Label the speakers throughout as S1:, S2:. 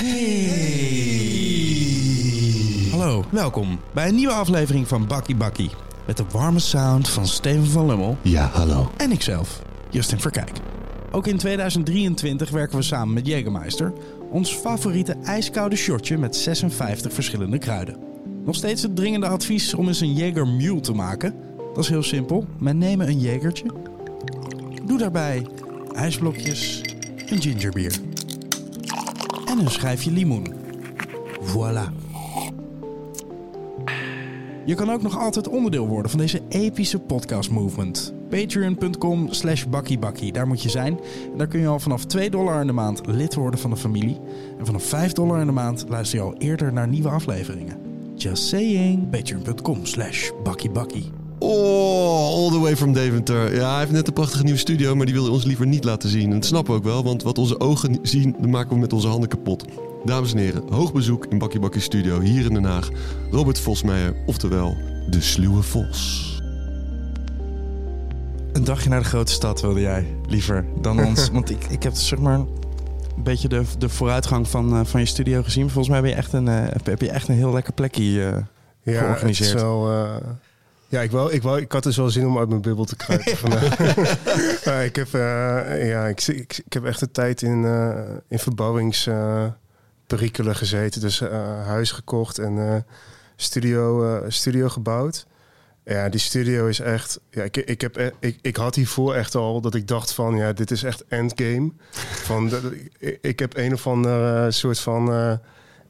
S1: Hey. Hallo, welkom bij een nieuwe aflevering van Bakkie Bakkie. Met de warme sound van Steven van Lummel
S2: Ja, hallo.
S1: en ikzelf, Justin Verkijk. Ook in 2023 werken we samen met Jägermeister. Ons favoriete ijskoude shotje met 56 verschillende kruiden. Nog steeds het dringende advies om eens een Jäger Mule te maken. Dat is heel simpel. Men nemen een Jägertje. Doe daarbij ijsblokjes, een gingerbier en een schijfje limoen. Voilà. Je kan ook nog altijd onderdeel worden van deze epische podcast movement. Patreon.com slash bakkiebakkie, daar moet je zijn. En daar kun je al vanaf 2 dollar in de maand lid worden van de familie. En vanaf 5 dollar in de maand luister je al eerder naar nieuwe afleveringen. Just saying. Patreon.com slash bakkiebakkie.
S2: Oh, all the way from Deventer. Ja, hij heeft net een prachtige nieuwe studio, maar die wilde ons liever niet laten zien. En dat snappen we ook wel, want wat onze ogen zien, dat maken we met onze handen kapot. Dames en heren, hoog bezoek in Bakkie Bakkie Studio hier in Den Haag. Robert Vosmeijer, oftewel de sluwe Vos.
S1: Een dagje naar de grote stad wilde jij liever dan ons. Want ik, ik heb zeg maar een beetje de, de vooruitgang van, eh, van je studio gezien. Volgens mij ben je echt een, eh, heb, je echt een heel lekker plekje eh,
S3: Ja,
S1: georganiseerd.
S3: Het is wel, eh, ja, ik, wou, ik, wou, ik had dus wel zin om uit mijn bubbel te kruipen vandaag. Ik, heb, eh, ja, ik, ik, ik heb echt een tijd in, eh in verbouwingsperikelen gezeten. Dus eh, huis gekocht en studio, studio gebouwd. Ja, die studio is echt... Ja, ik, ik, heb, e- ik, ik had hiervoor echt al dat ik dacht van... Ja, dit is echt endgame. Van, de- ik, ik heb een of ander soort van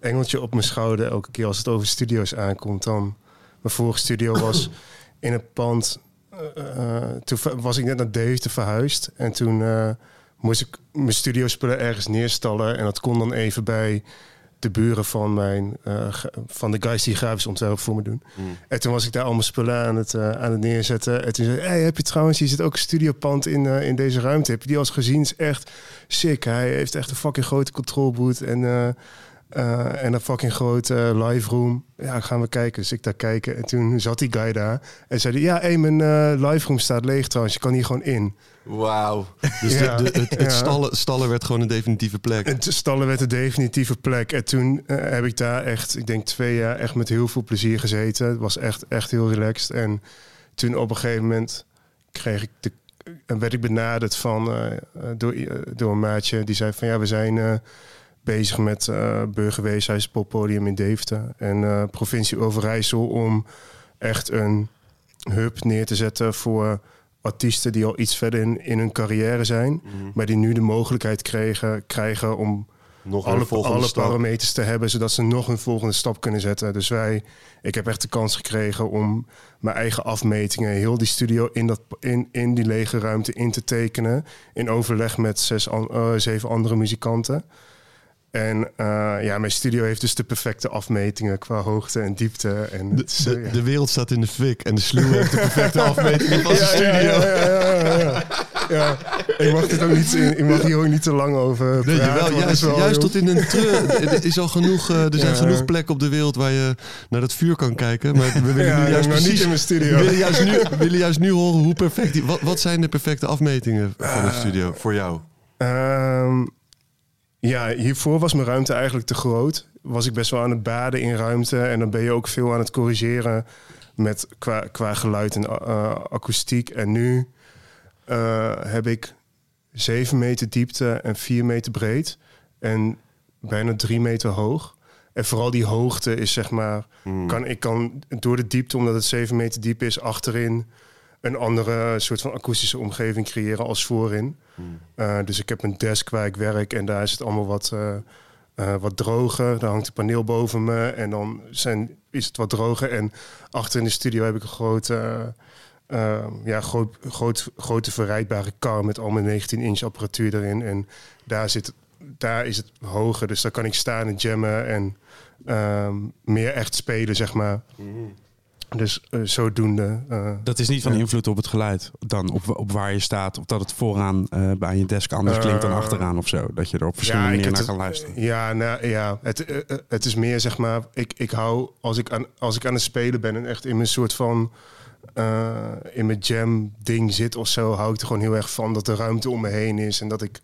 S3: engeltje op mijn schouder... elke keer als het over studio's aankomt. Dan, mijn vorige studio was in het pand... eh, toen was ik net naar Deventer verhuisd. En toen eh, moest ik mijn studiospullen ergens neerstallen. En dat kon dan even bij de buren van, mijn, van de guys die grafisch ontwerp voor me doen. En toen was ik daar allemaal spullen aan het, aan het neerzetten. En toen zei hij, hey, heb je trouwens, hier zit ook een studiopand in, in deze ruimte. Heb je die al eens gezien? is echt sick. Hij heeft echt een fucking grote control boot en, eh, en een fucking grote eh, live room. Ja, gaan we kijken. Dus ik daar kijken. En toen zat die guy daar. En zei hij, ja, hey, mijn eh, live room staat leeg trouwens. Je kan hier gewoon in.
S2: Wauw. Dus
S3: Ja,
S2: de, de- het, het
S3: ja.
S2: stallen, stallen werd gewoon een definitieve plek.
S3: En te stallen werd de definitieve plek. En toen heb ik daar echt, ik denk twee jaar, echt met heel veel plezier gezeten. Het was echt, echt heel relaxed. En toen op een gegeven moment kreeg ik de, en werd ik benaderd van, door, door een maatje. Die zei van ja, we zijn eh, bezig met eh Burgerweeshuis Poppodium in Deventer. En eh, provincie Overijssel om echt een hub neer te zetten voor artiesten die al iets verder in, in hun carrière zijn. Maar die nu de mogelijkheid kregen, krijgen om
S2: Nog
S3: alle,
S2: volgende
S3: alle
S2: stap.
S3: parameters te hebben, zodat ze nog een volgende stap kunnen zetten. Dus wij, ik heb echt de kans gekregen om mijn eigen afmetingen, heel die studio in, dat, in, in die lege ruimte in te tekenen. In overleg met zes, eh, zeven andere muzikanten. En eh, ja, mijn studio heeft dus de perfecte afmetingen qua hoogte en diepte. En
S2: De,
S3: is, eh,
S2: de,
S3: ja.
S2: de wereld staat in de fik en de sluwe heeft de perfecte afmeting van zijn studio.
S3: Ja, ja, ja, ja, ja. Ja, ik mag, dit ook niet, ik mag hier ook niet te lang over
S2: Nee,
S3: praten. het
S2: juist,
S3: is wel
S2: juist tot in een treur. Er is al genoeg, eh, er zijn
S3: Ja.
S2: genoeg plekken op de wereld waar je naar dat vuur kan kijken. Maar we willen
S3: Ja,
S2: nu juist
S3: maar niet
S2: precies,
S3: in mijn studio.
S2: We willen juist nu, willen juist nu horen hoe perfect die, wat, wat zijn de perfecte afmetingen van een studio voor jou?
S3: Ehm, ja, hiervoor was mijn ruimte eigenlijk te groot. Was ik best wel aan het baden in ruimte. En dan ben je ook veel aan het corrigeren met, qua, qua geluid en eh, akoestiek. En nu eh, heb ik 7 meter diepte en 4 meter breed. En bijna 3 meter hoog. En vooral die hoogte is zeg maar... Kan, ik kan door de diepte, omdat het 7 meter diep is, achterin... een andere soort van akoestische omgeving creëren als voorin. Uh, dus ik heb een desk waar ik werk en daar is het allemaal wat, uh, uh, wat droger. Daar hangt een paneel boven me en dan zijn, is het wat droger. En achter in de studio heb ik een grote, ja, groot, groot, grote verrijdbare kar met al mijn 19-inch apparatuur erin. En daar, zit, daar is het hoger, dus daar kan ik staan en jammen en um, meer echt spelen, zeg maar. Mm. Dus uh, zodoende. Uh,
S1: dat is niet van
S3: ja.
S1: invloed op het geluid dan, op, op waar je staat. Of dat het vooraan uh, bij je desk anders klinkt dan achteraan of zo. Dat je er op verschillende manieren naar kan luisteren.
S3: Ja, nou, ja het, uh, het is meer zeg maar. Ik, ik hou als ik, aan, als ik aan het spelen ben en echt in mijn soort van eh, in mijn jam ding zit of zo, hou ik er gewoon heel erg van dat er ruimte om me heen is en dat ik,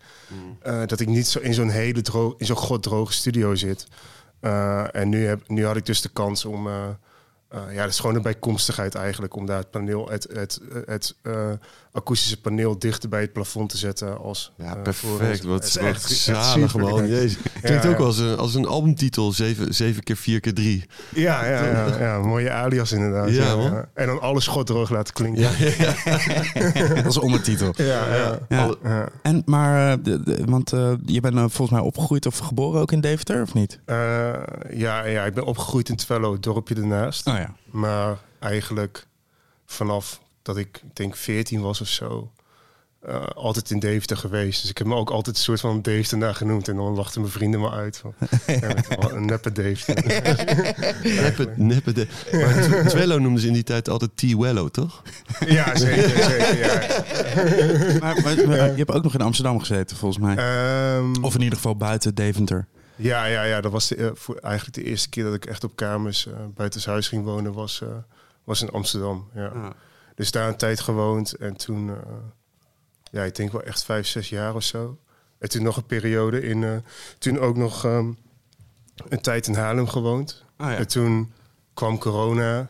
S3: eh, dat ik niet zo in zo'n hele droog, in zo'n goddroge studio zit. Eh, en nu, heb, nu had ik dus de kans om, eh, eh, ja, dat is gewoon een bijkomstigheid eigenlijk om daar het paneel, het, het, het eh, akoestische paneel dichter bij het plafond te zetten als.
S2: Ja,
S3: eh,
S2: perfect.
S3: voor-
S2: Wat,
S3: Het is
S2: wat
S3: echt-
S2: zalig, man. Jezus. Klinkt
S3: Ja,
S2: ook
S3: ja.
S2: als een, als een albumtitel. 7, 7 keer 4 keer 3.
S3: Ja, ja, ja, ja, mooie alias inderdaad.
S2: Ja,
S3: Ja,
S2: man.
S3: ja. En dan alles goddroog laten klinken.
S2: Ja, ja, ja.
S1: Dat is ondertitel.
S3: ja, ja.
S1: Ja.
S2: Alle-
S3: ja.
S1: En, maar, eh, de, de- want eh, je bent eh, volgens mij opgegroeid of geboren ook in Deventer, of niet?
S3: Eh, ja, ja, ik ben opgegroeid in Twello, het dorpje ernaast.
S1: Oh ja.
S3: Maar eigenlijk vanaf dat ik, ik denk 14 was of zo, eh, altijd in Deventer geweest. Dus ik heb me ook altijd een soort van Deventer naar genoemd. En dan lachten mijn vrienden me uit van, ja, met wel een neppe Deventer.
S2: Neppe, neppe de. Maar Tw- Twello noemden ze in die tijd altijd T-Wello, toch?
S3: ja, zeker, zeker. Ja.
S1: Maar, maar- maar je hebt ook nog in Amsterdam gezeten, volgens mij.
S3: Ehm,
S1: Of in ieder geval buiten Deventer.
S3: Ja, ja, ja, dat was de, eh, voor, eigenlijk de eerste keer dat ik echt op kamers uh, buiten huis ging wonen, was, uh, was in Amsterdam. Ja.
S1: Ah.
S3: Dus daar een tijd gewoond en toen, uh, ja, ik denk wel echt vijf, zes jaar of zo. En toen nog een periode in, uh, toen ook nog um, een tijd in Haarlem gewoond.
S1: Ah, ja.
S3: En toen kwam corona.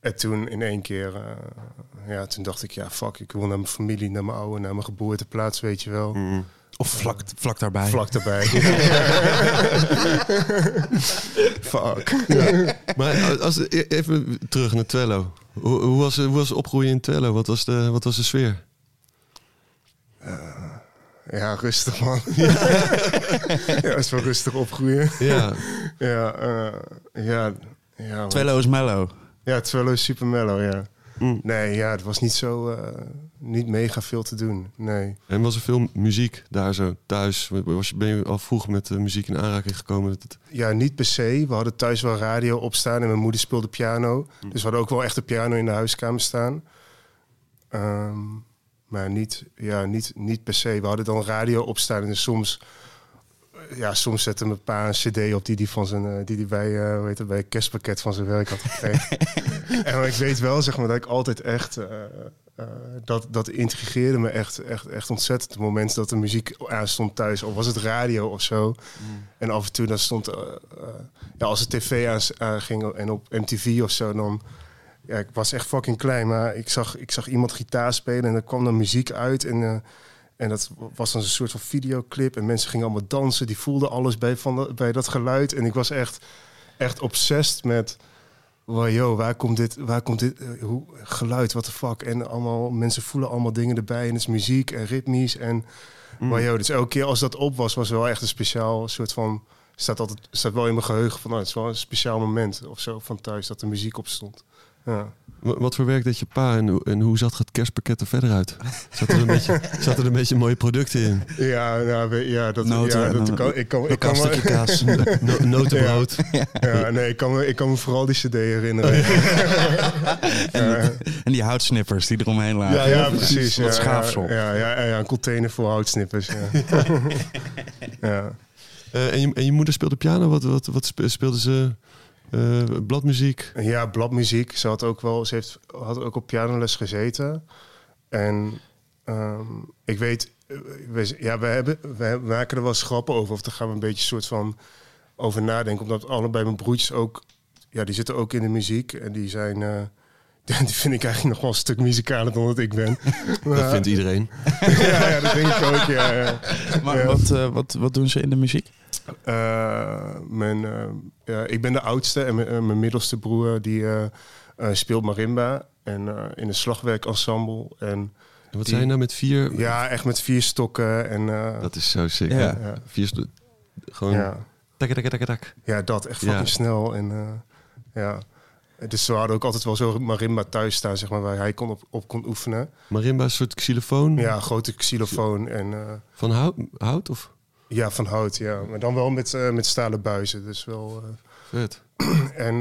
S3: En toen in één keer, uh, ja, toen dacht ik, ja, fuck, ik wil naar mijn familie, naar mijn oude, naar mijn geboorteplaats, weet je wel.
S2: Mm.
S1: Of vlak, vlak daarbij.
S3: Vlak daarbij. Fuck.
S2: Ja. Maar als, even terug naar Twello. Hoe, hoe, was, hoe was opgroeien in Twello? Wat was de, wat was de sfeer?
S3: Uh, ja, rustig man. ja, is wel rustig opgroeien.
S2: Ja.
S3: ja, uh, ja, ja.
S1: Twello is mellow.
S3: Ja, Twello is super mellow, ja. Mm. Nee, ja, het was niet zo, uh, niet mega veel te doen, nee.
S2: En was er veel muziek daar zo thuis? Was je, ben je al vroeg met uh, muziek in aanraking gekomen? Dat het...
S3: Ja, niet per se. We hadden thuis wel radio opstaan en mijn moeder speelde piano. Mm. Dus we hadden ook wel echt een piano in de huiskamer staan. Um, maar niet, ja, niet, niet per se. We hadden dan radio opstaan en soms... Ja, soms zette mijn pa een cd op die die, van zijn, uh, die, die bij, uh, weet het, bij een kerstpakket van zijn werk had gekregen. en ik weet wel, zeg maar, dat ik altijd echt... Uh, dat, dat intrigeerde me echt, echt, echt ontzettend. Het moment dat de muziek aanstond thuis, of was het radio of zo. Mm. En af en toe dan stond... uh, ja, als de tv aanging en op MTV of zo, dan... Ja, ik was echt fucking klein, maar ik zag, ik zag iemand gitaar spelen en er kwam dan muziek uit. En, en dat was dan een soort van videoclip. En mensen gingen allemaal dansen, die voelden alles bij, van de, bij dat geluid. En ik was echt, echt obsessed met... Wow, yo, waar komt dit, waar komt dit uh, hoe, geluid, what the fuck? En allemaal, mensen voelen allemaal dingen erbij. En het is muziek en ritmisch. En mm. wow, yo, dus elke keer als dat op was, was wel echt een speciaal soort van... Staat, altijd, staat wel in mijn geheugen van, nou, het is wel een speciaal moment of zo van thuis dat de muziek op stond. Ja.
S2: Wat voor werk deed je pa en, en hoe zag het kerstpakket er verder uit? Zat er een beetje, zat er een beetje mooie producten in?
S3: Ja, nou, ja dat,
S1: Noten,
S3: ja, dat kan, ik kan, ik
S1: een
S3: kan
S1: stukje
S3: me,
S1: kaas.
S2: No, notenbrood.
S3: Ja, ja, nee, ik kan, me, ik kan me vooral die cd herinneren.
S1: en, en die houtsnippers die eromheen lagen.
S3: Ja, ja precies.
S1: Wat
S3: ja,
S1: schaafsel.
S3: Ja, ja, ja, een container vol houtsnippers. Ja. ja.
S2: Uh, en, je, en je moeder speelde piano? Wat, wat, wat speelde ze? Uh, bladmuziek?
S3: Ja, bladmuziek. Ze had ook wel, ze heeft, had ook op pianoles gezeten. En um, ik weet, we, ja, we, hebben, we maken er wel schrappen over. Of daar gaan we een beetje soort van over nadenken. Omdat allebei mijn broertjes ook, ja, die zitten ook in de muziek. En die zijn, uh, die vind ik eigenlijk nog wel een stuk muzikaler dan dat ik ben.
S2: dat vindt iedereen.
S3: ja, ja, dat denk ik ook, ja. ja.
S1: Maar
S3: ja.
S1: wat, uh, wat, wat doen ze in de muziek?
S3: Uh, mijn, uh, ja, ik ben de oudste en mijn, uh, mijn middelste broer die speelt marimba en in een slagwerkensemble. En,
S2: en wat die, zijn nou met vier?
S3: Ja, echt met vier stokken. En,
S2: dat is zo sick.
S1: Ja.
S2: Ja. Vier stokken. Gewoon.
S3: Ja.
S2: Tak, tak, tak, tak.
S3: ja, dat echt fucking ja. snel. En ja. Dus we hadden ook altijd wel zo marimba thuis staan, zeg maar, waar hij kon op, op kon oefenen.
S2: Marimba een soort xylofoon?
S3: Ja, grote xylofoon. En,
S2: Van hout, hout of?
S3: Ja, van hout, ja. Maar dan wel met, uh, met stalen buizen. Dus wel. Uh,
S2: Vet.
S3: en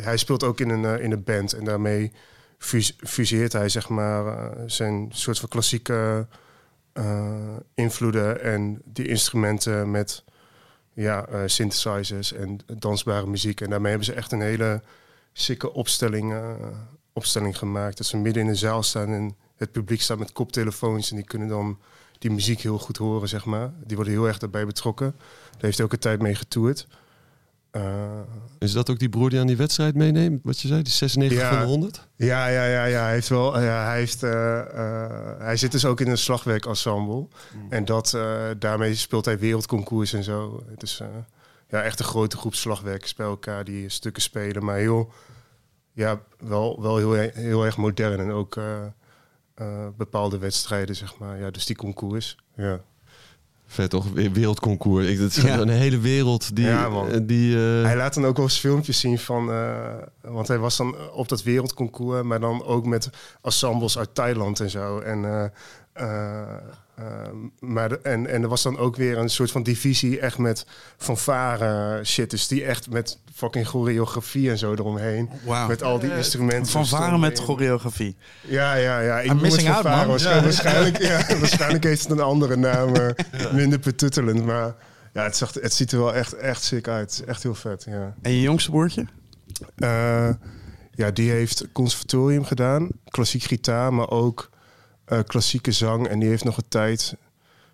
S3: hij speelt ook in een, in een band. En daarmee fus fuseert hij, zeg maar, zijn soort van klassieke invloeden en die instrumenten met ja, synthesizers en dansbare muziek. En daarmee hebben ze echt een hele sikke opstelling, opstelling gemaakt. Dat ze midden in de zaal staan en het publiek staat met koptelefoons en die kunnen dan die muziek heel goed horen, zeg maar. Die worden heel erg daarbij betrokken. Daar heeft hij ook een tijd mee getoerd. Uh,
S2: is dat ook die broer die aan die wedstrijd meeneemt? Wat je zei, die 96 van de 100?
S3: Ja, ja, ja, ja. Hij, heeft wel, ja, hij, heeft, uh, uh, hij zit dus ook in een slagwerkensemble. Mm. En dat, daarmee speelt hij wereldconcours en zo. Het is ja, echt een grote groep slagwerkers bij elkaar die stukken spelen. Maar heel, ja, wel, wel heel, heel erg modern. En ook bepaalde wedstrijden, zeg maar. Ja, dus die concours, ja.
S2: Vet toch? Wereldconcours. Ik, dat is een hele wereld die... Ja,
S3: man.
S2: die uh...
S3: Hij laat dan ook wel eens filmpjes zien van... Uh, want hij was dan op dat wereldconcours... maar dan ook met ensembles uit Thailand en zo. En uh, Ehm, maar en, en er was dan ook weer een soort van divisie echt met fanfare shit. Dus die echt met fucking choreografie en zo eromheen. Wow. Met al die instrumenten.
S1: Fanfare met choreografie.
S3: Ja, ja, ja.
S1: Ik I'm missing out, man.
S3: Waarschijnlijk, ja. waarschijnlijk heeft het een andere naam. Uh, minder betuttelend. Maar ja, het, zag, het ziet er wel echt, echt sick uit. Echt heel vet, ja.
S1: En je jongste broertje?
S3: Uh, ja, die heeft conservatorium gedaan. Klassiek gitaar, maar ook klassieke zang. En die heeft nog een tijd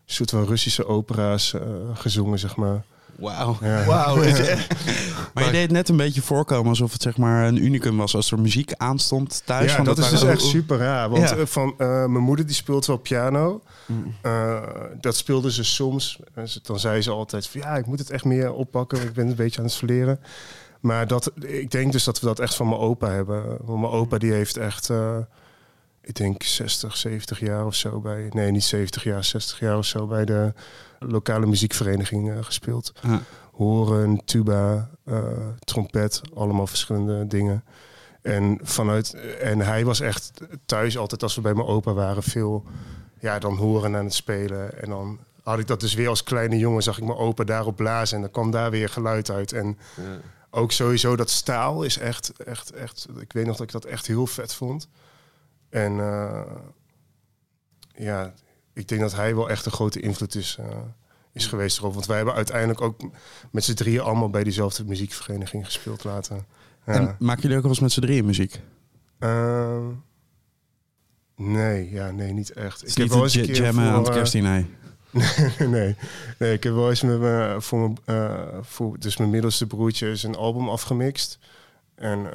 S3: een soort van Russische opera's uh, gezongen, zeg maar.
S1: Wauw. Ja. Wow. maar je deed net een beetje voorkomen alsof het zeg maar een unicum was als er muziek aanstond thuis.
S3: Ja, dat, is dus echt super. Ja, want ja. van uh, mijn moeder die speelt wel piano. Mm. Uh, dat speelde ze soms. Dan zei ze altijd van ja, ik moet het echt meer oppakken. Ik ben een beetje aan het verleren. Maar dat, ik denk dus dat we dat echt van mijn opa hebben. Want mijn opa die heeft echt ik denk 60, 70 jaar of zo bij. Nee, niet 70 jaar, 60 jaar of zo bij de lokale muziekvereniging uh, gespeeld. Horen, tuba, uh, trompet, allemaal verschillende dingen. En, vanuit, en hij was echt thuis altijd als we bij mijn opa waren veel ja, dan horen aan het spelen. En dan had ik dat dus weer als kleine jongen, zag ik mijn opa daarop blazen en dan kwam daar weer geluid uit. En ja. ook sowieso dat staal is echt, echt, echt, ik weet nog dat ik dat echt heel vet vond. En uh, ja, ik denk dat hij wel echt een grote invloed is, uh, is geweest erop. Want wij hebben uiteindelijk ook met z'n drieën allemaal bij diezelfde muziekvereniging gespeeld laten.
S1: Ja. En maken jullie ook wel eens met z'n drieën muziek?
S3: Uh, nee, ja, nee, niet echt.
S1: ik heb wel eens een keer jammen voor, aan het kerstdiner.
S3: nee, nee, nee, ik heb wel eens met me, voor, mijn, voor dus mijn middelste broertje is een album afgemixt. En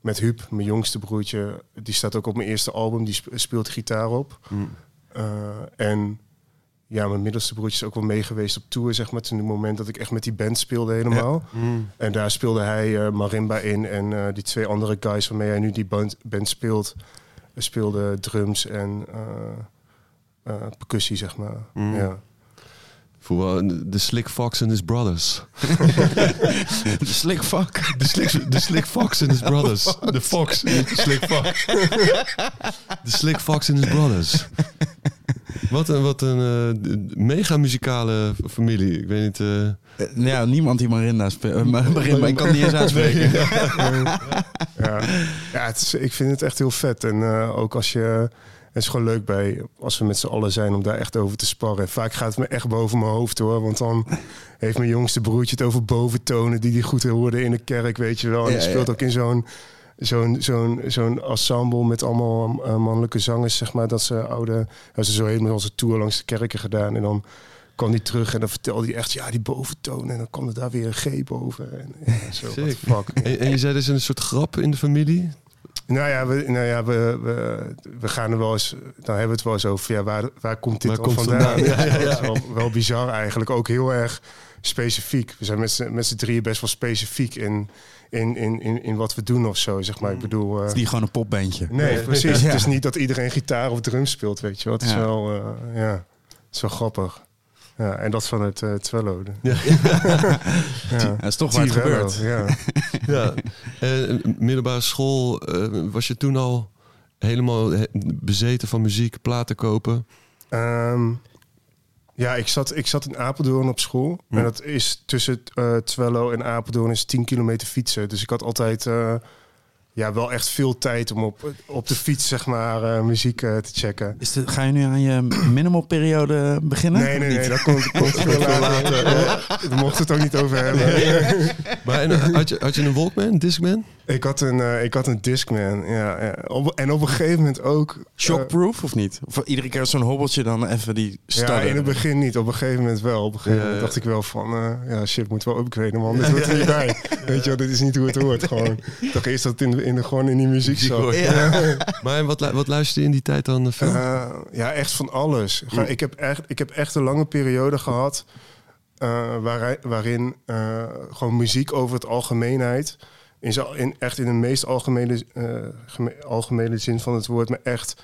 S3: met Huub, mijn jongste broertje, die staat ook op mijn eerste album, die speelt gitaar op. Mm. Uh, en ja, mijn middelste broertje is ook wel mee geweest op tour, zeg maar, toen het moment dat ik echt met die band speelde helemaal. Mm. En daar speelde hij uh, marimba in en uh, die twee andere guys waarmee hij nu die band, band speelt, speelden drums en percussie, zeg maar. Mm. Ja.
S2: De Slick Fox and his brothers.
S1: De Slick Fuck.
S2: De Slick, de Slick Fox and his brothers. De Fox. De Slick Fox. De Slick Fox and his brothers. Wat een, wat een uh, mega muzikale familie. Ik weet niet... Uh...
S1: Ja, niemand die Marinda speelt. Marinda, ik kan niet eens uitspreken.
S3: ja, ja. ja het is, ik vind het echt heel vet. En uh, ook als je het is gewoon leuk bij, als we met z'n allen zijn, om daar echt over te sparren. Vaak gaat het me echt boven mijn hoofd hoor. Want dan heeft mijn jongste broertje het over boventonen die die goed hoorde in de kerk, weet je wel. En ja, die speelt ook in zo'n zo'n zo'n zo'n ensemble met allemaal uh, mannelijke zangers, zeg maar. Dat ze oude, dat ze zo helemaal onze tour langs de kerken gedaan. En dan kwam hij terug en dan vertelde hij echt, ja, die boventonen. En dan kwam er daar weer een G boven. En, ja, zo, fuck.
S2: En, en, je zei dus een soort grap in de familie?
S3: Nou ja, we, nou ja we, we, we gaan er wel eens, dan hebben we het wel eens over, ja, waar, waar komt dit waar vandaan? Ja, ja, ja. Wel, wel, bizar eigenlijk, ook heel erg specifiek. We zijn met z'n drieën best wel specifiek in, in, in, in, in wat we doen of zo, zeg maar. Ik bedoel...
S1: Uh, het is niet gewoon een popbandje.
S3: Nee, precies. Het is niet dat iedereen gitaar of drums speelt, weet je wel. Het is wel, uh, ja, het is wel grappig. Ja, en dat van het uh, Twello. Ja.
S1: ja. Dat is toch waar het gebeurt.
S3: Ja.
S2: ja. Uh, middelbare school, uh, was je toen al helemaal bezeten van muziek, platen kopen?
S3: Um, ja, ik zat, ik zat in Apeldoorn op school. En dat is tussen uh, Twello en Apeldoorn is 10 kilometer fietsen. Dus ik had altijd ja, wel echt veel tijd om op, op de fiets, zeg maar, eh, muziek eh, te checken.
S1: Is de, ga je nu aan je minimal periode beginnen?
S3: Nee, nee, nee, dat komt, komt veel later. Ja, Daar mochten we het ook niet over hebben.
S2: Maar en, eh, had, je, had je een Walkman, een Discman?
S3: Ik had een, eh, ik had een Discman, ja. ja. Op, en op een gegeven moment ook...
S1: Shockproof of niet? Of iedere keer zo'n hobbeltje dan even die
S3: ja,
S1: starten?
S3: in het begin niet. Op een gegeven moment wel. Op een gegeven
S2: Ja,
S3: moment
S2: ja.
S3: dacht ik wel van... eh, ja, shit, moet wel upgraden, man. Dit hoort er niet bij. Weet je wel, dit is niet hoe het hoort, gewoon. Ik dacht eerst dat het in de, in de, gewoon in die muziek zat.
S2: Ja. Maar wat, wat luisterde je in die tijd dan eh, veel?
S3: Eh, ja, echt van alles. Ga- Ik, heb echt, ik heb echt een lange periode gehad eh, waar, waarin eh, gewoon muziek over het algemeenheid, in, zo- in, echt in de meest algemene, eh, geme- algemene zin van het woord, me echt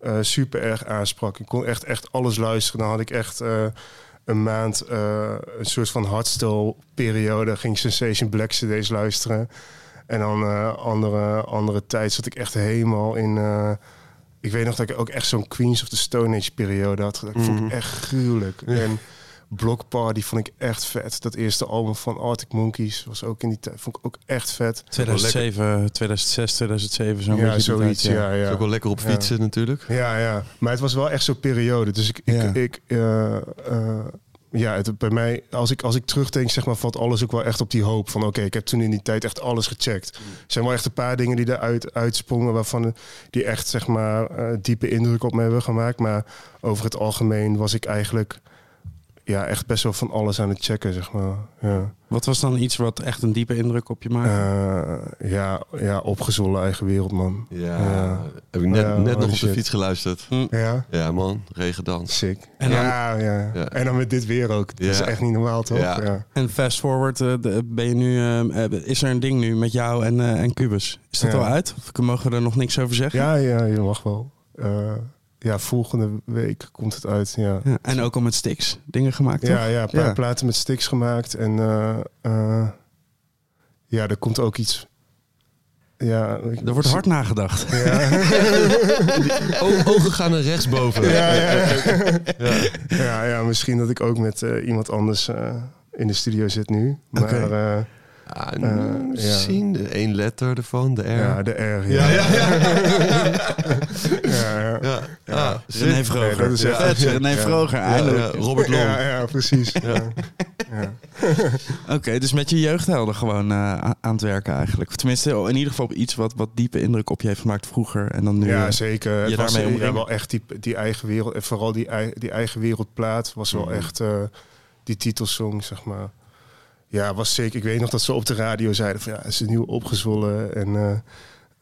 S3: eh, super erg aansprak. Ik kon echt, echt alles luisteren. Dan had ik echt eh, een maand eh, een soort van hardstyle periode. Ging Sensation Black CD's luisteren. En dan eh, andere, andere tijd zat ik echt helemaal in... eh, ik weet nog dat ik ook echt zo'n Queens of the Stone Age periode had. Dat vond ik echt gruwelijk. En Block Party vond ik echt vet. Dat eerste album van Arctic Monkeys was ook in die tijd. Vond ik ook echt vet.
S1: 2007, 2006, 2007, zo'n
S3: ja, zoiets.
S1: tijd,
S3: ja,
S2: Is
S3: ja.
S2: ook wel lekker op
S3: Ja.
S2: fietsen natuurlijk.
S3: Ja, ja. Maar het was wel echt zo'n periode. Dus ik, ik,
S1: Ja.
S3: ik eh, eh, ja, het, bij mij, als ik, als ik terugdenk, zeg maar, valt alles ook wel echt op die hoop van, oké, ik heb toen in die tijd echt alles gecheckt. Er zijn wel echt een paar dingen die eruit uitsprongen, waarvan die echt, zeg maar, eh, diepe indruk op me hebben gemaakt. Maar over het algemeen was ik eigenlijk, ja, echt best wel van alles aan het checken, zeg maar. Ja.
S1: Wat was dan iets wat echt een diepe indruk op je maakte?
S3: Eh, ja, ja, opgezollen eigen wereld, man.
S2: Ja,
S3: Ja.
S2: heb ik net,
S3: Ja,
S2: net nog op de fiets geluisterd.
S3: Ja,
S2: Ja man, regendans.
S3: sick.
S1: En dan-
S3: ja, ja.
S2: Ja.
S3: En dan met dit weer ook. Dat is echt niet normaal, toch?
S2: Ja.
S3: ja.
S1: En fast forward, eh, de- ben je nu, eh, is er een ding nu met jou en, eh, en Cubus? Is dat
S3: Ja.
S1: al uit? Of mogen we er nog niks over zeggen?
S3: Ja, ja, je mag wel. Ja, volgende week komt het uit. Ja,
S1: Ja, En ook al met sticks dingen gemaakt, toch?
S3: ja, ja een paar
S1: Ja.
S3: platen met sticks gemaakt. En eh, eh, ja, er komt ook iets. Ja, ik-
S1: Er wordt hard nagedacht.
S3: Ja,
S2: O- ogen gaan naar rechtsboven.
S3: ja, ja. ja, ja, misschien dat ik ook met eh, iemand anders eh, in de studio zit nu. Maar
S1: Oké.
S3: Eh,
S2: Ah,
S3: Eh,
S2: misschien de één letter ervan, de R.
S3: ja, de R. Ja, ja, ja.
S2: Ja.
S3: Ja.
S2: Ah,
S1: René. Vroger.
S3: Nee, dat is echt-
S1: Vet,
S3: ja.
S1: René
S3: Ja.
S1: Vroger,
S2: Ja,
S1: eindelijk.
S2: ja, Robert Long.
S3: Ja, ja, precies. Ja. Ja.
S1: Oké, dus met je jeugdhelden gewoon eh, a- aan het werken eigenlijk. Of tenminste, in ieder geval op iets wat, wat diepe indruk op je heeft gemaakt vroeger. En dan nu...
S3: Ja,
S1: eh,
S3: zeker.
S1: je
S3: Het was
S1: daarmee
S3: ja, wel echt die, die eigen wereld. En vooral die, die eigen wereldplaat was wel
S2: Mhm.
S3: echt eh, die titelsong, zeg maar. Ja, was zeker. Ik weet nog dat ze op de radio zeiden van ja, het is nieuw opgezwollen. En eh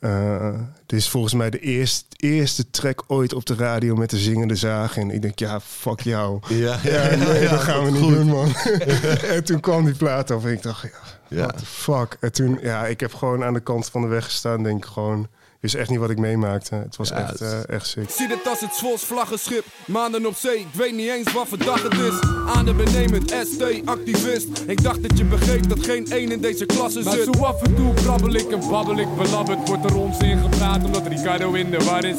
S3: eh, dit is volgens mij de eerste, eerste track ooit op de radio met de zingende zaag. En ik denk, ja, fuck jou.
S2: Ja,
S3: Ja, nee, dat gaan we niet
S2: goed.
S3: doen, man. en toen kwam die plaat af en ik dacht, ja,
S2: Ja.
S3: what the fuck. En toen, ja, ik heb gewoon aan de kant van de weg gestaan. Denk ik gewoon, wist echt niet wat ik meemaakte. Het was
S2: Ja,
S3: echt,
S2: het-
S3: eh, echt sick.
S4: Zie dit als het Zwolls vlaggenschip. Maanden op zee, ik weet niet eens wat voor dag het is. Adembenemend, ST-activist. Ik dacht dat je begreep dat geen één in deze klasse
S5: Maar
S4: zit.
S5: zo af en toe brabbel ik en babbel ik belabberd. Wordt er onzin gepraat omdat Ricardo in de war is.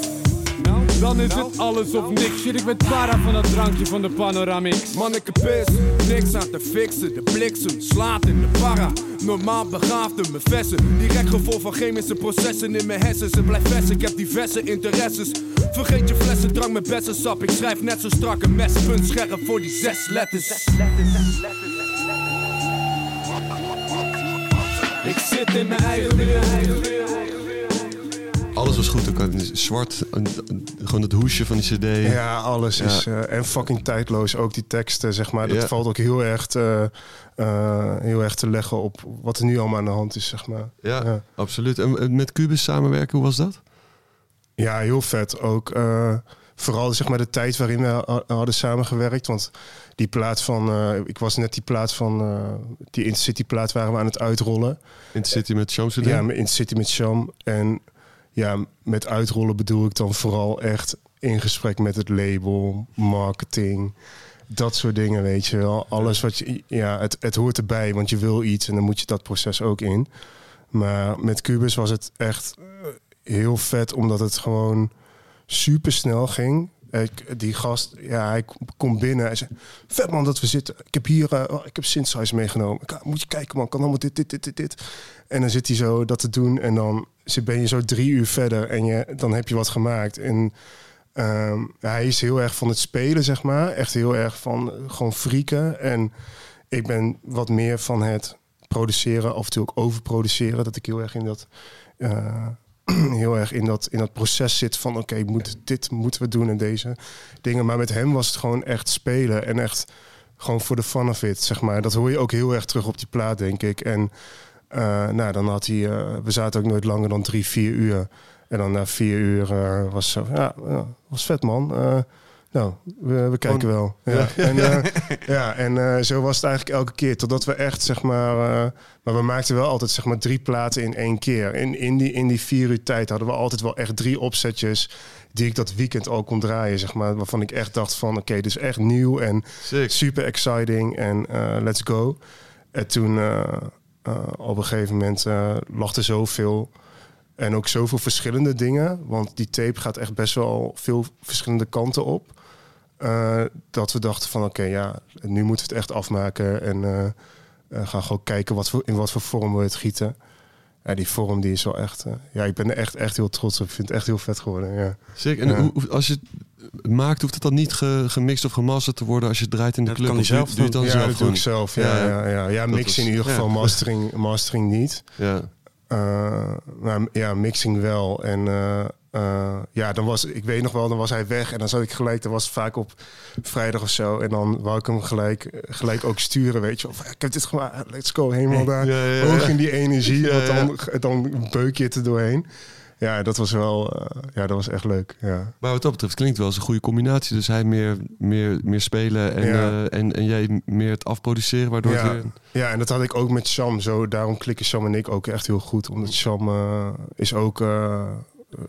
S5: Dan is het alles of niks. Shit, ik ben para van dat drankje van de Panoramix.
S4: Manneke pis, niks aan te fixen. De bliksem slaat in de para. Normaal begaafde me vessen. Direct gevolg van chemische processen in mijn hersens. En blijf vessen, ik heb diverse interesses. Vergeet je flessen drank met bessensap. Ik schrijf net zo strak een mespunt scherp voor die zes letters. Ik zit in mijn eigen wereld.
S2: Alles was goed. Ook zwart, gewoon het hoesje van die cd.
S3: Ja, alles is eh, en fucking tijdloos. Ook die teksten, zeg maar. Dat
S2: Ja.
S3: valt ook heel erg, te, eh, heel erg te leggen op wat er nu allemaal aan de hand is, zeg maar.
S2: Ja,
S3: Ja.
S2: absoluut. En en met Cubus samenwerken, hoe was dat?
S3: Ja, heel vet. Ook eh, vooral zeg maar de tijd waarin we ha- hadden samengewerkt. Want die plaat van, eh, ik was net die plaat van, eh, die Intercity plaat waren we aan het uitrollen.
S2: In de City met Shamsuddin?
S3: Ja, met Intercity met Sham. En ja, met uitrollen bedoel ik dan vooral echt in gesprek met het label, marketing, dat soort dingen, weet je wel. Alles wat je, ja, het, het hoort erbij, want je wil iets en dan moet je dat proces ook in. Maar met Cubus was het echt eh, heel vet, omdat het gewoon super snel ging. Die gast, ja, hij komt binnen. Hij zegt, vet man dat we zitten. Ik heb hier, oh, ik heb synthesizer meegenomen. Ik, moet je kijken man, kan allemaal dit, dit, dit, dit, dit. En dan zit hij zo dat te doen. En dan ben je zo drie uur verder en je, dan heb je wat gemaakt. En ehm, hij is heel erg van het spelen, zeg maar. Echt heel erg van eh, gewoon frieken. En ik ben wat meer van het produceren, af en toe ook overproduceren. Dat ik heel erg in dat, eh, heel erg in dat, in dat proces zit van oké, moet, dit moeten we doen en deze dingen. Maar met hem was het gewoon echt spelen en echt gewoon voor de fun of it, zeg maar. Dat hoor je ook heel erg terug op die plaat, denk ik. En eh, nou, dan had hij, eh, we zaten ook nooit langer dan drie, vier uur. En dan na vier uur eh, was zo, ja, was vet man. Eh, nou, we, we kijken wel. Ja. En, eh, ja, en eh, zo was het eigenlijk elke keer. Totdat we echt, zeg maar... eh, maar we maakten wel altijd, zeg maar, drie platen in één keer. In, in, die, in die vier uur tijd hadden we altijd wel echt drie opzetjes... die ik dat weekend al kon draaien, zeg maar. Waarvan ik echt dacht van, oké, dit is echt nieuw en
S2: Sick.
S3: super exciting en eh, let's go. En toen eh, eh, op een gegeven moment eh, lag er zoveel en ook zoveel verschillende dingen. Want die tape gaat echt best wel veel verschillende kanten op. eh, dat we dachten van oké, ja, nu moeten we het echt afmaken. En eh, eh, gaan gewoon kijken wat voor, in wat voor vorm we het gieten. Ja, die vorm die is wel echt... eh, ja, ik ben er echt, echt heel trots op. Ik vind het echt heel vet geworden, ja.
S2: Sick. En
S3: Ja.
S2: hoe- als je het maakt, hoeft het dan niet ge- gemixt of gemasterd te worden als je het draait in de
S1: Dat
S2: club?
S1: kan
S2: doe-
S1: zelf
S2: doe je dan
S3: ja,
S2: zelf
S3: dat doe ik zelf. Ja,
S2: Ja,
S3: ja, ja, mix
S2: was-
S3: in ieder
S2: ja.
S3: geval, mastering, mastering niet.
S2: Ja.
S3: Eh, maar ja, mixing wel. En eh, eh, ja, dan was ik weet nog wel, dan was hij weg en dan zat ik gelijk. Dat was vaak op vrijdag of zo. En dan wou ik hem gelijk, gelijk ook sturen, weet je. Of ik heb dit gemaakt, let's go, helemaal daar.
S2: Ja, ja, ja.
S3: Hoog in die energie, want dan, dan beuk je het er doorheen. Ja, dat was wel, eh, ja, dat was echt leuk. Ja.
S2: Maar wat dat betreft klinkt wel als een goede combinatie. Dus hij meer, meer, meer spelen en,
S3: Ja.
S2: eh, en, en jij meer het afproduceren, waardoor
S3: Ja.
S2: het weer...
S3: Ja, en dat had ik ook met Sam. Zo, daarom klikken Sam en ik ook echt heel goed. Omdat Sam eh, is ook eh,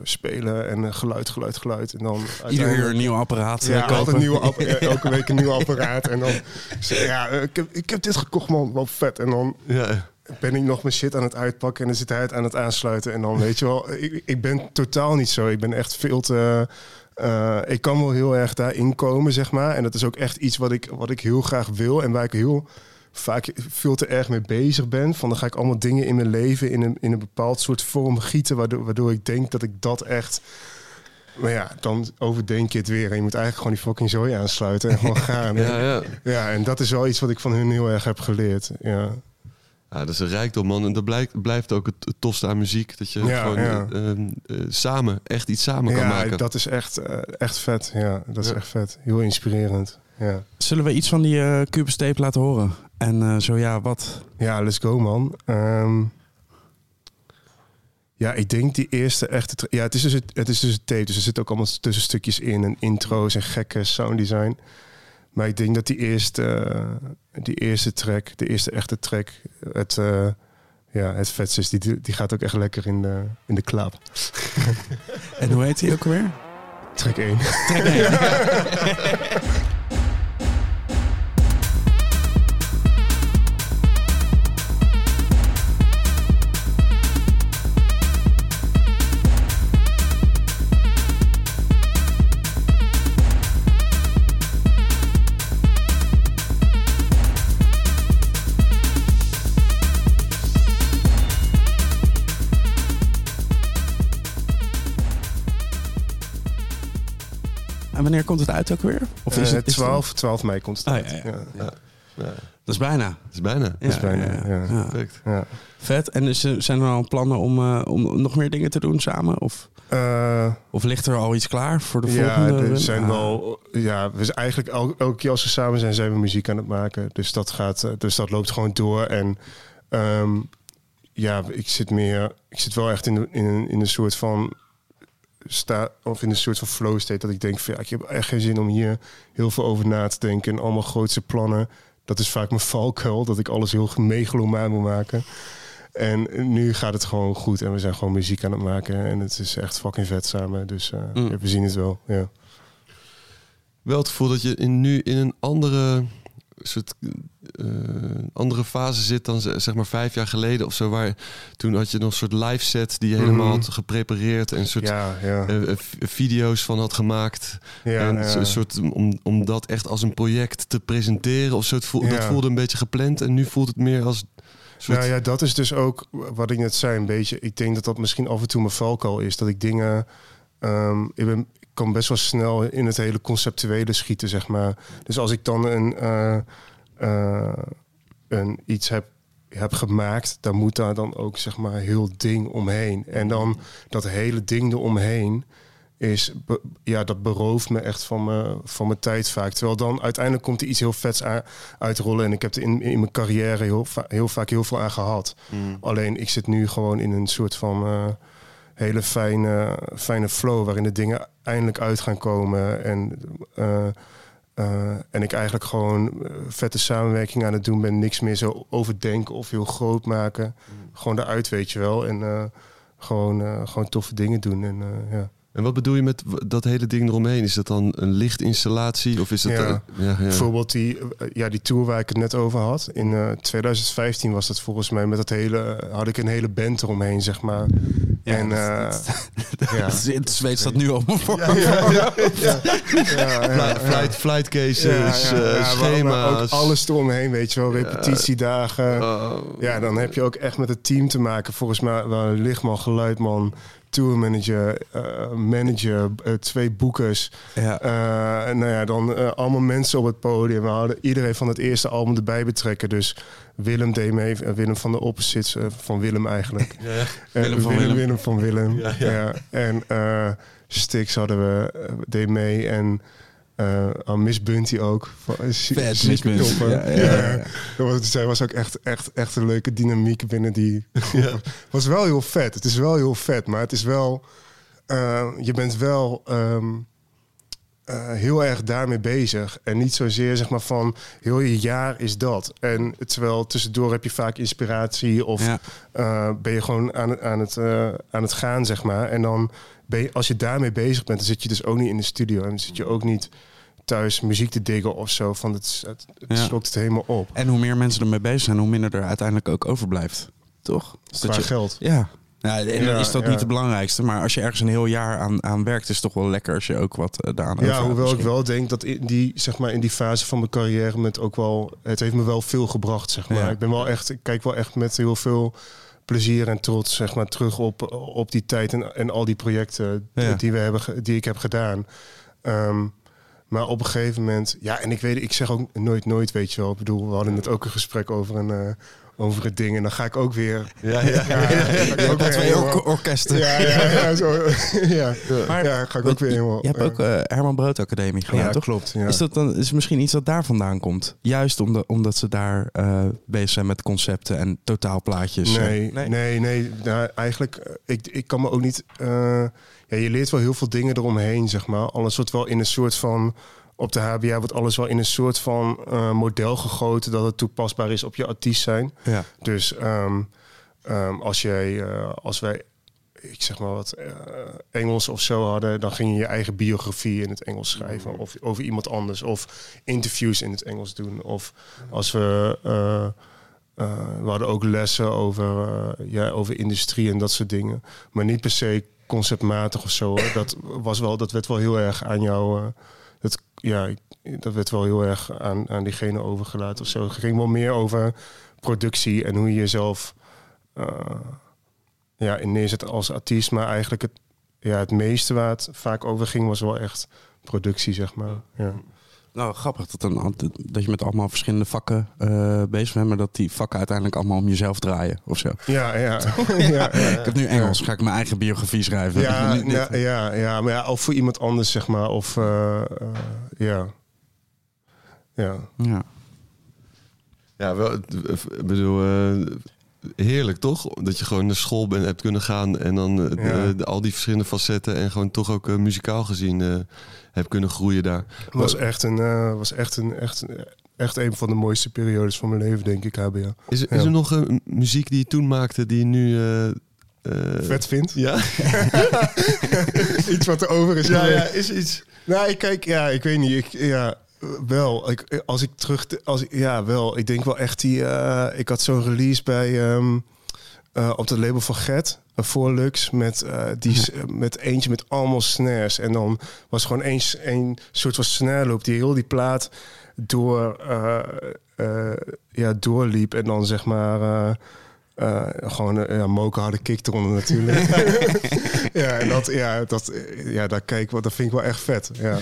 S3: spelen en geluid, geluid, geluid. En dan
S1: Ieder uur een nieuw apparaat
S3: Ja,
S1: kopen.
S3: altijd een nieuwe app- elke week een nieuw apparaat. En dan, ja, ik heb, ik heb dit gekocht, man, wel vet. En dan
S2: Ja,
S3: ben ik nog mijn shit aan het uitpakken en dan zit hij het aan het aansluiten. En dan weet je wel, ik, ik ben totaal niet zo. Ik ben echt veel te. eh, ik kan wel heel erg daarin komen, zeg maar. En dat is ook echt iets wat ik, wat ik heel graag wil en waar ik heel vaak veel te erg mee bezig ben. Van dan ga ik allemaal dingen in mijn leven in een, in een bepaald soort vorm gieten, waardoor, waardoor ik denk dat ik dat echt. Maar ja, dan overdenk je het weer. En je moet eigenlijk gewoon die fucking zooi aansluiten en gewoon gaan.
S2: ja, ja.
S3: Ja, en dat is wel iets wat ik van hun heel erg heb geleerd. Ja.
S2: Ja, dat is een rijkdom, man. En dat blijkt, blijft ook het, tofste aan muziek. Dat je
S3: Ja,
S2: gewoon
S3: ja.
S2: eh, samen, echt iets samen kan
S3: ja,
S2: maken.
S3: dat is echt, eh, echt vet. Ja, dat is
S2: Ja.
S3: echt vet. Heel inspirerend. Ja.
S1: Zullen we iets van die eh Cubus tape laten horen? En eh, zo ja, wat?
S3: ja, let's go man. Ehm, ja, ik denk die eerste echte... Ja, het is dus het, het is dus een tape. Dus er zitten ook allemaal tussenstukjes in. En intro's en gekke sounddesign. Maar ik denk dat die eerste, eh, die eerste track, de eerste echte track, het, uh, ja, het vetst is. Die, die gaat ook echt lekker in de, in de club.
S1: en hoe heet hij ook weer?
S3: Track 1.
S1: Track 1. wanneer komt het uit ook weer? Of is
S3: Eh,
S1: het is het-
S3: 12, 12 mei komt het
S1: Ah,
S3: uit.
S1: ja, ja.
S3: ja.
S2: Ja,
S1: Dat is bijna.
S2: dat is bijna.
S1: Ja,
S3: is bijna,
S1: ja,
S3: ja.
S1: ja.
S2: Perfect.
S3: ja.
S1: Vet. En is, er- zijn er al plannen om, eh, om nog meer dingen te doen samen? Of,
S3: Eh,
S1: of ligt er al iets klaar voor de
S3: ja,
S1: volgende?
S3: er zijn
S1: Ah.
S3: wel. Ja, we zijn eigenlijk el- elke keer als we samen zijn, zijn we muziek aan het maken. Dus dat gaat, dus dat loopt gewoon door. En ehm, ja, ik zit meer. Ik zit wel echt in, de, in, een, in een soort van sta of in een soort van flow state dat ik denk van ja, ik heb echt geen zin om hier heel veel over na te denken en allemaal grootse plannen. Dat is vaak mijn valkuil, dat ik alles heel megalomaan moet maken. En nu gaat het gewoon goed en we zijn gewoon muziek aan het maken en het is echt fucking vet samen. Dus eh,
S2: Mm.
S3: we zien het wel. Ja.
S2: Wel het gevoel dat je in, nu in een andere soort eh, andere fase zit dan zeg maar vijf jaar geleden of zo. Waar, toen had je nog een soort live set die je helemaal
S3: Mhm.
S2: had geprepareerd en een soort
S3: Ja, ja.
S2: eh, eh, video's van had gemaakt.
S3: ja,
S2: en een soort om, om dat echt als een project te presenteren of zo. Het voel, Dat voelde een beetje gepland en nu voelt het meer als. Soort,
S3: Nou ja, dat is dus ook wat ik net zei, een beetje. Ik denk dat dat misschien af en toe mijn valkuil is. Dat ik dingen. ik, ben, ik kan best wel snel in het hele conceptuele schieten, zeg maar. Dus als ik dan een, eh, eh, een iets heb, heb gemaakt, dan moet daar dan ook zeg maar heel ding omheen. En dan dat hele ding eromheen is, be- ja, dat berooft me echt van, me, van mijn tijd vaak. Terwijl dan uiteindelijk komt er iets heel vets uitrollen. En ik heb er in, in mijn carrière heel, va- heel vaak heel veel aan gehad.
S2: Mm.
S3: Alleen ik zit nu gewoon in een soort van eh, hele fijne, fijne flow waarin de dingen eindelijk uit gaan komen. En, eh, eh, en ik eigenlijk gewoon eh, vette samenwerking aan het doen ben. Niks meer zo overdenken of heel groot maken. Gewoon eruit, weet je wel. En gewoon, gewoon toffe dingen doen. En, ja.
S2: En wat bedoel je met dat hele ding eromheen? Is dat dan een lichtinstallatie of is het?
S3: Ja.
S2: ja, ja.
S3: Bijvoorbeeld die, ja, die tour waar ik het net over had. In eh, 2015 was dat volgens mij met dat hele, had ik een hele band eromheen, zeg maar.
S1: Ja,
S3: en eh.
S1: Het zweet staat nu al voor.
S2: Flight, flight, cases, eh, schema's.
S3: ook alles eromheen, weet je wel. Repetitiedagen.
S2: Oh.
S3: Ja, dan heb je ook echt met het team te maken. Volgens mij wel een lichtman, geluidman, tourmanager, eh, manager, eh, twee boekers.
S1: Ja.
S3: Eh, nou ja, dan allemaal mensen op het podium. We hadden iedereen van het eerste album erbij betrekken. Dus Willem deed mee, Willem van de Opposites, van Willem eigenlijk.
S2: Ja, ja.
S1: Willem van Willem.
S3: Willem van Willem.
S2: Ja.
S3: En Stix hadden we, deed mee. En eh oh, Miss Bunty ook. Eh,
S1: Vet, Miss Bunty. Ja, ja, ja, ja.
S3: Dat was, zij was ook echt, echt, echt een leuke dynamiek binnen die... was wel heel vet. Het is wel heel vet, maar het is wel... eh, je bent wel... ehm, eh, heel erg daarmee bezig. En niet zozeer zeg maar van heel je jaar is dat. En terwijl tussendoor heb je vaak inspiratie of
S1: Ja.
S3: ben je gewoon aan, het- aan, het, aan het gaan, zeg maar. En dan ben je, als je daarmee bezig bent, dan zit je dus ook niet in de studio. En dan zit je ook niet thuis muziek te diggen of zo. Van het, het, het
S1: Ja.
S3: slokt het helemaal op.
S1: En hoe meer mensen ermee bezig zijn, hoe minder er uiteindelijk ook overblijft. Toch? Dus dat je,
S3: geld.
S1: ja. Ja, en dan
S3: Ja,
S1: is dat
S3: ja.
S1: niet het belangrijkste. Maar als je ergens een heel jaar aan, aan werkt, is het toch wel lekker als je ook wat uh, daaraan
S3: Ja, hoewel ik wel denk dat in die, zeg maar, in die fase van mijn carrière met ook wel, het heeft me wel veel gebracht, zeg maar. Ik ben wel echt, ik kijk wel echt met heel veel plezier en trots, zeg maar, terug op, op die tijd en, en al die projecten die we hebben, die ik heb gedaan. Ehm, maar op een gegeven moment, ja, en ik weet, ik zeg ook nooit, nooit, weet je wel. Ik bedoel, we hadden net ook een gesprek over een, eh, over het ding en dan ga ik ook weer.
S2: Ja, ja.
S3: Ja, ja, ga ik ook weer helemaal-
S1: orkesten.
S3: ja, ja, ja, zo, ja.
S1: Maar-
S3: ja, ga ik ook weer helemaal.
S1: Je hebt ook eh, Herman Brood Academie gedaan,
S3: ja,
S1: toch?
S3: klopt. Ja.
S1: Is dat dan is misschien iets dat daar vandaan komt? Juist omdat, omdat ze daar eh, bezig zijn met concepten en totaalplaatjes.
S3: Nee,
S1: Eh,
S3: nee, nee. Nou, eigenlijk, ik, ik kan me ook niet. eh, ja, je leert wel heel veel dingen eromheen, zeg maar. Alles wordt wel in een soort van. Op de HBA wordt alles wel in een soort van eh, model gegoten dat het toepasbaar is op je artiest zijn.
S1: Ja.
S3: Dus ehm, ehm, als jij, eh, als wij, ik zeg maar wat, eh, Engels of zo hadden, dan ging je je eigen biografie in het Engels schrijven. Of over iemand anders. Of interviews in het Engels doen. Of als we. we hadden ook lessen over, ja, over industrie en dat soort dingen. Maar niet per se conceptmatig of zo. Hoor. Dat, was wel, dat werd wel heel erg aan jou. eh, dat, ja, dat werd wel heel erg aan, aan diegene overgelaten of zo. Het ging wel meer over productie en hoe je jezelf eh, ja, in neerzet als artiest. Maar eigenlijk het, ja, het meeste waar het vaak over ging was wel echt productie, zeg maar. Ja.
S1: Nou, grappig dat, een, dat je met allemaal verschillende vakken eh, bezig bent, maar dat die vakken uiteindelijk allemaal om jezelf draaien of zo.
S3: Ja, ja. ja, ja,
S1: Ik heb nu Engels, ga ik mijn eigen biografie schrijven.
S3: Ja, ja, ja, ja, maar ja, of voor iemand anders, zeg maar. Of eh, eh, ja. Ja.
S1: ja.
S2: Ja, wel, ik bedoel, eh, heerlijk toch? Dat je gewoon naar school bent, hebt kunnen gaan en dan eh,
S3: Ja.
S2: de- de- al die verschillende facetten en gewoon toch ook muzikaal gezien eh hebt kunnen groeien daar.
S3: Het was echt een, eh, was echt een, echt, echt een van de mooiste periodes van mijn leven, denk ik, HBA.
S2: Is, er- is
S3: Ja.
S2: er nog een muziek die je toen maakte die je nu... eh, eh,
S3: Vet vindt.
S2: Ja?
S3: iets wat er over is.
S2: ja, ja, is iets...
S3: Nou, ik kijk, ja, ik weet niet. Ik, ja, Wel, ik, als ik terug... Als ik, ja, wel. Ik denk wel echt die... ik had zo'n release bij... ehm, eh, op het label van Get. Een Voorlux met, eh, die, s- met eentje met allemaal snares. En dan was gewoon één één soort van snare loop die heel die plaat door, eh, eh, ja, doorliep. En dan zeg maar... eh, eh, gewoon een ja, moken harde kick eronder natuurlijk. ja, en dat, ja, dat, eh, ja, daar kijk dat vind ik wel echt vet. Ja.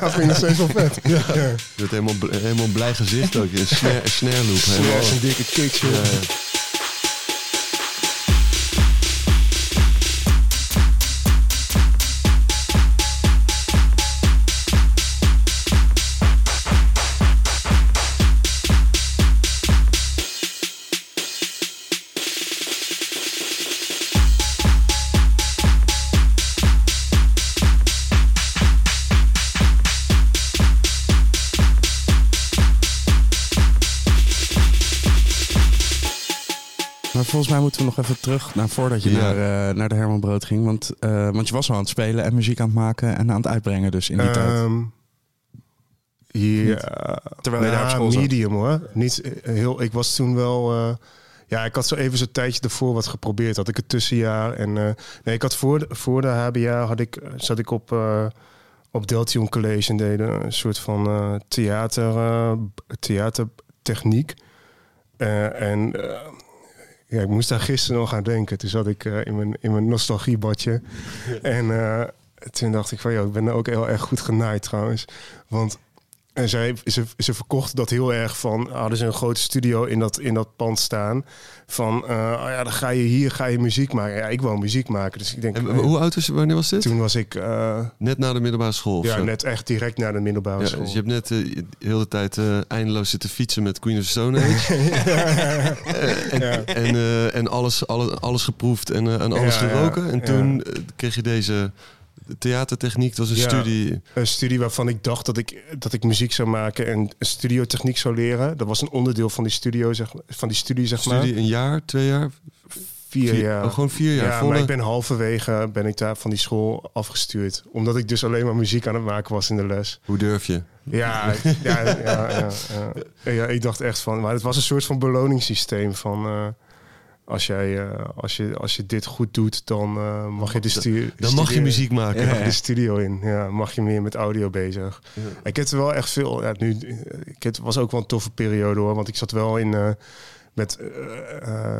S3: dat vind ik nog steeds wel vet. Ja. ja.
S2: Helemaal, helemaal blij gezicht ook. Een snare, een snare loop. Helemaal,
S3: Snares en dikke kicks. joh.
S2: Ja,
S1: volgens mij moeten we nog even terug naar voordat je
S2: Ja.
S1: naar, eh, naar de Herman Brood ging. Want, eh, want je was al aan het spelen en muziek aan het maken en aan het uitbrengen dus in die tijd.
S3: Ehm, ja,
S1: Terwijl je daar op school zat.
S3: medium hoor. Niet eh, heel, ik was toen wel... eh, ja, ik had zo even zo'n tijdje ervoor wat geprobeerd. Had ik het tussenjaar. En, eh, nee, ik had voor de, voor de HBA had ik, zat ik op, eh op Deltion College en deden een soort van eh, theater, eh, theatertechniek. Eh, en eh, ja, ik moest daar gisteren nog aan denken. Toen zat ik eh, in, mijn, in mijn nostalgiebadje. En eh, toen dacht ik van, joh, ik ben ook heel erg goed genaaid trouwens. Want en zij, ze, ze verkochten dat heel erg van, hadden ze een grote studio in dat, in dat pand staan. Van, eh, oh ja, dan ga je hier, ga je muziek maken. Ja, ik wou muziek maken, dus ik denk...
S2: En
S3: eh,
S2: hoe oud was je? Wanneer was dit?
S3: toen was ik eh,
S2: Net na de middelbare school
S3: ja,
S2: zo?
S3: net echt direct naar de middelbare
S2: Ja,
S3: school.
S2: dus je hebt net de hele tijd eindeloos zitten fietsen met Queen of Stone Age. En,
S3: Ja.
S2: en, en alles, alles, alles geproefd en, en alles geroken. En toen kreeg je deze theatertechniek. Dat was een
S3: Ja.
S2: studie.
S3: Een studie waarvan ik dacht dat ik, dat ik muziek zou maken en studiotechniek zou leren. Dat was een onderdeel van die, studio, zeg, van die studie, zeg maar.
S2: Studie een jaar, twee jaar?
S3: Vier, jaar.
S2: Oh, gewoon vier jaar.
S3: Ja,
S2: volle-
S3: maar ik ben halverwege ben ik daar van die school afgestuurd. Omdat ik dus alleen maar muziek aan het maken was in de les.
S2: Hoe durf je?
S3: Ja, ja, ja, ja, ja. Ja, ik dacht echt van... Maar het was een soort van beloningssysteem van... eh, als, jij, eh, als, je, als je dit goed doet, dan eh, mag je de stu-
S2: Dan mag je muziek maken.
S3: je de studio in. Ja, mag je meer met audio bezig. Ik heb er wel echt veel. Ja, nu, ik het was ook wel een toffe periode hoor. Want ik zat wel in eh, met,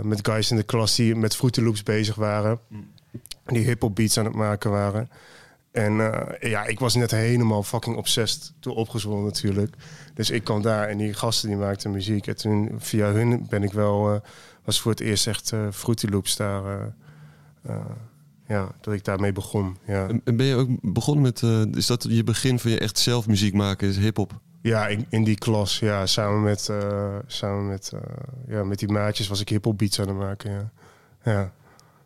S3: met guys in de klas die met Fruity Loops bezig waren. Die hip-hop beats aan het maken waren. En ja, ik was net helemaal fucking obsessed door opgezwollen natuurlijk. Dus ik kwam daar en die gasten die maakten muziek. En toen via hun ben ik wel, was voor het eerst echt eh Fruity Loops daar. eh, eh, ja, dat ik daarmee begon. Ja.
S2: En- En ben je ook begonnen met... is dat je begin van je echt zelf muziek maken? Is hip-hop?
S3: Ja, in, in die klas, ja, samen met, samen met, ja, met die maatjes was ik hiphop beats aan het maken, ja. Ja,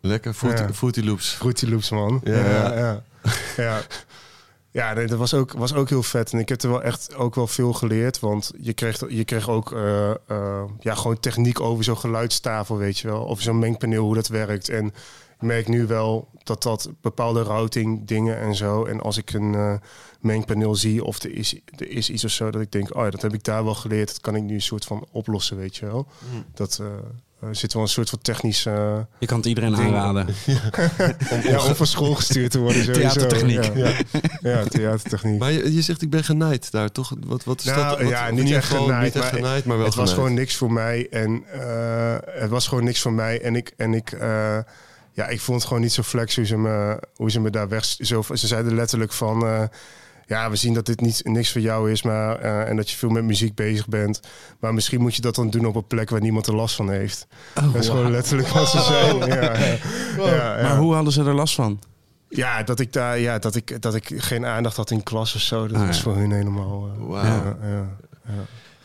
S2: Lekker, Fruity,
S3: Ja.
S2: Fruity Loops.
S3: Fruity Loops, man.
S2: Ja.
S3: Ja, ja. Ja, ja. Nee, dat was ook, was ook heel vet. En ik heb er wel echt ook wel veel geleerd. Want je kreeg, je kreeg ook eh, eh, ja, gewoon techniek over zo'n geluidstafel, weet je wel. Of zo'n mengpaneel, hoe dat werkt. En ik merk nu wel dat dat bepaalde routing dingen en zo. En als ik een eh, mengpaneel zie of er is, er is iets of zo, dat ik denk, oh ja, dat heb ik daar wel geleerd. Dat kan ik nu een soort van oplossen, weet je wel. Dat eh, er zit wel een soort van technische... eh,
S1: Je kan het iedereen
S3: Ding.
S1: aanraden.
S3: om, ja, om van school gestuurd te worden. Sowieso.
S1: Theatertechniek.
S3: Ja, ja. Ja, theatertechniek.
S2: Maar je, je zegt ik ben genaaid daar, toch? Wat, wat is
S3: Nou,
S2: dat? Wat,
S3: ja, niet echt
S2: geval
S3: genaaid,
S2: Niet echt
S3: maar
S2: genaaid, maar wel
S3: het was gewoon niks voor mij. En eh, het was gewoon niks voor mij. En ik, en ik, eh, ja, ik vond het gewoon niet zo flex hoe ze me, hoe ze me daar weg... Zo, ze zeiden letterlijk van... eh, ja, we zien dat dit niet, niks voor jou is, maar, eh, en dat je veel met muziek bezig bent. Maar misschien moet je dat dan doen op een plek waar niemand er last van heeft. dat is gewoon letterlijk wat ze. Ja. Ja, ja.
S1: Maar hoe hadden ze er last van?
S3: Ja, dat ik daar, ja, dat ik, dat ik geen aandacht had in klas of zo. Dat
S1: Ah,
S3: was
S1: ja.
S3: voor hun helemaal. eh,
S2: Wauw.
S3: ja, ja.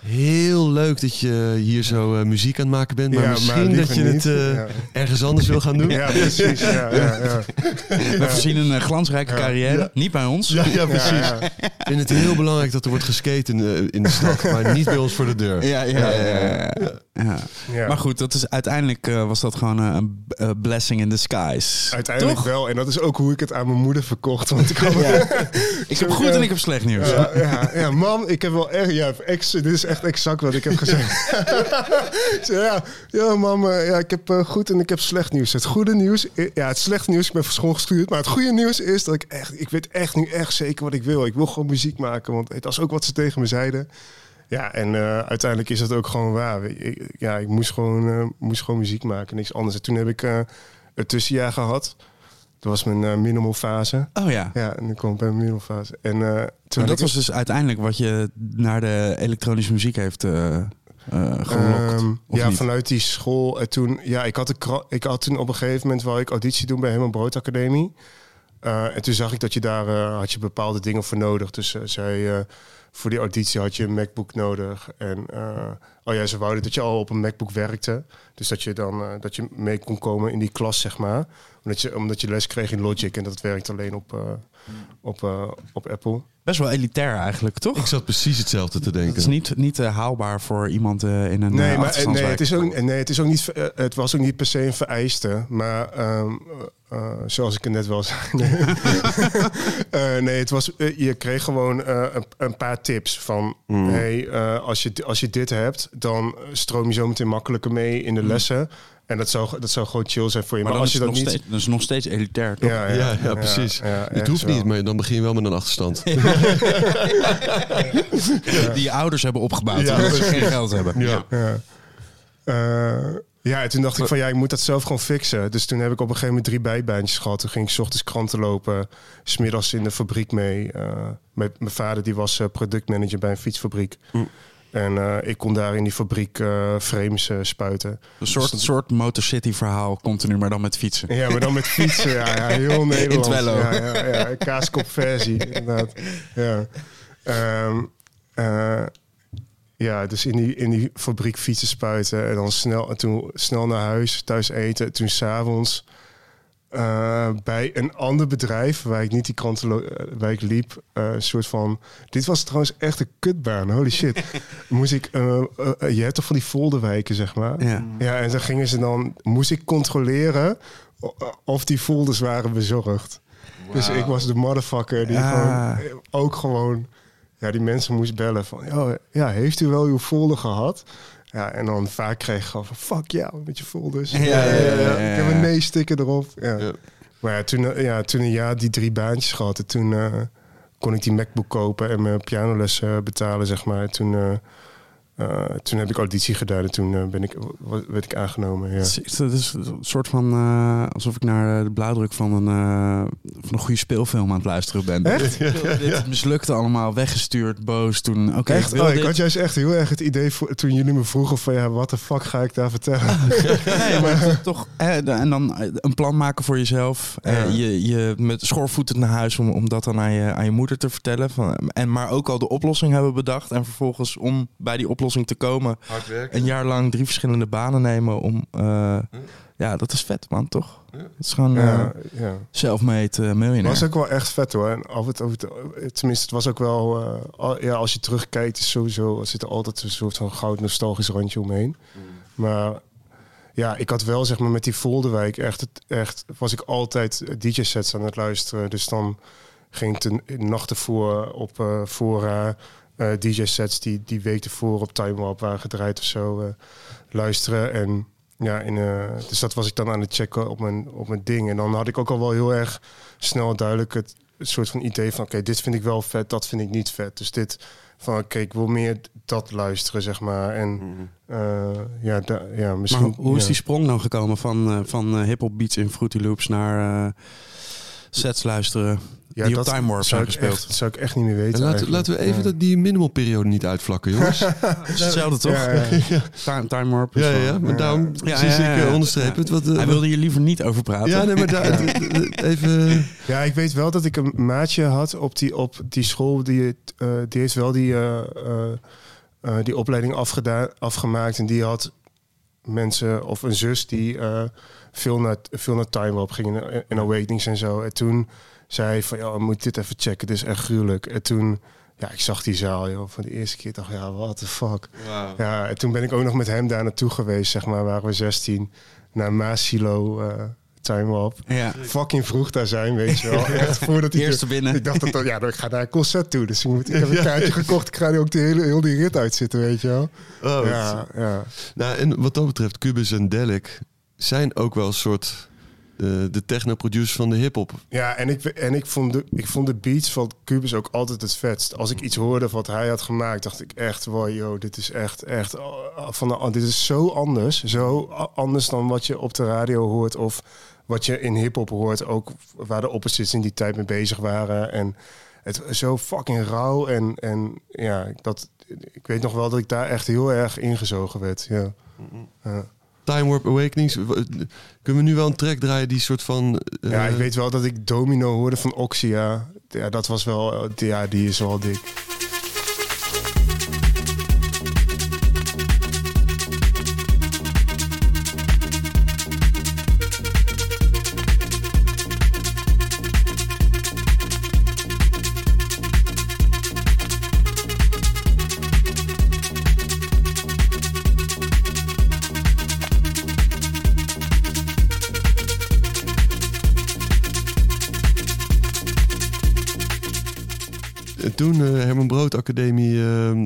S2: Heel leuk dat je hier zo eh, muziek aan het maken bent. Maar
S3: Ja,
S2: misschien dat je
S3: niet.
S2: het eh,
S3: Ja.
S2: ergens anders wil gaan doen.
S3: Ja, precies. Ja, ja, ja.
S1: We voorzien een eh, glansrijke carrière. Niet bij ons.
S2: Ja, ja, precies.
S3: Ja, ja.
S2: Ik vind het heel belangrijk dat er wordt geskate in, de- in de stad, maar niet bij ons voor de deur.
S1: Ja, ja, ja, ja. Maar goed, dat is, uiteindelijk eh, was dat gewoon eh, een blessing in disguise.
S3: Uiteindelijk
S1: Toch?
S3: wel. En dat is ook hoe ik het aan mijn moeder verkocht. Want ik had
S1: Ik heb goed en ik heb slecht nieuws.
S3: Ja, ja, ja, mam, ik heb wel echt... Ja, ex, dit is echt exact wat ik heb gezegd. Ja, ja, mam, eh, ja, ik heb goed en ik heb slecht nieuws. Het goede nieuws... Ja, het slechte nieuws, ik ben van school gestuurd. Maar het goede nieuws is dat ik echt... Ik weet echt nu echt zeker wat ik wil. Ik wil gewoon muziek maken. Want het was ook wat ze tegen me zeiden. Ja, en eh, uiteindelijk is dat ook gewoon waar. Ik, ja, ik moest gewoon, eh, moest gewoon muziek maken, niks anders. En toen heb ik eh een tussenjaar gehad. Dat was mijn minimal fase.
S1: Oh ja.
S3: Ja, en dan kwam ik bij mijn minimal fase. En toen
S1: dat
S3: ik-
S1: was dus uiteindelijk wat je naar de elektronische muziek heeft gelokt.
S3: Ehm, ja,
S1: niet?
S3: vanuit die school. En toen, ja, ik had, ik had toen op een gegeven moment wou ik auditie doen bij Helemaal Brood Academie. En toen zag ik dat je daar had je bepaalde dingen voor nodig. Dus zij, voor die auditie had je een MacBook nodig. En eh, oh ja, ze wouden dat je al op een MacBook werkte. Dus dat je dan eh, dat je mee kon komen in die klas, zeg maar. Omdat je, omdat je les kreeg in Logic en dat werkt alleen op, eh, op, eh, op Apple.
S1: Best wel elitair eigenlijk, toch?
S2: Ik zat precies hetzelfde te denken.
S1: Het is niet, niet eh, haalbaar voor iemand eh, in een
S3: Nee, maar nee, het is ook, nee, het is ook niet. Het was ook niet per se een vereiste, maar ehm, eh, eh, zoals ik het net wel zei. Nee, Eh, nee het was. je kreeg gewoon eh, een, een paar tips van. Hey, eh, als je als je dit hebt, dan stroom je zo meteen makkelijker mee in de lessen. En dat zou dat zou gewoon chill zijn voor je.
S1: Maar,
S3: als je dat
S1: nog
S3: niet.
S1: steeds, dat is nog steeds elitair, toch?
S3: Ja,
S2: Ja, ja, precies.
S3: ja,
S2: het hoeft
S3: wel.
S2: niet, maar dan begin je wel met een achterstand.
S1: Die je ouders hebben opgebouwd,
S3: Ja.
S1: omdat ze geen geld hebben.
S2: Ja.
S3: Ja. Eh, ja, toen dacht ik van ja, ik moet dat zelf gewoon fixen. Dus toen heb ik op een gegeven moment drie bijbaantjes gehad. Toen ging ik 's ochtends kranten lopen, smiddags in de fabriek mee. Eh, mijn, mijn vader die was eh, productmanager bij een fietsfabriek. En eh, ik kon daar in die fabriek eh, frames eh, spuiten.
S1: Een soort, soort Motorcity verhaal continu, maar dan met fietsen.
S3: Ja, maar dan met fietsen. Ja, ja heel Nederland.
S1: Twello.
S3: Ja, ja, ja, een kaaskop versie, inderdaad. Ja. Ehm, eh, ja, dus in die, in die fabriek fietsen spuiten. En dan snel, en toen snel naar huis, thuis eten. Toen s'avonds eh bij een ander bedrijf, waar ik niet die kranten eh, waar ik liep, eh, een soort van... Dit was trouwens echt een kutbaan, holy shit. Moest ik... je hebt toch van die folderwijken, zeg maar?
S1: Ja.
S3: Ja, en dan gingen ze dan, moest ik controleren of die folders waren bezorgd. Dus ik was de motherfucker die gewoon, ook gewoon, ja, die mensen moest bellen van, ja, ja, heeft u wel uw folder gehad? Ja, en dan vaak kreeg ik gewoon van, fuck jou met je folders.
S1: Ja, ja, ja, ja,
S3: Ik heb een
S1: ja.
S3: nee-sticker erop. Ja.
S2: Ja.
S3: Maar ja, toen, eh, ja, toen een jaar die drie baantjes gehad en toen eh, kon ik die MacBook kopen en mijn pianoles eh, betalen, zeg maar. Toen, eh, toen heb ik auditie gedaan en toen eh, ben ik, werd ik aangenomen. Ja.
S1: Het is, het is een soort van eh, alsof ik naar de blauwdruk van een, van een goede speelfilm aan het luisteren ben.
S3: Echt?
S1: Dit mislukte allemaal, weggestuurd, boos. Toen, oké, ik
S3: Echt?
S1: wil
S3: Oh, ik had juist echt heel erg het idee voor, toen jullie me vroegen van ja, wat de fuck ga ik daar vertellen?
S1: Nee, maar toch, eh, en dan een plan maken voor jezelf. Eh, je, je met schoorvoetend naar huis om, om dat dan aan je, aan je moeder te vertellen. Van, en maar ook al de oplossing hebben bedacht. En vervolgens om bij die oplossing te komen,
S2: Hard werken.
S1: een jaar lang drie verschillende banen nemen. Om, eh, ja, dat is vet man, toch? Het is gewoon
S3: ja,
S1: eh
S3: ja.
S1: self-made eh, miljonair.
S3: was ook wel echt vet hoor. En af en toe, tenminste, het was ook wel, eh, al- ja, als je terugkijkt, is sowieso, er zit er altijd een soort van goud nostalgisch randje omheen. Maar ja, ik had wel zeg maar met die Volderwijk echt, het- echt was ik altijd DJ-sets aan het luisteren. Dus dan ging ik de nacht ervoor op eh Fora eh, DJ-sets die die week ervoor op Time Warp waren gedraaid of zo eh, luisteren. En ja, in, eh, dus dat was ik dan aan het checken op mijn, op mijn ding. En dan had ik ook al wel heel erg snel duidelijk het, het soort van idee van... oké, dit vind ik wel vet, dat vind ik niet vet. Dus dit van, oké, ik wil meer dat luisteren, zeg maar. En eh, ja, da, ja, misschien...
S1: maar hoe is
S3: ja.
S1: die sprong dan gekomen van, eh, van hip-hop beats in Fruity Loops naar eh, sets luisteren
S3: Ja,
S1: die op
S3: dat
S1: Time Warp
S3: zou
S1: zijn
S3: ik
S1: gespeeld?
S3: Echt, zou ik echt niet meer
S2: En
S3: weten
S2: laten, laten we even
S3: Ja.
S2: dat, die minimalperiode niet uitvlakken, jongens.
S1: Is hetzelfde toch?
S3: Ja, ja.
S1: Time, time Warp
S2: ja, ja, maar daarom
S1: Ja,
S2: precies
S1: ja, ja,
S2: ik
S1: ja.
S2: eh, onderstreep het. Wat, eh,
S1: Hij wilde hier liever niet over praten.
S2: ja, nee, maar daar, even...
S3: Ja, ik weet wel dat ik een maatje had op die, op die school. Die, het, eh, die heeft wel die, eh, eh, eh, die opleiding afgedaan, afgemaakt. En die had mensen of een zus die eh, veel, naar, veel naar Time Warp ging in, in Awakenings en zo. En toen zei hij van, ja, we moeten dit even checken. Dit is echt gruwelijk. En toen ja, ik zag die zaal, joh, van de eerste keer. dacht ja, what the fuck. Ja, en toen ben ik ook nog met hem daar naartoe geweest, zeg maar, waren we 16. Naar Maasilo, eh Time.
S1: Ja.
S3: Fucking vroeg daar zijn, weet je wel. Echt voordat hij
S1: Eerste binnen.
S3: Ik dacht dat, ja, ik ga naar een concert toe. Dus ik, moet, ik heb een kaartje gekocht. Ik ga nu ook de hele, heel die rit uitzitten, weet je wel.
S2: Oh,
S3: ja, ja.
S2: Nou, en wat dat betreft, Cubus en Delic zijn ook wel een soort eh, de techno-producers van de hip-hop.
S3: Ja, en ik, en ik, vond de, ik vond de beats van Cubus ook altijd het vetst. Als ik iets hoorde wat hij had gemaakt, dacht ik echt, wow, yo, dit is echt, echt, uh, van de, dit is zo anders. Zo anders dan wat je op de radio hoort of wat je in hip-hop hoort. Ook waar de opposites in die tijd mee bezig waren. En het zo fucking rauw. En, en ja, dat, ik weet nog wel dat ik daar echt heel erg ingezogen werd. Ja. Ja.
S2: Time Warp Awakenings. w- Kunnen we nu wel een track draaien die soort van... eh,
S3: Ja, ik weet wel dat ik Domino hoorde van Oxia. Ja, dat was wel... eh, Ja, die is wel dik.
S2: Toen eh, Herman Brood Academie eh, eh,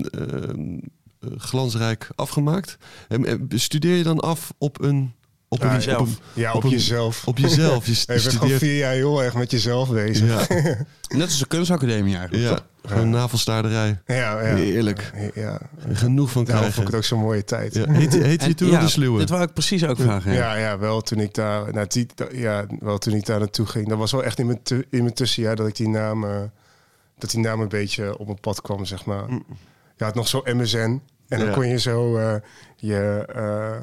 S2: glansrijk afgemaakt. En, studeer je dan af op een... Op
S3: Ja,
S1: jezelf.
S2: Op, een-
S3: Ja, op,
S2: een-
S3: jezelf.
S2: op jezelf. Je
S3: Je bent gewoon vier jaar heel erg met jezelf bezig.
S2: Ja,
S1: Net als de kunstacademie eigenlijk.
S2: ja, gewoon navelstaarderij.
S3: Ja, ja.
S2: Heerlijk.
S3: Ja,
S2: Genoeg van
S3: daarom
S2: krijgen.
S3: vond ik het ook zo'n mooie tijd.
S2: Ja. Heet, heet je
S1: En-
S2: toen
S1: ja,
S2: al de sluwe?
S1: Dit wou ik precies ook vragen. Ja.
S3: Ja, ja, wel toen ik daar, nou, die, ja, wel toen ik daar naartoe ging. Dat was wel echt in mijn, tu- in mijn tussenjaar dat ik die naam, eh, dat die naam een beetje op mijn pad kwam, zeg maar. Je had nog zo MSN en dan
S2: Ja.
S3: kon je zo eh, je, eh,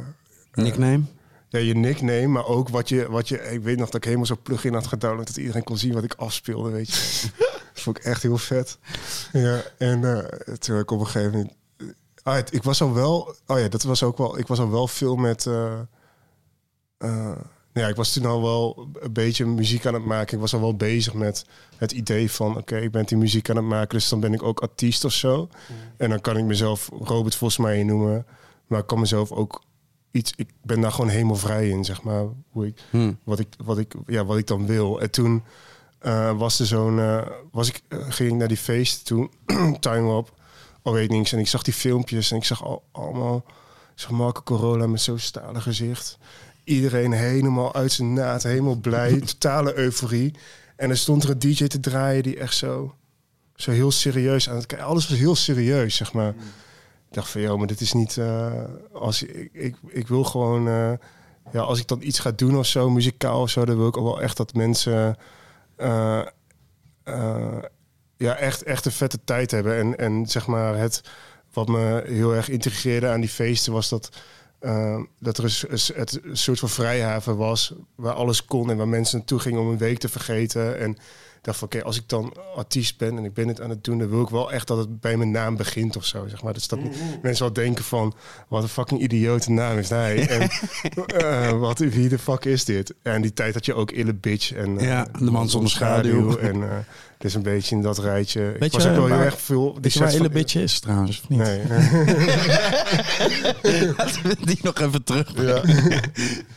S1: Nickname?
S3: ja, je nickname, maar ook wat je, wat je, ik weet nog dat ik helemaal zo'n plugin had gedownload dat iedereen kon zien wat ik afspeelde, weet je. dat vond ik echt heel vet. Ja, en eh, toen ik op een gegeven moment, ah, het- ik was al wel, oh ja, dat was ook wel, ik was al wel veel met, eh, eh, ja, ik was toen al wel een beetje muziek aan het maken. Ik was al wel bezig met het idee van, oké, ik ben die muziek aan het maken, dus dan ben ik ook artiest of zo. En dan kan ik mezelf Robert Vosmeijer noemen, maar ik kan mezelf ook iets, ik ben daar gewoon helemaal vrij in, zeg maar, hoe ik,
S1: Hm.
S3: wat ik, wat ik, ja, wat ik dan wil. En toen eh, was er zo'n, eh, was ik, eh, ging ik naar die feest toen, Time Up, Awakenings, en ik zag die filmpjes en ik zag al, allemaal zo'n Marco Corolla met zo'n stalen gezicht. Iedereen helemaal uit zijn naad, helemaal blij, totale euforie. En er stond er een DJ te draaien die echt zo, zo heel serieus aan het kijken. Alles was heel serieus, zeg maar. Ik dacht van, joh, maar dit is niet... eh, als ik, ik, ik wil gewoon... eh, ja, als ik dan iets ga doen of zo, muzikaal of zo... dan wil ik ook wel echt dat mensen... eh, ja, echt, echt een vette tijd hebben. En, en zeg maar, het wat me heel erg intrigeerde aan die feesten... was dat, eh, dat er een, het een soort van vrijhaven was... waar alles kon en waar mensen naartoe gingen om een week te vergeten... En, dacht van, oké, als ik dan artiest ben en ik ben het aan het doen, dan wil ik wel echt dat het bij mijn naam begint of zo, zeg maar. Dus dat mensen wel denken van, wat een fucking idiote naam is hij. En eh, wat, wie de fuck is dit? En die tijd had je ook Ille Bitch en eh,
S1: Ja, De Man Zonder Schaduw.
S3: En eh dus een beetje in dat rijtje.
S1: Weet
S3: ik was
S1: je
S3: ook wel heel erg veel... die
S1: Weet je waar
S3: van-
S1: Bitch is trouwens, of niet?
S3: Nee.
S1: Laten we die nog even terug.
S3: ja.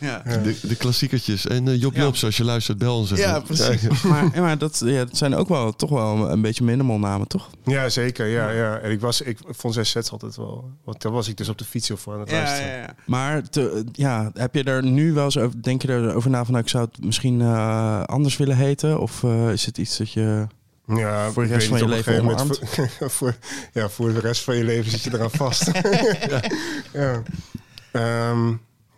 S1: Ja.
S2: De, de klassiekertjes. En eh, Job
S1: Ja.
S2: Jobs, als je luistert, bel ons even.
S1: Ja, precies. Maar, ja, maar dat, ja, dat zijn ook wel toch wel een beetje minimal namen, toch?
S3: ja, zeker. Ja, ja. En ik, was, ik vond zijn sets altijd wel... Want daar was ik dus op de fiets voor aan het luisteren.
S1: Maar te, ja, heb je er nu wel eens over, denk je erover na van, nou, ik zou het misschien eh, anders willen heten? Of eh, is het iets dat je...
S3: Ja,
S1: Voor de rest van je leven
S3: Voor, voor, ja, voor de rest van je leven zit je eraan vast. ja. Ehm,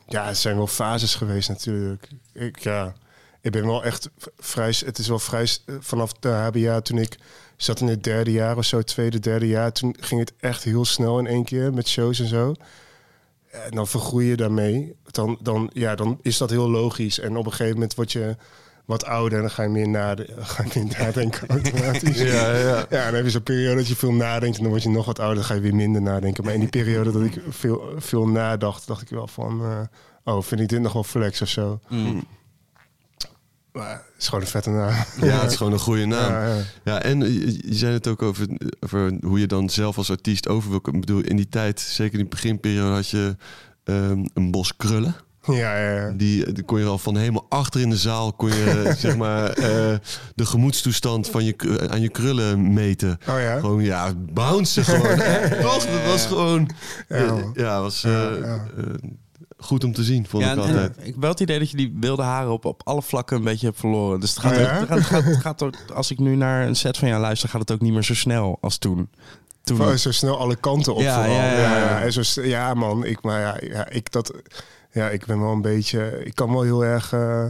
S3: ja, het zijn wel fases geweest natuurlijk. Ik, ja, ik ben wel echt vrij... Het is wel vrij... s- Vanaf de HBA toen ik zat in het derde jaar of zo, tweede, derde jaar... toen ging het echt heel snel in één keer met shows en zo. En dan vergroei je daarmee. Dan, dan, ja, dan is dat heel logisch. En op een gegeven moment word je wat ouder en dan ga je meer, nade ga je meer nadenken automatisch.
S2: Ja, ja.
S3: Ja, dan heb je zo'n periode dat je veel nadenkt en dan word je nog wat ouder, dan ga je weer minder nadenken. Maar in die periode dat ik veel, veel nadacht, dacht ik wel van, eh, oh, vind ik dit nog wel flex of zo. Maar het is gewoon een vette naam.
S2: Ja, het is gewoon een goede naam.
S3: Ja, ja.
S2: Ja, en je, je zei het ook over, over hoe je dan zelf als artiest over wil. Ik bedoel, in die tijd, zeker in de beginperiode, had je ehm, een bos krullen.
S3: Ja, ja, ja.
S2: Die, die kon je al van helemaal achter in de zaal, kon je zeg maar eh, de gemoedstoestand van je, k- aan je krullen meten.
S3: Oh ja?
S2: Gewoon, ja, bouncen gewoon. Toch? Dat was gewoon,
S3: Ja,
S2: was eh,
S3: Ja, ja.
S2: eh, goed om te zien, vond
S1: Ja,
S2: ik altijd.
S1: ik heb wel het idee dat je die wilde haren op, op alle vlakken een beetje hebt verloren. Dus het gaat,
S3: Oh ja?
S1: het gaat, het gaat, het gaat ook- als ik nu naar een set van jou luister, gaat het ook niet meer zo snel als toen. toen
S3: Oh, zo snel alle kanten op
S1: Ja,
S3: vooral.
S1: ja, ja, ja.
S3: Zo, ja man, ik, maar ja, ja, ik, dat, ja, ik ben wel een beetje... Ik kan wel heel erg... eh,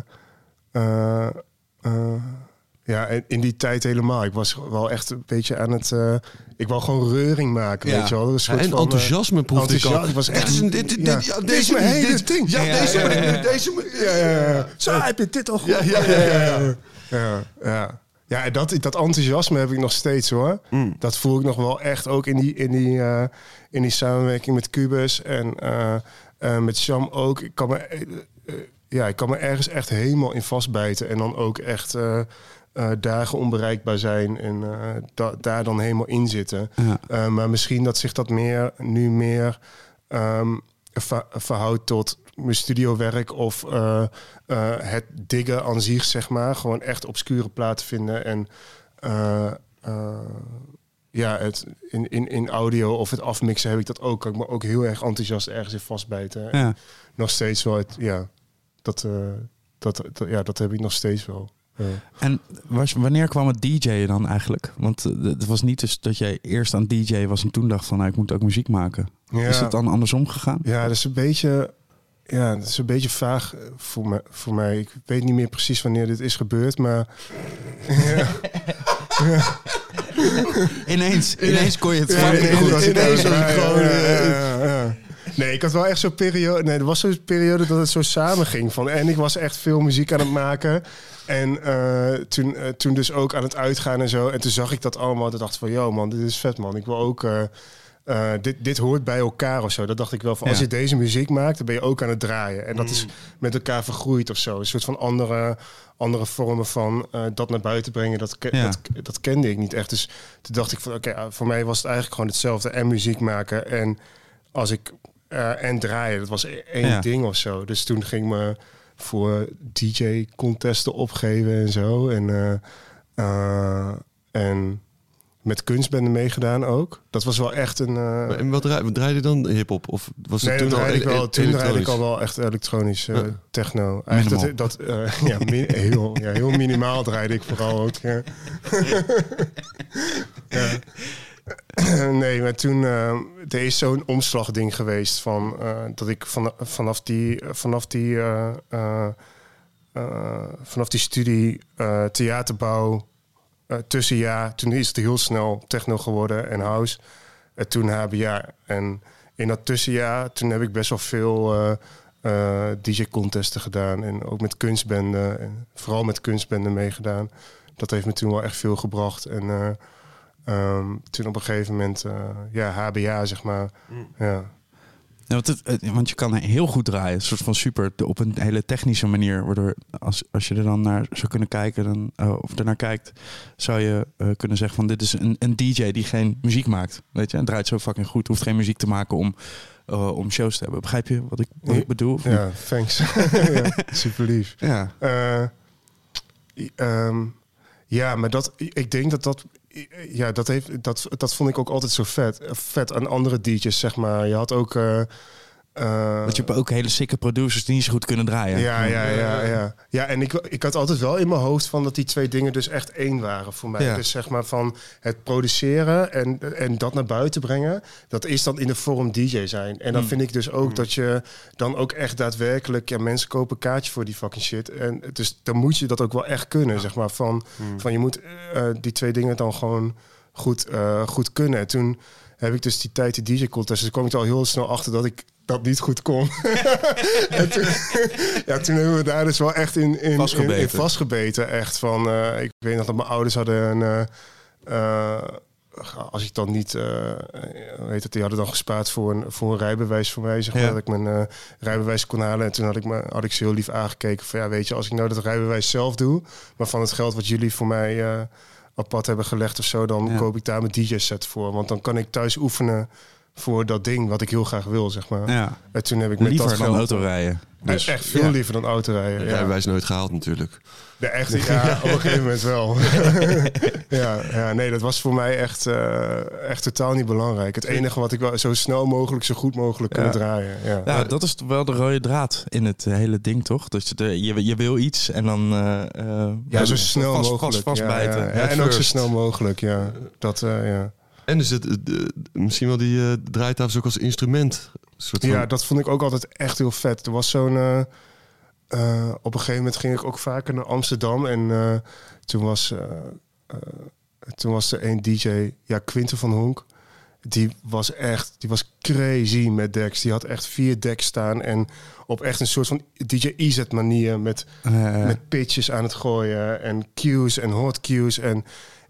S3: eh, eh, ja, in- die tijd helemaal. Ik was wel echt een beetje aan het... ik wou gewoon reuring maken,
S1: Ja.
S3: weet je wel. Een
S2: Ja,
S3: soort
S2: en
S3: van,
S2: enthousiasme proefde ik al.
S3: enthousiasme. Ik was echt...
S2: Dit is een- dit- dit-
S3: ja.
S2: dit- ja,
S3: Dit is
S2: deze
S3: mijn hele
S2: dit-
S3: ding.
S2: Ja, deze,
S1: ja, ja.
S2: deze,
S3: Ja, ja, ja. Zo heb je dit al goed.
S2: Ja, ja, ja, ja, ja.
S3: Ja, ja. ja en dat, dat enthousiasme heb ik nog steeds hoor.
S2: Mm.
S3: Dat voel ik nog wel echt ook in die, in die, in die samenwerking met Cubus en eh, met Sham ook. Ik kan, me, eh, eh, ja, ik kan me ergens echt helemaal in vastbijten. En dan ook echt dagen onbereikbaar zijn en da- daar dan helemaal in zitten.
S1: Ja.
S3: Maar misschien dat zich dat meer, nu meer ehm, ver- verhoudt tot mijn studiowerk of het diggen aan zich, zeg maar. Gewoon echt obscure platen vinden en ja, het in, in, in audio of het afmixen heb ik dat ook. Kan ik me ook heel erg enthousiast ergens in vastbijten. En
S1: Ja.
S3: Nog steeds wel, het, ja, dat, eh, dat, dat, ja, dat heb ik nog steeds wel. Ja.
S1: En was, wanneer kwam het DJ'en dan eigenlijk? Want eh, het was niet dus dat jij eerst aan DJ was en toen dacht van nou, ik moet ook muziek maken.
S3: Ja.
S1: Is het dan andersom gegaan?
S3: Ja, dat is een beetje, ja, dat is een beetje vaag eh, voor, me, voor mij. Ik weet niet meer precies wanneer dit is gebeurd, maar ja,
S1: Ineens, ineens kon je het
S3: Ja, ineens
S1: goed.
S3: was ja,
S2: gewoon, eh.
S3: Nee, ik had wel echt zo'n periode. Nee, er was zo'n periode dat het zo samen ging. Van, en ik was echt veel muziek aan het maken. En eh, toen, eh, toen dus ook aan het uitgaan en zo. En toen zag ik dat allemaal. Toen dacht ik van, yo man, dit is vet man. Ik wil ook... eh, eh, dit, dit hoort bij elkaar of zo. Dat dacht ik wel van, als je deze muziek maakt, dan ben je ook aan het draaien. En dat is met elkaar vergroeid of zo. Een soort van andere, andere vormen van eh, dat naar buiten brengen. Dat, ke- dat, dat kende ik niet echt. Dus toen dacht ik van, oké, ah, voor mij was het eigenlijk gewoon hetzelfde. En muziek maken en als ik eh, en draaien. Dat was e- één ding of zo. Dus toen ging ik me voor DJ-contesten opgeven en zo. En, eh, eh, en met kunstbenden meegedaan ook. Dat was wel echt een... eh,
S2: En wat draai- wat draaide je dan hip-hop? Of was het
S3: Nee,
S2: toen al
S3: draaide ik
S2: e-
S3: wel.
S2: e-
S3: Toen draaide ik al wel echt elektronisch eh, techno. Eigenlijk dat, dat eh, ja, heel, ja, heel minimaal draaide ik vooral ook. Ja. ja. Nee, maar toen eh, er is zo'n omslagding geweest van eh, dat ik van, vanaf die vanaf die eh, eh, eh, vanaf die studie eh, theaterbouw tussenjaar, toen is het heel snel techno geworden en house. En toen HBA. En in dat tussenjaar, toen heb ik best wel veel eh, eh, DJ-contesten gedaan. En ook met kunstbenden. En vooral met kunstbenden meegedaan. Dat heeft me toen wel echt veel gebracht. En eh, ehm, toen op een gegeven moment, eh, ja, HBA zeg maar. Ja.
S1: Ja, want, het, want je kan heel goed draaien, een soort van super, op een hele technische manier. Waardoor als, als je er dan naar zou kunnen kijken, dan, eh, of er naar kijkt, zou je eh, kunnen zeggen van dit is een, een DJ die geen muziek maakt. Weet je, en draait zo fucking goed, hoeft geen muziek te maken om, eh, om shows te hebben. Begrijp je wat ik, wat ik bedoel?
S3: ja, thanks. ja, super lief.
S1: ja.
S3: Eh, ehm, ja, maar dat, ik denk dat dat, ja, dat heeft, dat, dat vond ik ook altijd zo vet. Vet aan andere DJ's, zeg maar. Je had ook. eh, eh,
S1: Want je hebt ook hele sikke producers die niet zo goed kunnen draaien.
S3: ja, ja, ja, ja. Ja, en ik, ik had altijd wel in mijn hoofd van dat die twee dingen dus echt één waren voor mij.
S1: Ja.
S3: Dus zeg maar van het produceren en, en dat naar buiten brengen, dat is dan in de vorm DJ zijn. En dan
S1: Mm.
S3: vind ik dus ook dat je dan ook echt daadwerkelijk, ja, mensen kopen een kaartje voor die fucking shit. En dus dan moet je dat ook wel echt kunnen, zeg maar. Van, van je moet eh, die twee dingen dan gewoon goed, eh, goed kunnen. En toen heb ik dus die tijd die DJ-contest, dus kwam ik er al heel snel achter dat ik dat niet goed kon. en toen, ja, toen hebben we daar dus wel echt in, in,
S1: Vastgebeten.
S3: in vastgebeten. Echt van, eh, ik weet nog dat mijn ouders hadden een, eh, eh, als ik dan niet, eh weet het, die hadden dan gespaard voor een, voor een rijbewijs voor mij, zeg maar,
S1: Ja.
S3: dat ik mijn rijbewijs kon halen. En toen had ik, me, had ik ze heel lief aangekeken van, ja, weet je, als ik nou dat rijbewijs zelf doe, maar van het geld wat jullie voor mij apart hebben gelegd of zo, dan
S1: Ja.
S3: koop ik daar mijn DJ-set voor. Want dan kan ik thuis oefenen voor dat ding wat ik heel graag wil, zeg maar.
S1: Ja,
S3: En toen heb ik met
S1: liever
S3: dat
S1: dan
S3: geld...
S1: autorijden.
S3: Dus, echt veel
S1: ja.
S3: liever dan autorijden. Ja.
S2: Rijbewijs nooit gehaald natuurlijk.
S3: De echte, ja, op een gegeven moment wel. ja, ja, nee, dat was voor mij echt, eh, echt totaal niet belangrijk. Het enige wat ik wel zo snel mogelijk, zo goed mogelijk kunnen draaien. Ja.
S1: Ja, dat is wel de rode draad in het hele ding, toch? Dus de, je, je wil iets en dan... eh, eh,
S3: Ja, zo snel
S1: vast,
S3: mogelijk.
S1: Vast, vastbijten.
S3: ja, ja.
S2: Head
S3: en ook zo snel mogelijk, ja. Dat, eh, ja.
S2: En dus het, eh, misschien wel die eh draaitafels ook als instrument. Soort van-
S3: ja, dat vond ik ook altijd echt heel vet. Er was zo'n... eh, eh, op een gegeven moment ging ik ook vaker naar Amsterdam. En eh, toen, was, toen was er een DJ, ja, Quinten van Honk. Die was echt, die was crazy met decks. Die had echt vier decks staan en op echt een soort van DJ EZ manier met, met pitches aan het gooien en cues en hot cues en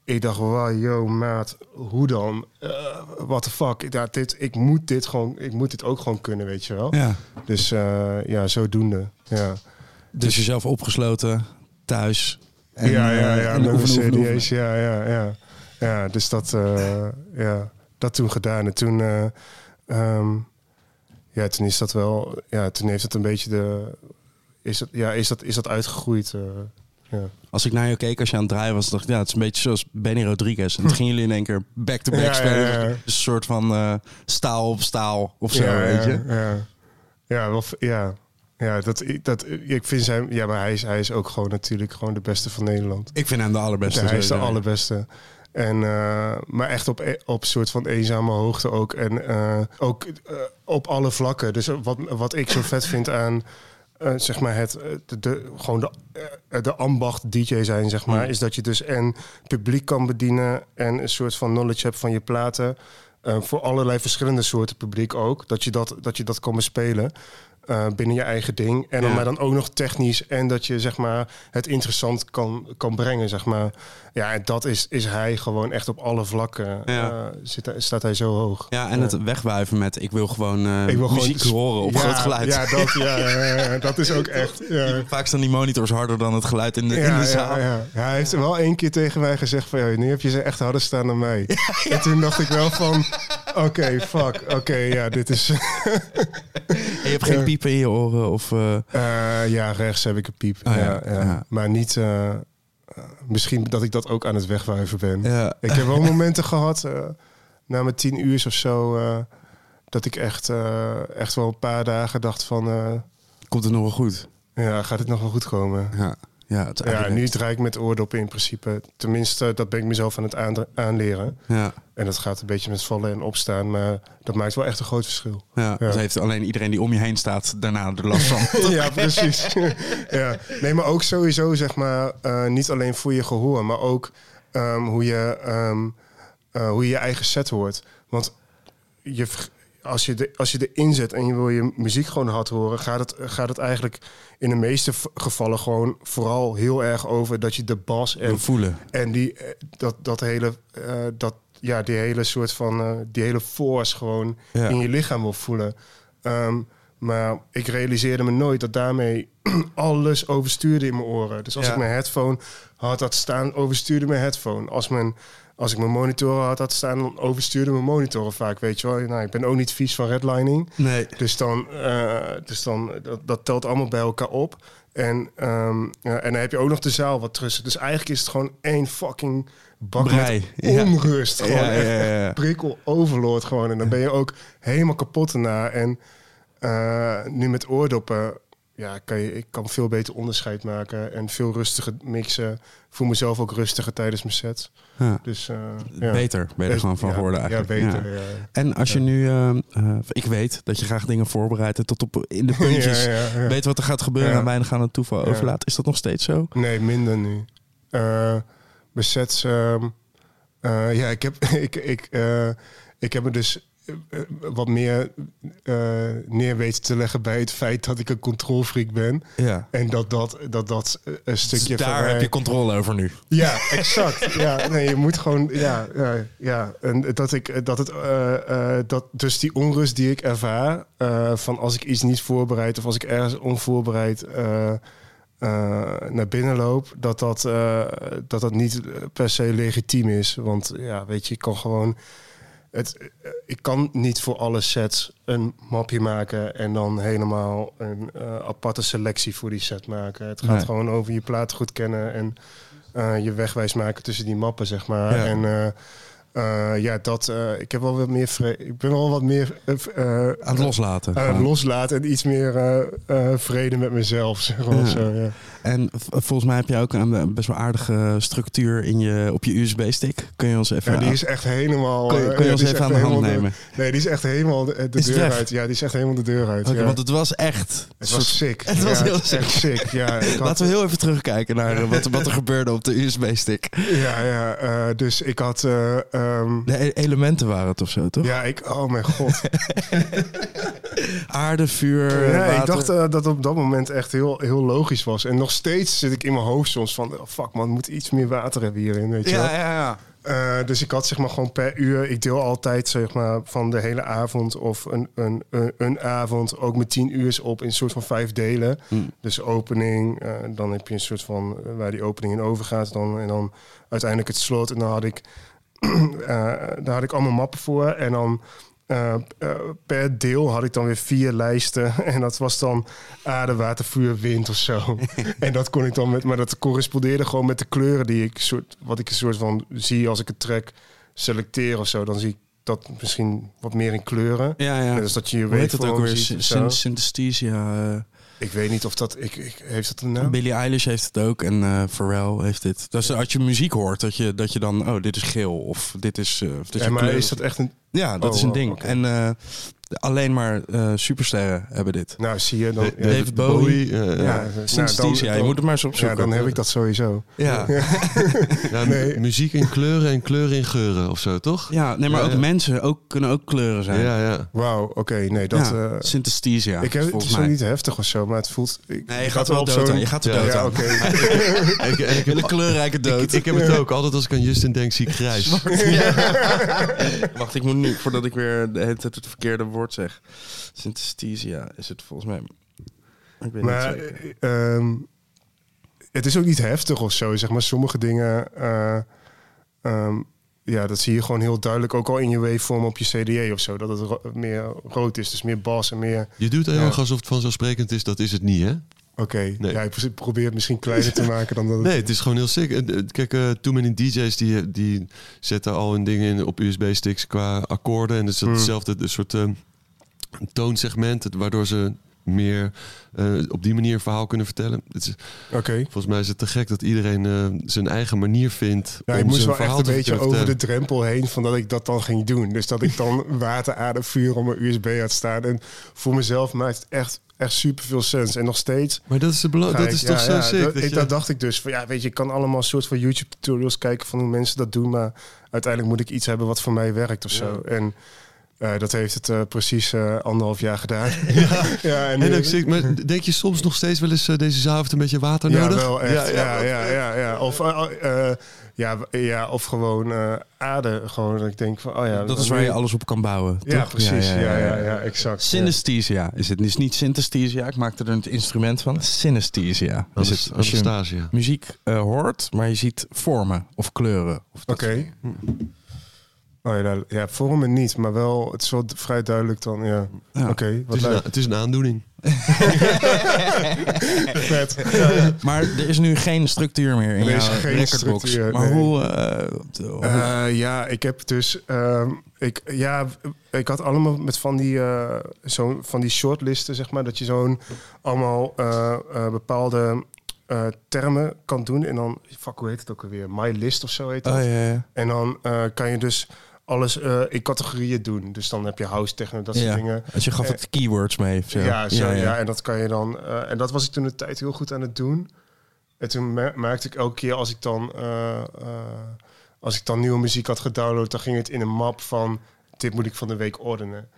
S3: ik dacht, wow, yo, maat, hoe dan? Eh what the fuck? Ja, dit, ik moet dit gewoon, ik moet dit ook gewoon kunnen, weet je wel.
S1: ja.
S3: Dus eh, ja, zodoende. Ja,
S1: Dus jezelf opgesloten, thuis. En,
S3: ja, ja,
S1: eh,
S3: ja,
S1: en
S3: met
S1: oefenen, oefenen,
S3: CD's, ja, ja, ja. Ja, dus dat, eh, ja, dat toen gedaan. En toen, eh, ehm, ja, toen is dat wel, ja, toen heeft het een beetje de, is dat, ja, is dat, is dat uitgegroeid. eh, ja.
S1: Als ik naar jou keek als je aan het draaien was, dacht ik, ja, het is een beetje zoals Benny Rodriguez. En toen gingen jullie in één keer back-to-back
S3: ja,
S1: spelen. Dus een soort van eh, staal op staal of zo,
S3: ja,
S1: weet je.
S3: Ja, ja, wel, ja. Ja, dat, dat, ik vind zijn, ja, maar hij is, hij is ook gewoon natuurlijk gewoon de beste van Nederland.
S1: Ik vind hem de allerbeste.
S3: Ja, hij is de allerbeste. En, eh, maar echt op, e- op soort van eenzame hoogte ook. En eh, ook op alle vlakken. Dus wat, wat ik zo vet vind aan eh, zeg maar het, eh, de, de, gewoon de, eh, de ambacht DJ zijn, zeg maar,
S1: Hmm.
S3: is dat je dus en publiek kan bedienen en een soort van knowledge hebt van je platen. Voor allerlei verschillende soorten publiek ook. Dat je dat, dat, je dat kan bespelen. Eh, binnen je eigen ding. En dan,
S1: Ja.
S3: maar dan ook nog technisch. En dat je zeg maar, het interessant kan, kan brengen. Zeg maar. Ja, en dat is, is hij gewoon echt op alle vlakken.
S1: Ja.
S3: eh, zit, staat hij zo hoog.
S1: Ja, en het wegwuiven met ik wil gewoon,
S3: Ik wil gewoon
S1: muziek horen op
S3: ja,
S1: groot geluid.
S3: Ja, dat, ja, dat is ook echt. Ja.
S1: Vaak staan die monitors harder dan het geluid in de, in de zaal.
S3: ja. Ja, hij heeft wel één keer tegen mij gezegd van... Ja, nu heb je ze echt harder staan dan mij. En toen dacht ik wel van... Oké, fuck. Oké, ja, dit is...
S1: Je hebt geen piepen in je oren of... eh,
S3: Eh, ja, rechts heb ik een piep.
S1: Oh, ja,
S3: ja. Maar niet... eh, misschien dat ik dat ook aan het wegwuiven ben. Ik heb wel momenten gehad... eh, na mijn tien uur of zo... dat ik echt, echt wel een paar dagen dacht van...
S1: Komt het nog wel goed?
S3: ja, gaat het nog wel goed komen?
S1: Ja, ja, het
S3: Ja, nu draai ik met oordoppen in principe. Tenminste, dat ben ik mezelf aan het aan- aanleren.
S1: Ja,
S3: En dat gaat een beetje met vallen en opstaan. Maar dat maakt wel echt een groot verschil.
S1: ja.
S3: Ja.
S1: Dus heeft alleen iedereen die om je heen staat daarna er last van.
S3: ja, precies. ja. Nee, maar ook sowieso, zeg maar, eh, niet alleen voor je gehoor, maar ook ehm, hoe, je, ehm, eh, hoe je je eigen set hoort. Want je, als, je de, als je erin zet en je wil je muziek gewoon hard horen, gaat het, gaat het eigenlijk in de meeste gevallen gewoon vooral heel erg over dat je de bas en
S1: En voelen.
S3: En die, eh, dat, dat hele, eh, dat, ja, die hele soort van, eh, die hele force gewoon
S1: Ja.
S3: in je lichaam wil voelen. Ehm, maar ik realiseerde me nooit dat daarmee alles overstuurde in mijn oren. Dus als
S1: Ja.
S3: ik mijn headphone had dat staan, overstuurde mijn headphone. Als, mijn, als ik mijn monitoren had dat staan, dan overstuurde mijn monitoren vaak, weet je wel. Nou, ik ben ook niet vies van redlining.
S1: Nee.
S3: Dus dan, eh, dus dan dat, dat telt allemaal bij elkaar op. En, ehm, ja, en dan heb je ook nog de zaal wat tussen. Dus eigenlijk is het gewoon één fucking bak
S1: Brei, ja.
S3: onrust. Gewoon
S1: Ja,
S3: prikkel overloord gewoon. En dan ben je ook helemaal kapot daarna. En eh, nu met oordoppen, ja, kan je, ik kan veel beter onderscheid maken. En veel rustiger mixen. Ik voel mezelf ook rustiger tijdens mijn sets.
S1: Ja.
S3: Dus, eh, ja.
S1: Beter ben je er gewoon van
S3: ja,
S1: geworden eigenlijk.
S3: Ja, beter. Ja.
S1: En als je nu, eh, eh, ik weet dat je graag dingen voorbereidt en tot op in de puntjes weet wat er gaat gebeuren en weinig aan het toeval overlaat. Is dat nog steeds zo?
S3: Nee, minder nu. Mijn sets... ehm, eh, ja, ik heb, ik, ik, ik heb me dus wat meer eh, neer weten te leggen bij het feit dat ik een controlfreak ben.
S1: Ja.
S3: En dat dat, dat, dat eh, een stukje
S1: Dus
S3: van
S1: daar
S3: mij-
S1: heb je controle over nu.
S3: Ja, exact. ja, nee, je moet gewoon, ja, ja, ja. En dat ik, dat het, eh, eh, dat dus die onrust die ik ervaar, eh, van als ik iets niet voorbereid of als ik ergens onvoorbereid eh, eh, naar binnen loop, dat dat, eh, dat dat niet per se legitiem is. Want ja, weet je, ik kan gewoon, het, eh, ik kan niet voor alle sets een mapje maken en dan helemaal een eh, aparte selectie voor die set maken. Het gaat
S1: Nee.
S3: gewoon over je platen goed kennen en eh, je wegwijs maken tussen die mappen, zeg maar.
S1: Ja.
S3: En eh, ja, dat, eh, ik heb wel wat meer, ik ben wel wat meer eh,
S1: Aan het loslaten.
S3: aan het
S1: Gewoon.
S3: loslaten en iets meer vrede met mezelf, zeg maar.
S1: Ja.
S3: Zo, ja.
S1: En volgens mij heb je ook een best wel aardige structuur in je, op je USB-stick. Kun je ons even,
S3: Ja, die is echt helemaal.
S1: kun je, kun je
S3: ja,
S1: ons even aan de hand nemen?
S3: nee, die is echt helemaal de, deur
S1: weg?
S3: uit. Ja, die is echt helemaal de deur uit. Ja.
S1: Want het was echt...
S3: Het was sick.
S1: Het was heel
S3: echt sick. Ja, ik had,
S1: Laten we heel even terugkijken naar wat, wat er gebeurde op de USB-stick.
S3: ja, ja dus ik had. Eh, ehm,
S1: De e- elementen waren het of zo, toch?
S3: ja, ik. Oh mijn god.
S1: Aarde, vuur,
S3: ja,
S1: water.
S3: ik dacht eh, dat het op dat moment echt heel, heel logisch was. En nog steeds zit ik in mijn hoofd soms van. oh, fuck man, we moeten iets meer water hebben hierin. Weet je wel?
S1: ja, ja, ja.
S3: Eh, dus ik had zeg maar gewoon per uur, ik deel altijd zeg maar van de hele avond of een, een, een, een avond ook met tien uur op in een soort van vijf delen.
S1: Hmm.
S3: Dus opening, eh, dan heb je een soort van waar die opening in overgaat dan, en dan uiteindelijk het slot. En dan had ik, daar had ik allemaal mappen voor en dan eh, eh, per deel had ik dan weer vier lijsten. En dat was dan aarde, water, vuur, wind of zo. en dat kon ik dan met, maar dat correspondeerde gewoon met de kleuren die ik soort, wat ik een soort van zie als ik een track selecteer of zo. Dan zie ik dat misschien wat meer in kleuren.
S1: Ja, ja.
S3: Dus dat je je
S1: heet het ook weer? Synesthesia.
S3: Ik weet niet of dat, ik, ik, heeft dat een naam?
S1: Billie Eilish heeft het ook en eh Pharrell heeft dit. Dus als je muziek hoort, dat je, dat je dan, oh, dit is geel of dit is... eh, dit
S3: Ja,
S1: is
S3: maar
S1: kleur.
S3: is dat echt een...
S1: Ja, dat
S3: Oh,
S1: is een
S3: wow,
S1: ding. En eh, alleen maar eh, supersterren hebben dit.
S3: Nou, zie je dan...
S2: Da-
S3: ja,
S1: David Bowie.
S2: eh,
S3: ja,
S2: ja.
S3: nou,
S1: je moet het maar eens
S3: Ja,
S1: opzoeken.
S3: dan heb ik dat sowieso.
S1: Ja.
S2: Ja,
S3: Nee.
S2: Muziek in kleuren en kleuren in geuren of zo, toch?
S1: ja, nee, maar
S2: Ja,
S1: ook
S2: ja.
S1: mensen ook, kunnen ook kleuren zijn.
S2: Ja, ja.
S3: Wauw, oké, nee, dat...
S1: Ja,
S3: eh,
S1: synesthesia,
S3: ik heb, het is
S1: mij.
S3: niet heftig of zo, maar het voelt... Ik,
S1: Nee, je gaat er wel dood aan. Je gaat er
S2: Ja,
S1: dood
S3: Ja,
S1: aan.
S3: oké.
S2: Ik, ik, heb,
S1: Hele kleurrijke dood.
S2: ik, ik heb het ook. Altijd als ik aan Justin denk, zie ik grijs.
S1: Wacht, ik moet nu, voordat ik weer de hele tijd het verkeerde woord zeg. Synesthesia is het volgens mij. Ik weet
S3: Maar
S1: niet zeker.
S3: eh, ehm, het is ook niet heftig of zo, zeg maar. Sommige dingen, eh, ehm, ja, dat zie je gewoon heel duidelijk. Ook al in je waveform op je CDA of zo. Dat het ro- meer rood is, dus meer bas en meer...
S2: Je doet heel
S3: Ja.
S2: erg alsof het vanzelfsprekend is. Dat is het niet, hè?
S3: Oké,
S2: Nee.
S3: ja, ik pro- probeer het misschien kleiner te maken dan dat het...
S2: Nee, het is gewoon heel sick. Eh, Kijk, eh Too Many DJ's die, die zetten al hun dingen in op USB-sticks qua akkoorden. En het is
S3: Hmm.
S2: hetzelfde een soort eh, toonsegment, waardoor ze meer eh, op die manier een verhaal kunnen vertellen. Het is,
S3: Oké.
S2: volgens mij is het te gek dat iedereen eh, zijn eigen manier vindt.
S3: Ja,
S2: om
S3: ik moest wel echt een beetje over de drempel heen van dat ik dat dan ging doen. Dus dat ik dan water, aarde, vuur op mijn USB had staan. En voor mezelf maakt het echt, echt super veel sens. En nog steeds
S2: Maar dat is, de bela-
S3: Ga
S2: dat is
S3: ja,
S2: toch zo
S3: ja,
S2: sick?
S3: Dat,
S2: dat
S3: ik,
S2: je-
S3: dat dacht ik dus. Van, ja, weet je, ik kan allemaal soort van YouTube tutorials kijken van hoe mensen dat doen. Maar uiteindelijk moet ik iets hebben wat voor mij werkt of zo. En eh, dat heeft het eh, precies eh, anderhalf jaar gedaan. ja, en,
S2: En
S3: nu-
S2: ook sick, maar denk je soms nog steeds wel eens deze avond een beetje water
S3: ja,
S2: nodig?
S3: wel echt. Ja, ja,
S2: wat-
S3: ja, ja, Of, eh, eh, ja, ja, of gewoon eh, aarde. Gewoon dat ik denk van, oh ja.
S1: Dat is waar je alles op kan bouwen.
S3: Ja,
S1: toch?
S3: precies. Ja, ja, ja, exact. ja.
S1: Synesthesia is het. Dus niet synesthesia. Ik maakte er een instrument van. Synesthesia. Is het, als je
S2: Anastasia.
S1: muziek eh, hoort, maar je ziet vormen of kleuren. Of dat
S3: Oké. Oh ja, daar- ja, vormen niet, maar wel, het is wel vrij duidelijk dan, ja.
S1: Ja.
S3: Oké,
S2: Het
S3: wat
S2: is, een, het is een aandoening.
S3: Vet.
S1: Maar er is nu geen structuur meer in
S3: Er is
S1: jouw
S3: geen
S1: recordbox.
S3: structuur,
S1: maar
S3: nee.
S1: hoe... eh, hoe-
S3: Eh, ja, ik heb dus. ehm, ik, ja, ik had allemaal met van die, eh, zo, van die shortlisten, zeg maar. Dat je zo'n allemaal eh, eh, bepaalde eh, termen kan doen. En dan, fuck, hoe heet het ook alweer? My list of zo heet dat.
S1: oh, ja, ja.
S3: En dan eh, kan je dus alles eh, in categorieën doen. Dus dan heb je house techno, dat soort
S1: Ja.
S3: dingen.
S1: Als je gaf het keywords mee. of zo.
S3: Ja, zo, ja, en dat kan je dan. eh, en dat was ik toen de tijd heel goed aan het doen. En toen mer- merkte ik elke keer als ik dan. eh, eh, als ik dan nieuwe muziek had gedownload, dan ging het in een map van dit moet ik van de week ordenen.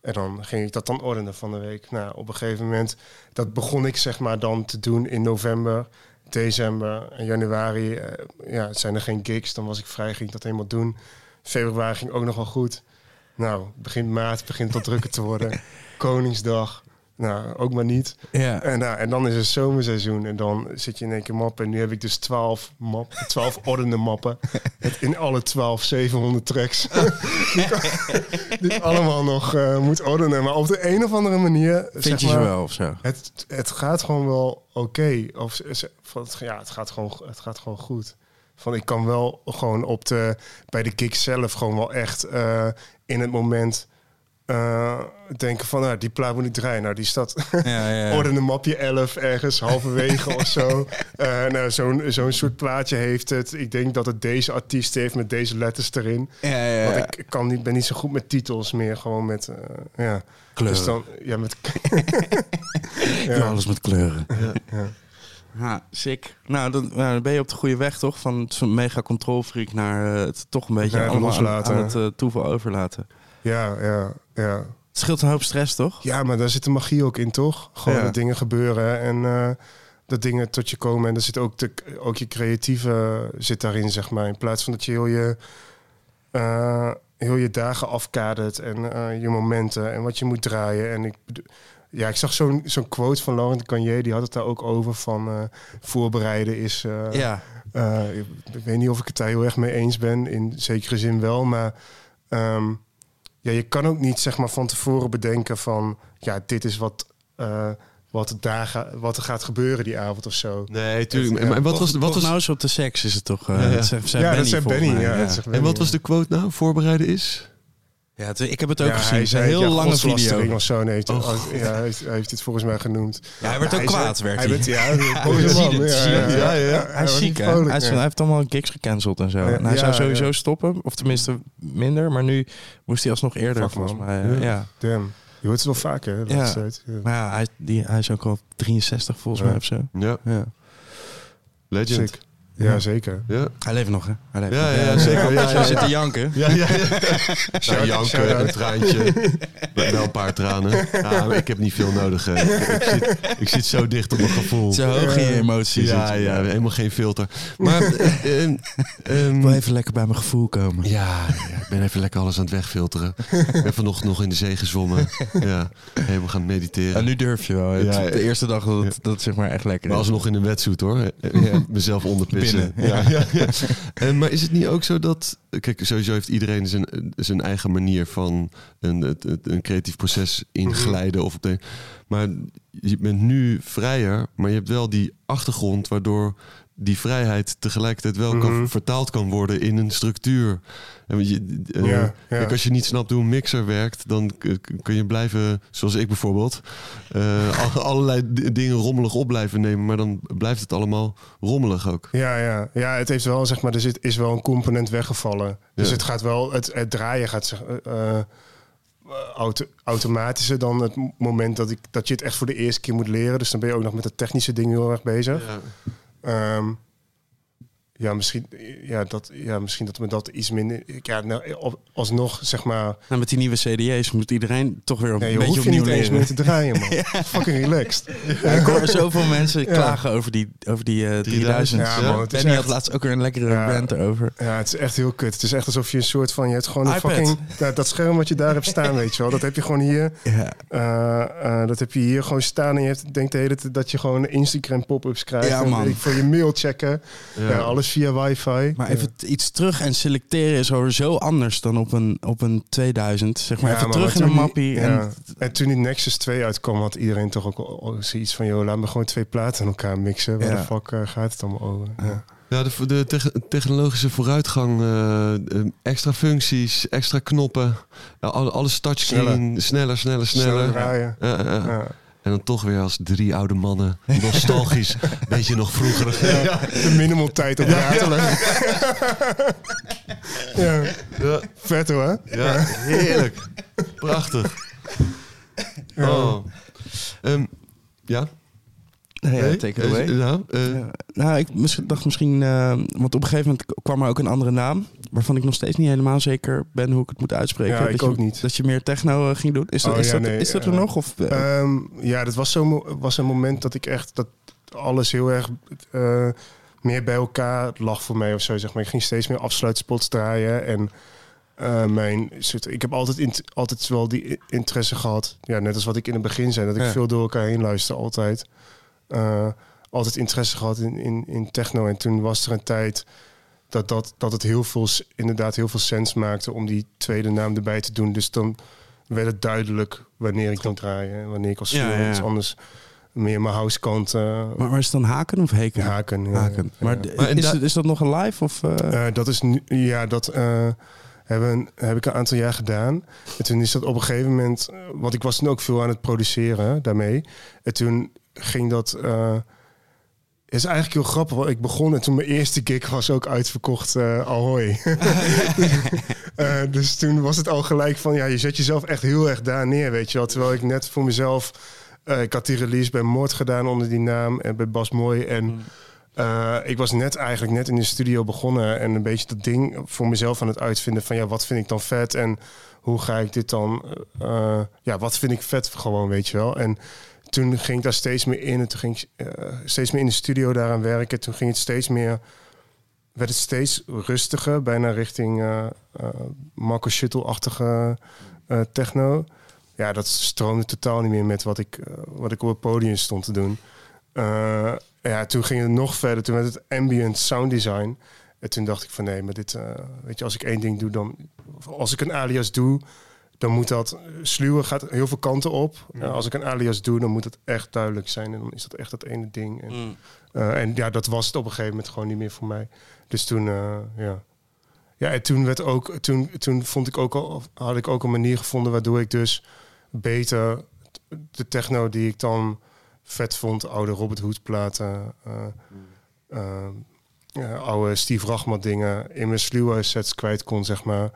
S3: En dan ging ik dat dan ordenen van de week. Nou, op een gegeven moment, dat begon ik zeg maar dan te doen in november, december en januari. eh, ja, zijn er geen gigs, dan was ik vrij, ging ik dat helemaal doen. Februari ging ook nog wel goed. Nou, begin maart begint het drukker te worden. Koningsdag, nou, ook maar niet.
S1: Ja.
S3: En, nou, en dan is het zomerseizoen en dan zit je in één keer mappen. En nu heb ik dus 12, map, 12 ordende mappen. Met in alle 12 700 tracks. die, ik- die ik allemaal nog eh, moet ordenen. Maar op de een of andere manier...
S1: Vind
S3: zeg
S1: je ze
S3: maar,
S1: wel of zo?
S3: Het, het gaat gewoon wel oké. Of ze- ze- ja, het gaat, gewoon, het gaat gewoon goed. Van ik kan wel gewoon op de, bij de gig zelf gewoon wel echt eh, in het moment eh, denken van nou, die plaat moet ik draaien. Nou, die staat
S1: Ja, ja.
S3: ordende mapje 11 ergens halverwege of zo. Eh, nou, zo'n zo'n soort plaatje heeft het. Ik denk dat het deze artiest heeft met deze letters erin.
S1: Ja, ja,
S3: Want
S1: ja.
S3: ik kan niet, ben niet zo goed met titels meer. Gewoon met, eh, ja.
S1: Kleuren.
S3: Dus dan, ja, met...
S1: Ja, alles met kleuren.
S3: ja.
S1: Ja, sick. Nou dan, nou, dan ben je op de goede weg, toch? Van zo'n mega controlfreak naar eh, het toch een beetje
S3: Ja, het
S1: allemaal aan,
S3: loslaten.
S1: aan het eh, toeval overlaten.
S3: Ja, ja, ja.
S1: Het scheelt een hoop stress, toch?
S3: Ja, maar daar zit de magie ook in, toch? Gewoon
S1: Ja.
S3: dat dingen gebeuren en eh, dat dingen tot je komen. En er zit ook, de, ook je creatieve zit daarin, zeg maar. In plaats van dat je heel je, heel je dagen afkadert en je momenten en wat je moet draaien. En ik, bedo- ja, ik zag zo'n zo'n quote van Laurent Kanye, die had het daar ook over van eh, voorbereiden is... eh,
S1: Ja.
S3: eh, ik weet niet of ik het daar heel erg mee eens ben. In zekere zin wel. Maar ehm, ja, je kan ook niet zeg maar, van tevoren bedenken van... ja, dit is wat, eh, wat, daar ga- wat er gaat gebeuren die avond of zo.
S2: Nee, tuurlijk.
S3: Ja.
S2: Maar wat was,
S1: Wat
S2: was,
S1: nou zo op de seks is het toch? eh,
S2: Ja, ja.
S1: Dat zei, zei
S3: ja,
S1: Benny
S3: dat zei
S1: volgens
S3: Benny.
S1: mij,
S3: Ja,
S1: ja.
S3: dat zegt
S2: en wat was de quote nou? Voorbereiden is?
S1: Ja, ik heb het ook
S3: Ja,
S1: gezien.
S3: hij
S1: een heel
S3: ja,
S1: lange video.
S3: Of zo, nee,
S2: Oh,
S3: ja, hij, heeft, hij heeft het volgens mij genoemd.
S1: Ja, hij werd ook kwaad, werd
S3: hij. werd, ja,
S1: Hij is ziek, hè? Hij, heeft allemaal gigs gecanceld en zo. En hij zou sowieso stoppen, of tenminste minder. Maar nu moest hij alsnog eerder,
S3: Fuck,
S1: volgens mij.
S3: Ja. Damn. Je hoort het wel vaker, hè, de
S1: Ja.
S3: tijd.
S1: Maar ja, hij, die, hij is ook al 63 volgens mij of zo.
S2: Ja,
S1: Ja.
S2: legend.
S3: Ja, zeker.
S2: Ja,
S1: Hij leeft nog, hè? Hij leeft
S2: Ja,
S1: nog.
S2: ja, ja, zeker. Ja,
S1: zit te janken.
S2: ja, ja. ja. Nou, janken, een traantje. Wel een paar tranen. Ja, maar ik heb niet veel nodig. Ik, ik, zit, ik zit zo dicht op mijn gevoel.
S1: Zo hoog in je emoties.
S2: Ja, ja, helemaal geen filter. Maar eh, ehm, ehm,
S1: Ik wil even lekker bij mijn gevoel komen.
S2: ja, ja, ik ben even lekker alles aan het wegfilteren. Ik ben vanochtend nog in de zee gezwommen. Ja, helemaal gaan mediteren.
S1: En nu durf je wel. Het-
S2: Ja, ja.
S1: de eerste dag dat het, dat zeg maar echt lekker
S2: Maar
S1: is.
S2: alsnog in een wetsuit hoor.
S1: Ja.
S2: Mezelf onderpissen. Ja, ja, ja. En, maar is het niet ook zo dat... Kijk, sowieso heeft iedereen zijn, zijn eigen manier van een, een creatief proces inglijden. Of op de, maar je bent nu vrijer, maar je hebt wel die achtergrond... waardoor die vrijheid tegelijkertijd wel kan,
S3: Mhm.
S2: vertaald kan worden in een structuur. En je, eh,
S3: Ja, ja.
S2: Kijk, als je niet snapt hoe een mixer werkt, dan kun je blijven, zoals ik bijvoorbeeld, al- allerlei dingen rommelig op blijven nemen, maar dan blijft het allemaal rommelig ook.
S3: Ja, ja. ja, het heeft wel, zeg maar, er zit, is wel een component weggevallen. Dus
S2: Ja.
S3: het gaat wel, het, het draaien gaat eh, auto, automatischer dan het moment dat, ik, dat je het echt voor de eerste keer moet leren. Dus dan ben je ook nog met het technische ding heel erg bezig. Ehm, ja, misschien, ja, dat, ja, misschien dat me dat iets minder. Ja, nou, alsnog zeg maar.
S1: Nou, met die nieuwe CD's moet iedereen toch weer een
S3: Nee,
S1: beetje opnieuw
S3: niet eens meer te draaien, man. Fucking relaxed.
S1: Ja, ik hoor zoveel mensen
S3: Ja.
S1: klagen over die, over die eh 3000.
S3: Ja, man, het is
S1: Benny had laatst ook weer een lekkere
S3: Ja.
S1: rant erover.
S3: Ja, het is echt heel kut. Het is echt alsof je een soort van... Je hebt gewoon een
S1: iPad.
S3: fucking... Dat scherm wat je daar hebt staan, weet je wel. Dat heb je gewoon hier...
S1: Ja.
S3: eh, eh, dat heb je hier gewoon staan. En je hebt, denkt de hele tijd dat je gewoon Instagram pop-ups krijgt.
S1: Ja, man.
S3: ik, voor je mail checken.
S2: Ja.
S3: Ja. Alles via wifi.
S1: Maar even iets terug en selecteren is sowieso anders dan op een, op een 2000. Zeg maar
S3: Ja,
S1: even
S3: maar
S1: terug in een
S3: die-
S1: mappie.
S3: ja.
S1: En,
S3: En toen die Nexus 2 uitkwam, had iedereen toch ook zoiets van... joh, laat me gewoon twee platen aan elkaar mixen. Waar
S1: Ja.
S3: de fuck eh, gaat het allemaal over? Ja.
S2: Ja, de, de tech- technologische vooruitgang, eh, eh, extra functies, extra knoppen, ja, alle- alles touchscreen, sneller, sneller,
S3: Sneller
S2: sneller.
S3: draaien.
S2: En dan toch weer als drie oude mannen, nostalgisch, weet je nog vroeger.
S3: Ja, de minimal tijd op ratelen. ja.
S2: Ja.
S3: Vet hoor.
S2: Ja, heerlijk. Prachtig. Oh. Ehm, ja? Nee?
S1: take it away.
S2: nou,
S1: Ja. Nou, ik dacht misschien... eh, want op een gegeven moment kwam er ook een andere naam. waarvan ik nog steeds niet helemaal zeker ben hoe ik het moet uitspreken.
S3: Ja,
S1: dat
S3: ik
S1: je,
S3: ook niet.
S1: Dat je meer techno eh, ging doen. Is dat,
S3: Oh,
S1: is
S3: ja,
S1: dat,
S3: nee,
S1: is dat er nog? Of, eh,
S3: Ehm, ja, dat was, zo, was een moment dat ik echt dat alles heel erg meer bij elkaar lag voor mij of zo. Zeg maar. Ik ging steeds meer afsluitspots draaien. En mijn soort, ik heb altijd, altijd wel die interesse gehad. Ja, net als wat ik in het begin zei, dat ik
S1: Ja.
S3: veel door elkaar heen luister altijd. Eh, altijd interesse gehad in, in, in techno. En toen was er een tijd dat, dat, dat het heel veel, inderdaad heel veel sens maakte om die tweede naam erbij te doen. Dus dan werd het duidelijk wanneer ik dan draaien en wanneer ik als
S1: Ja,
S3: iets anders meer mijn housekant uh,
S1: maar, maar is het dan haken of heken?
S3: haken. ja.
S1: Haken. Maar, is, is dat nog een live? Of, eh?
S3: Eh, dat is nu, ja, dat eh, hebben, heb ik een aantal jaar gedaan. En toen is dat op een gegeven moment, eh, want ik was toen ook veel aan het produceren daarmee. En toen ging dat. het is eigenlijk heel grappig, want ik begon en toen mijn eerste gig was ook uitverkocht. eh Ahoy. Eh, dus toen was het al gelijk van, ja, je zet jezelf echt heel erg daar neer, weet je wel. Terwijl ik net voor mezelf, ik had die release bij Moord gedaan onder die naam en bij Bas Mooi. En eh, ik was net eigenlijk net in de studio begonnen en een beetje dat ding voor mezelf aan het uitvinden van, ja, wat vind ik dan vet en hoe ga ik dit dan, ja, wat vind ik vet gewoon, weet je wel. En toen ging ik daar steeds meer in en toen ging ik eh, steeds meer in de studio daaraan werken. Toen ging het steeds meer werd het steeds rustiger, bijna richting uh, uh, Marco Shuttle-achtige techno. Ja, dat stroomde totaal niet meer met wat ik, wat ik op het podium stond te doen. Ja, toen ging het nog verder. Toen werd het ambient sound design. En toen dacht ik van nee, maar dit, weet je, als ik één ding doe, dan als ik een alias doe, dan moet dat sluwen gaat heel veel kanten op. Mm. Uh, als ik een alias doe, dan moet het echt duidelijk zijn en dan is dat echt dat ene ding. En, mm. uh, en ja, dat was het op een gegeven moment gewoon niet meer voor mij. Dus toen, uh, ja. Ja, en toen werd ook, toen, toen vond ik ook al, had ik ook een manier gevonden waardoor ik dus beter de techno die ik dan vet vond, oude Robert Hood platen, uh, oude Steve Rachmat dingen, in mijn sluwe sets kwijt kon, zeg maar.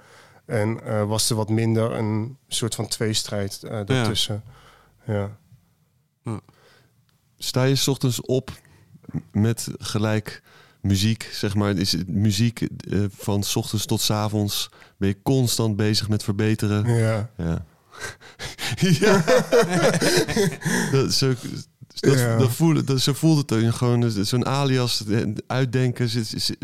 S3: En uh, was er wat minder een soort van tweestrijd uh, daartussen. Ja.
S2: ja. Sta je 's ochtends op met gelijk muziek, zeg maar, is het muziek uh, van 's ochtends tot 's avonds ben je constant bezig met verbeteren.
S3: Ja.
S2: Ja. ja. dat, zo, dat, ja. dat voelde, dat, zo voelde het. Gewoon zo'n alias uitdenken. Zit, zit,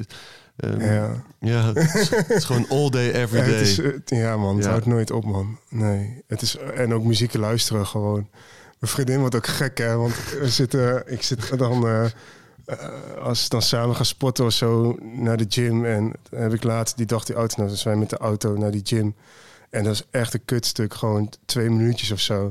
S2: um,
S3: ja.
S2: ja het, is, het is gewoon all day, every day.
S3: Ja, is, ja man, het ja. houdt nooit op, man. Nee, het is, en ook muziek luisteren gewoon. Mijn vriendin wordt ook gek, hè. Want we zitten, ik zit dan... Uh, uh, als we dan samen gaan sporten of zo naar de gym. En heb ik laatst die dag die auto nou, dus wij met de auto naar die gym. En dat is echt een kutstuk, gewoon twee minuutjes of zo.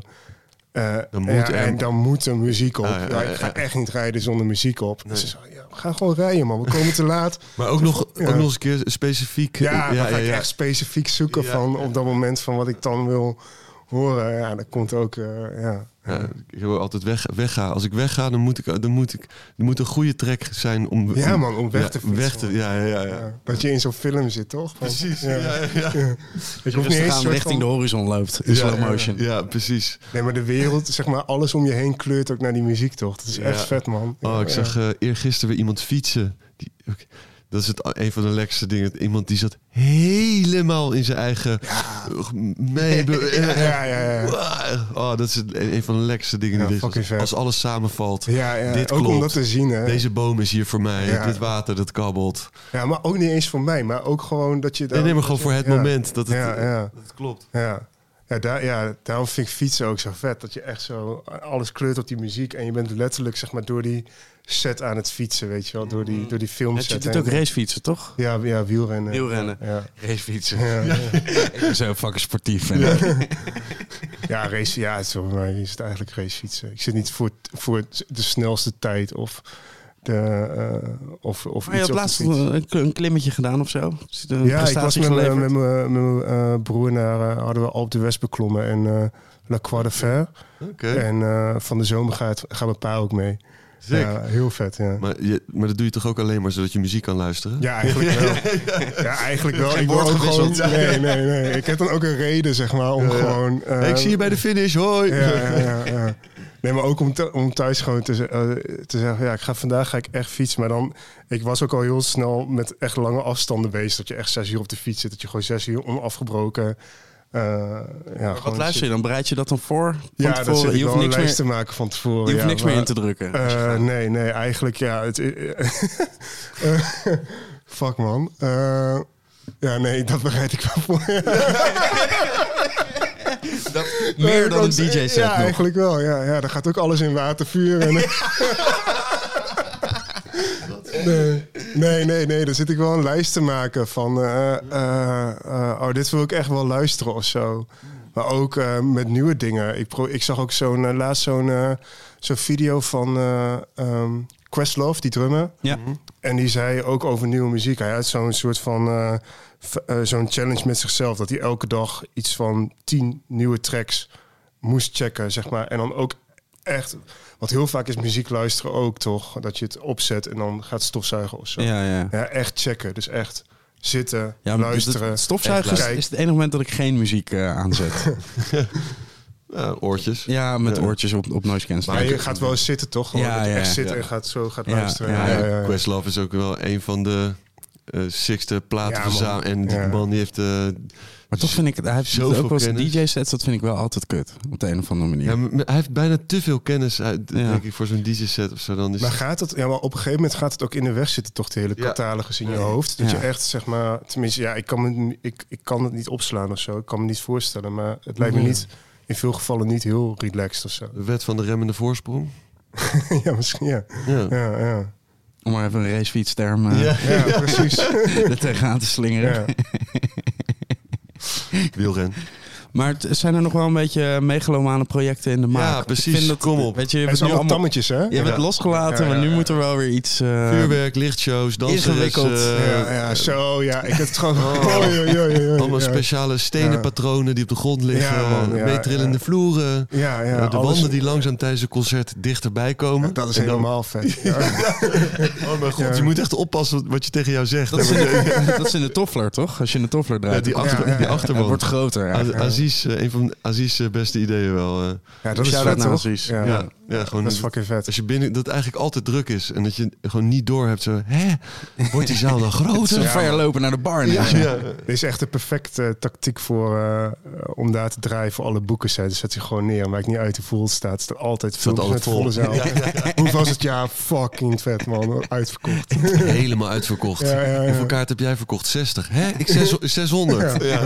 S3: Uh,
S2: dan moet
S3: ja. En dan moet er muziek op.
S2: Ah, ja,
S3: ja,
S2: ja,
S3: ik ga echt niet rijden zonder muziek op. Nee. Dus ja, we gaan gewoon rijden, man. We komen te laat.
S2: maar ook nog, ook nog eens een keer specifiek...
S3: Ja, dan ga ik echt specifiek zoeken van op dat moment van wat ik dan wil horen. Ja, dat komt ook, uh, ja.
S2: Ja, ik wil altijd weg, weggaan. Als ik wegga, dan moet ik, dan moet ik, er moet een goede track zijn om.
S3: Ja, man, om weg
S2: ja,
S3: te fietsen.
S2: Weg te, ja, ja, ja, ja.
S3: Dat je in zo'n film zit, toch?
S2: Precies.
S3: Ja,
S2: ja, ja. ja.
S1: Dat je niet eens richting van... de horizon loopt in slow motion.
S2: Ja, precies.
S3: Nee, maar de wereld, zeg maar, alles om je heen kleurt ook naar die muziek, toch? Dat is echt vet, man.
S2: Oh, ik zag uh, eergisteren weer iemand fietsen. Die, dat is het, een van de lekkerste dingen. Iemand die zat helemaal in zijn eigen... Ja. Mee,
S3: ja, ja, ja.
S2: Oh, dat is het, een van de lekkerste dingen.
S3: Ja,
S2: die als, als alles samenvalt.
S3: Ja, ja.
S2: Dit
S3: ook
S2: klopt.
S3: om dat te zien. Hè.
S2: Deze boom is hier voor mij.
S3: Ja.
S2: Dit water, dat kabbelt.
S3: Ja, maar ook niet eens voor mij. Maar ook gewoon dat je... Dan,
S2: nee, nee, maar gewoon voor het moment dat het,
S3: ja, ja.
S2: dat het klopt.
S3: Ja. Ja, daar, ja, daarom vind ik fietsen ook zo vet. Dat je echt zo alles kleurt op die muziek. En je bent letterlijk zeg maar door die set aan het fietsen, weet je wel. Door die, door die filmset.
S1: Je doet ook racefietsen, toch?
S3: Ja, ja wielrennen.
S1: Wielrennen.
S3: Ja.
S1: Racefietsen.
S3: Ja, ja.
S1: ik ben zo fucking sportief. En
S3: ja. ja, race, ja, het is, voor mij is het eigenlijk racefietsen. Ik zit niet voor, voor de snelste tijd of... De, uh, of, of
S1: maar je
S3: iets
S1: had laatst een, een klimmetje gedaan of zo?
S3: Ja, ik was met, met, met mijn uh, broer naar, uh, hadden we Alpe d'Huez beklommen en uh, La Croix de Fer.
S2: Okay.
S3: En uh, van de zomer gaat, gaan mijn pa ook mee.
S2: Zeker.
S3: Ja, heel vet, ja.
S2: Maar, je, maar dat doe je toch ook alleen maar zodat je muziek kan luisteren?
S3: Ja, eigenlijk wel. ja, eigenlijk wel. Ik word ook gewoon... Nee, nee, nee. Ik heb dan ook een reden, zeg maar, om
S2: ja, ja.
S3: gewoon...
S2: Uh, hey, ik zie je bij de finish, hoi!
S3: Ja, ja, ja. ja. Nee, maar ook om, te- om thuis gewoon te, eh, te zeggen, ja, ik ga vandaag ga ik echt fietsen. Maar dan, ik was ook al heel snel met echt lange afstanden bezig. Dat je echt zes uur op de fiets zit, dat je gewoon zes uur onafgebroken. Eh ja,
S1: Wat luister je dan? Bereid je dat dan voor?
S3: Ja,
S1: tevoren? je hoeft niks, meer,
S3: te maken van tevoren.
S1: je hoeft
S3: ja,
S1: niks meer in te drukken.
S3: Eh, nee, nee, eigenlijk ja. Het, eh, fuck man. Ja, nee, dat bereid ik wel voor.
S1: meer dan een DJ-set
S3: Ja,
S1: nog.
S3: eigenlijk wel. Ja, ja, daar gaat ook alles in water, vuur. En, nee, nee, nee, nee. Daar zit ik wel een lijst te maken van... eh, eh, eh, oh, dit wil ik echt wel luisteren of zo. Maar ook met nieuwe dingen. Ik, pro ik zag ook zo'n laatst zo'n zo'n video van eh ehm, Questlove, die drummer.
S1: Ja.
S3: En die zei ook over nieuwe muziek. Hij had zo'n soort van zo'n challenge met zichzelf. Dat hij elke dag iets van tien nieuwe tracks moest checken, zeg maar. En dan ook echt... Want heel vaak is muziek luisteren ook, toch? Dat je het opzet en dan gaat stofzuigen of zo. Ja,
S1: Ja, ja.
S3: echt checken. Dus echt zitten,
S1: Ja, maar
S3: luisteren.
S1: het stofzuigen is, het enige moment dat ik geen muziek eh, aanzet.
S2: Ja, oortjes.
S1: ja, met
S2: Ja.
S1: oortjes op, op noise
S3: Maar je gaat wel eens zitten, toch? Gewoon
S1: Ja,
S3: dat je
S1: ja,
S3: echt
S1: ja.
S3: zit
S2: Ja.
S3: en gaat zo gaat
S1: Ja,
S3: luisteren.
S1: ja,
S3: Ja,
S1: ja.
S3: ja, ja.
S2: Questlove is ook wel een van de eh sixte platen. En die man die heeft... eh,
S1: Maar toch vind ik, hij heeft
S2: Zoveel
S1: ook wel. DJ-sets, dat vind ik wel altijd kut. Op de een of andere manier.
S2: ja, maar hij heeft bijna te veel kennis, uit,
S1: Ja.
S2: denk ik, voor zo'n DJ-set of zo. Dan is
S3: Maar gaat het, ja, maar op een gegeven moment gaat het ook in de weg zitten, toch, de hele
S2: Ja.
S3: catalogus in je hoofd. Dat
S1: Ja.
S3: je echt, zeg maar, tenminste, ja, ik kan, me, ik, ik kan het niet opslaan of zo. Ik kan me niet voorstellen, maar het lijkt me
S2: Ja.
S3: niet, in veel gevallen niet heel relaxed of zo.
S2: de wet van de remmende voorsprong.
S3: ja, misschien, ja.
S2: Ja.
S3: Ja, ja.
S1: Om maar even een racefietsterm uh,
S2: Ja.
S3: ja precies.
S1: er tegenaan te slingeren.
S3: Ja.
S2: Wielren.
S1: Maar het- zijn er nog wel een beetje megalomane projecten in de maak?
S2: Ja, precies.
S1: Ik vind dat,
S2: Kom op.
S1: Weet je, je
S3: Het
S1: hebt
S3: is
S1: nu
S3: allemaal tammetjes, hè?
S1: je hebt het
S3: ja.
S1: losgelaten,
S3: Ja,
S1: maar nu moet er wel weer iets... eh,
S2: Vuurwerk, lichtshows, dansen.
S1: Ingewikkeld.
S3: ja, ja, zo, ja. Ik heb het gewoon... Oh, ja, ja, ja, ja,
S2: Allemaal
S3: ja.
S2: speciale stenen
S3: Ja.
S2: patronen die op de grond liggen.
S3: Ja, man, ja,
S2: meetrillende
S3: ja.
S2: vloeren.
S3: Ja, ja.
S2: eh, de wanden die langzaam tijdens een concert dichterbij komen.
S3: Dat is helemaal vet. Ja.
S2: Oh mijn god,
S3: Ja.
S2: je moet echt oppassen wat je tegen jou zegt.
S1: dat, is in de, in de toffler, toch? Als je een toffler draait.
S2: Ja, die, achter, achterwand.
S1: wordt groter. Ja.
S2: Aziz, eh, een van Aziz' eh, beste ideeën wel. eh.
S3: Ja, dat is vet, toch?
S1: Aziz.
S3: Ja,
S2: ja, ja, gewoon
S3: dat is fucking vet.
S2: als je binnen dat het eigenlijk altijd druk is en dat je gewoon niet door hebt zo, hè, wordt die zaal dan groter?
S1: een ver lopen naar de bar.
S2: Ja,
S1: Ja.
S2: ja.
S3: Dit is echt de perfecte tactiek voor, eh, om daar te draaien voor alle boeken. Zijn. Dus zet je gewoon neer. Maakt niet uit hoe vol het staat. Het staat altijd veel
S2: altijd
S3: met
S2: vol.
S3: volle zaal. Hoe was het? Ja, fucking vet man. Uitverkocht.
S2: Helemaal uitverkocht.
S3: Ja, ja, ja.
S2: Hoeveel kaart heb jij verkocht? 60. Hè? Ik zes- 600. Ja.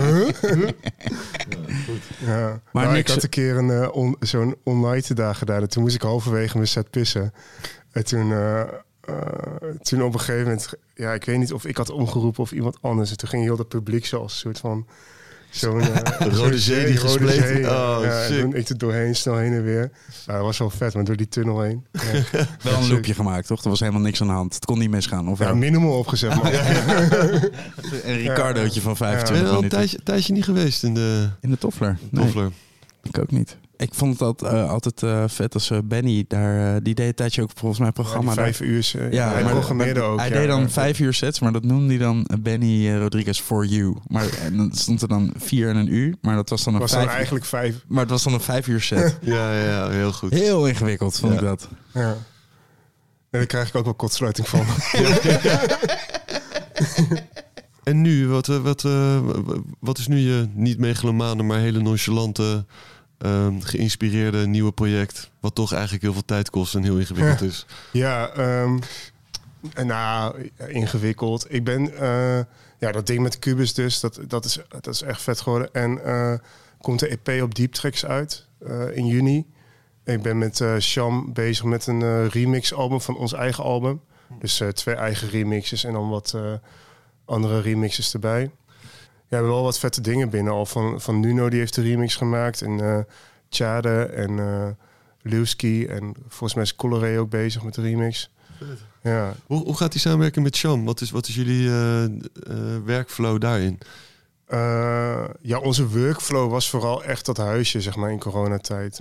S3: Ja.
S1: Maar
S3: Maar ik
S1: niks-
S3: had een keer een, eh, on- zo'n online dag gedaan. En toen moest ik halverwege mijn set pissen. En toen, eh, eh, toen op een gegeven moment... Ja, ik weet niet of ik had omgeroepen of iemand anders. En toen ging heel dat publiek zoals een soort van... Zo'n eh,
S2: Rode zee die
S3: rode
S2: gespleten.
S3: zee, ja.
S2: Oh,
S3: ja, en
S2: sick.
S3: toen ik er doorheen, snel heen en weer. Ja, dat was wel vet, maar door die tunnel heen. Ja,
S1: Wel een loopje gemaakt, toch? Er was helemaal niks aan de hand. Het kon niet misgaan. Of
S3: ja
S1: wel?
S3: minimal opgezet, man.
S1: een Ricardootje van
S2: Ben
S1: 25
S2: je al een
S1: minuten.
S2: tijdje, tijdje niet geweest in de
S1: In de toffler? Nee,
S2: Toffler?
S1: ik ook niet. Ik vond het altijd, eh, altijd eh, vet als eh, Benny daar... die deed een tijdje ook volgens mij programma. daar.
S3: vijf uur. eh,
S1: Ja,
S3: hij programmeerde ook.
S1: Hij
S3: ja.
S1: deed dan
S3: Ja.
S1: vijf uur sets, maar dat noemde hij dan Benny Rodriguez for You. Maar en dan stond er dan vier en een uur, maar dat was dan een
S3: was dan
S1: vijf.
S3: eigenlijk vijf.
S1: Maar het was dan een vijf uur set.
S2: Ja, ja, ja, heel goed.
S1: Heel ingewikkeld vond
S2: Ja.
S1: ik dat.
S3: Ja. Nee, daar krijg ik ook wel kortsluiting van.
S2: En nu, wat, wat, eh, wat is nu je niet megalomane, maar hele nonchalante, ehm, geïnspireerde nieuwe project? Wat toch eigenlijk heel veel tijd kost en heel ingewikkeld is.
S3: Ja, ehm, nou, ingewikkeld. Ik ben, eh, ja, dat ding met Cubus dus, dat, dat, is, dat is echt vet geworden. En eh, komt de EP op Deep Tracks uit eh, in juni. Ik ben met Sham bezig met een eh, remix album van ons eigen album. Dus twee eigen remixes en dan wat andere remixes erbij. Ja, we hebben wel wat vette dingen binnen al. Van, van Nuno, die heeft de remix gemaakt. En Tjade en eh Lewski. En volgens mij is Coloré ook bezig met de remix. Ja,
S2: Hoe, hoe gaat die samenwerking met Sham? Wat is, wat is jullie eh, werkflow daarin?
S3: Ja, onze workflow was vooral echt dat huisje, zeg maar, in coronatijd.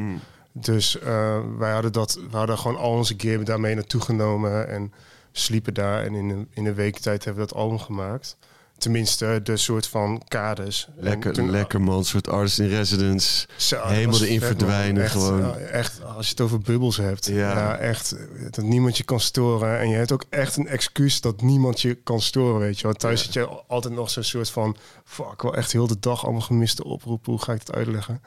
S3: Dus eh, wij hadden dat, we hadden gewoon al onze gear daarmee naartoe genomen en sliepen daar. En in een, in een week tijd hebben we dat album gemaakt. Tenminste, de soort van kaders.
S2: Lekker,
S3: toen-
S2: lekker man. Soort artist in residence.
S3: Zo,
S2: Helemaal erin
S3: vet,
S2: verdwijnen
S3: Echt,
S2: gewoon.
S3: eh, Echt, als je het over bubbels hebt.
S2: Ja.
S3: Ja. echt. Dat niemand je kan storen. En je hebt ook echt een excuus dat niemand je kan storen, weet je. Want thuis
S2: Ja.
S3: zit je altijd nog zo'n soort van... Fuck, wel echt heel de dag allemaal gemiste oproepen. Hoe ga ik het uitleggen?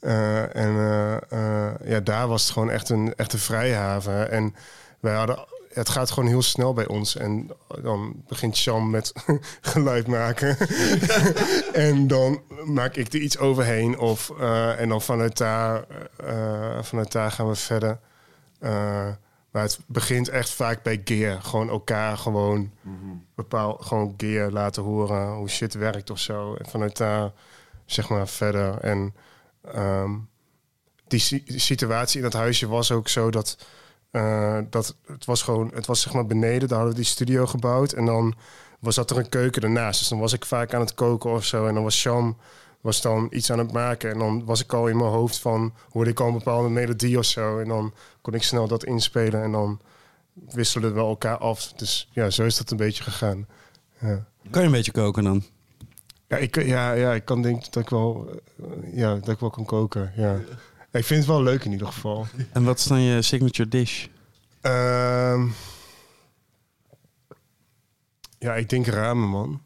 S3: Eh, en eh, eh, ja, daar was het gewoon echt een, echt een vrijhaven. En wij hadden... Het gaat gewoon heel snel bij ons. En dan begint Sham met geluid maken. en dan maak ik er iets overheen. Of, eh, en dan vanuit daar, eh, vanuit daar gaan we verder. Eh, maar het begint echt vaak bij gear. Gewoon elkaar gewoon bepaal, gewoon gear laten horen. Hoe shit werkt of zo. En vanuit daar zeg maar verder. En ehm, die si- die situatie in dat huisje was ook zo dat... eh, dat het was gewoon, het was zeg maar beneden, daar hadden we die studio gebouwd. En dan was dat er een keuken ernaast. Dus dan was ik vaak aan het koken of zo. En dan was Sham was dan iets aan het maken. En dan was ik al in mijn hoofd van, hoorde ik al een bepaalde melodie of zo. En dan kon ik snel dat inspelen. En dan wisselden we elkaar af. Dus ja, zo is dat een beetje gegaan. Ja,
S1: Kan je een beetje koken dan?
S3: ja, ik, ja, ja ik kan denk dat ik wel, eh, ja, dat ik wel kan koken. Ja. Ik vind het wel leuk in ieder geval.
S1: En wat is dan je signature dish?
S3: Ehm, ja, ik denk ramen, man.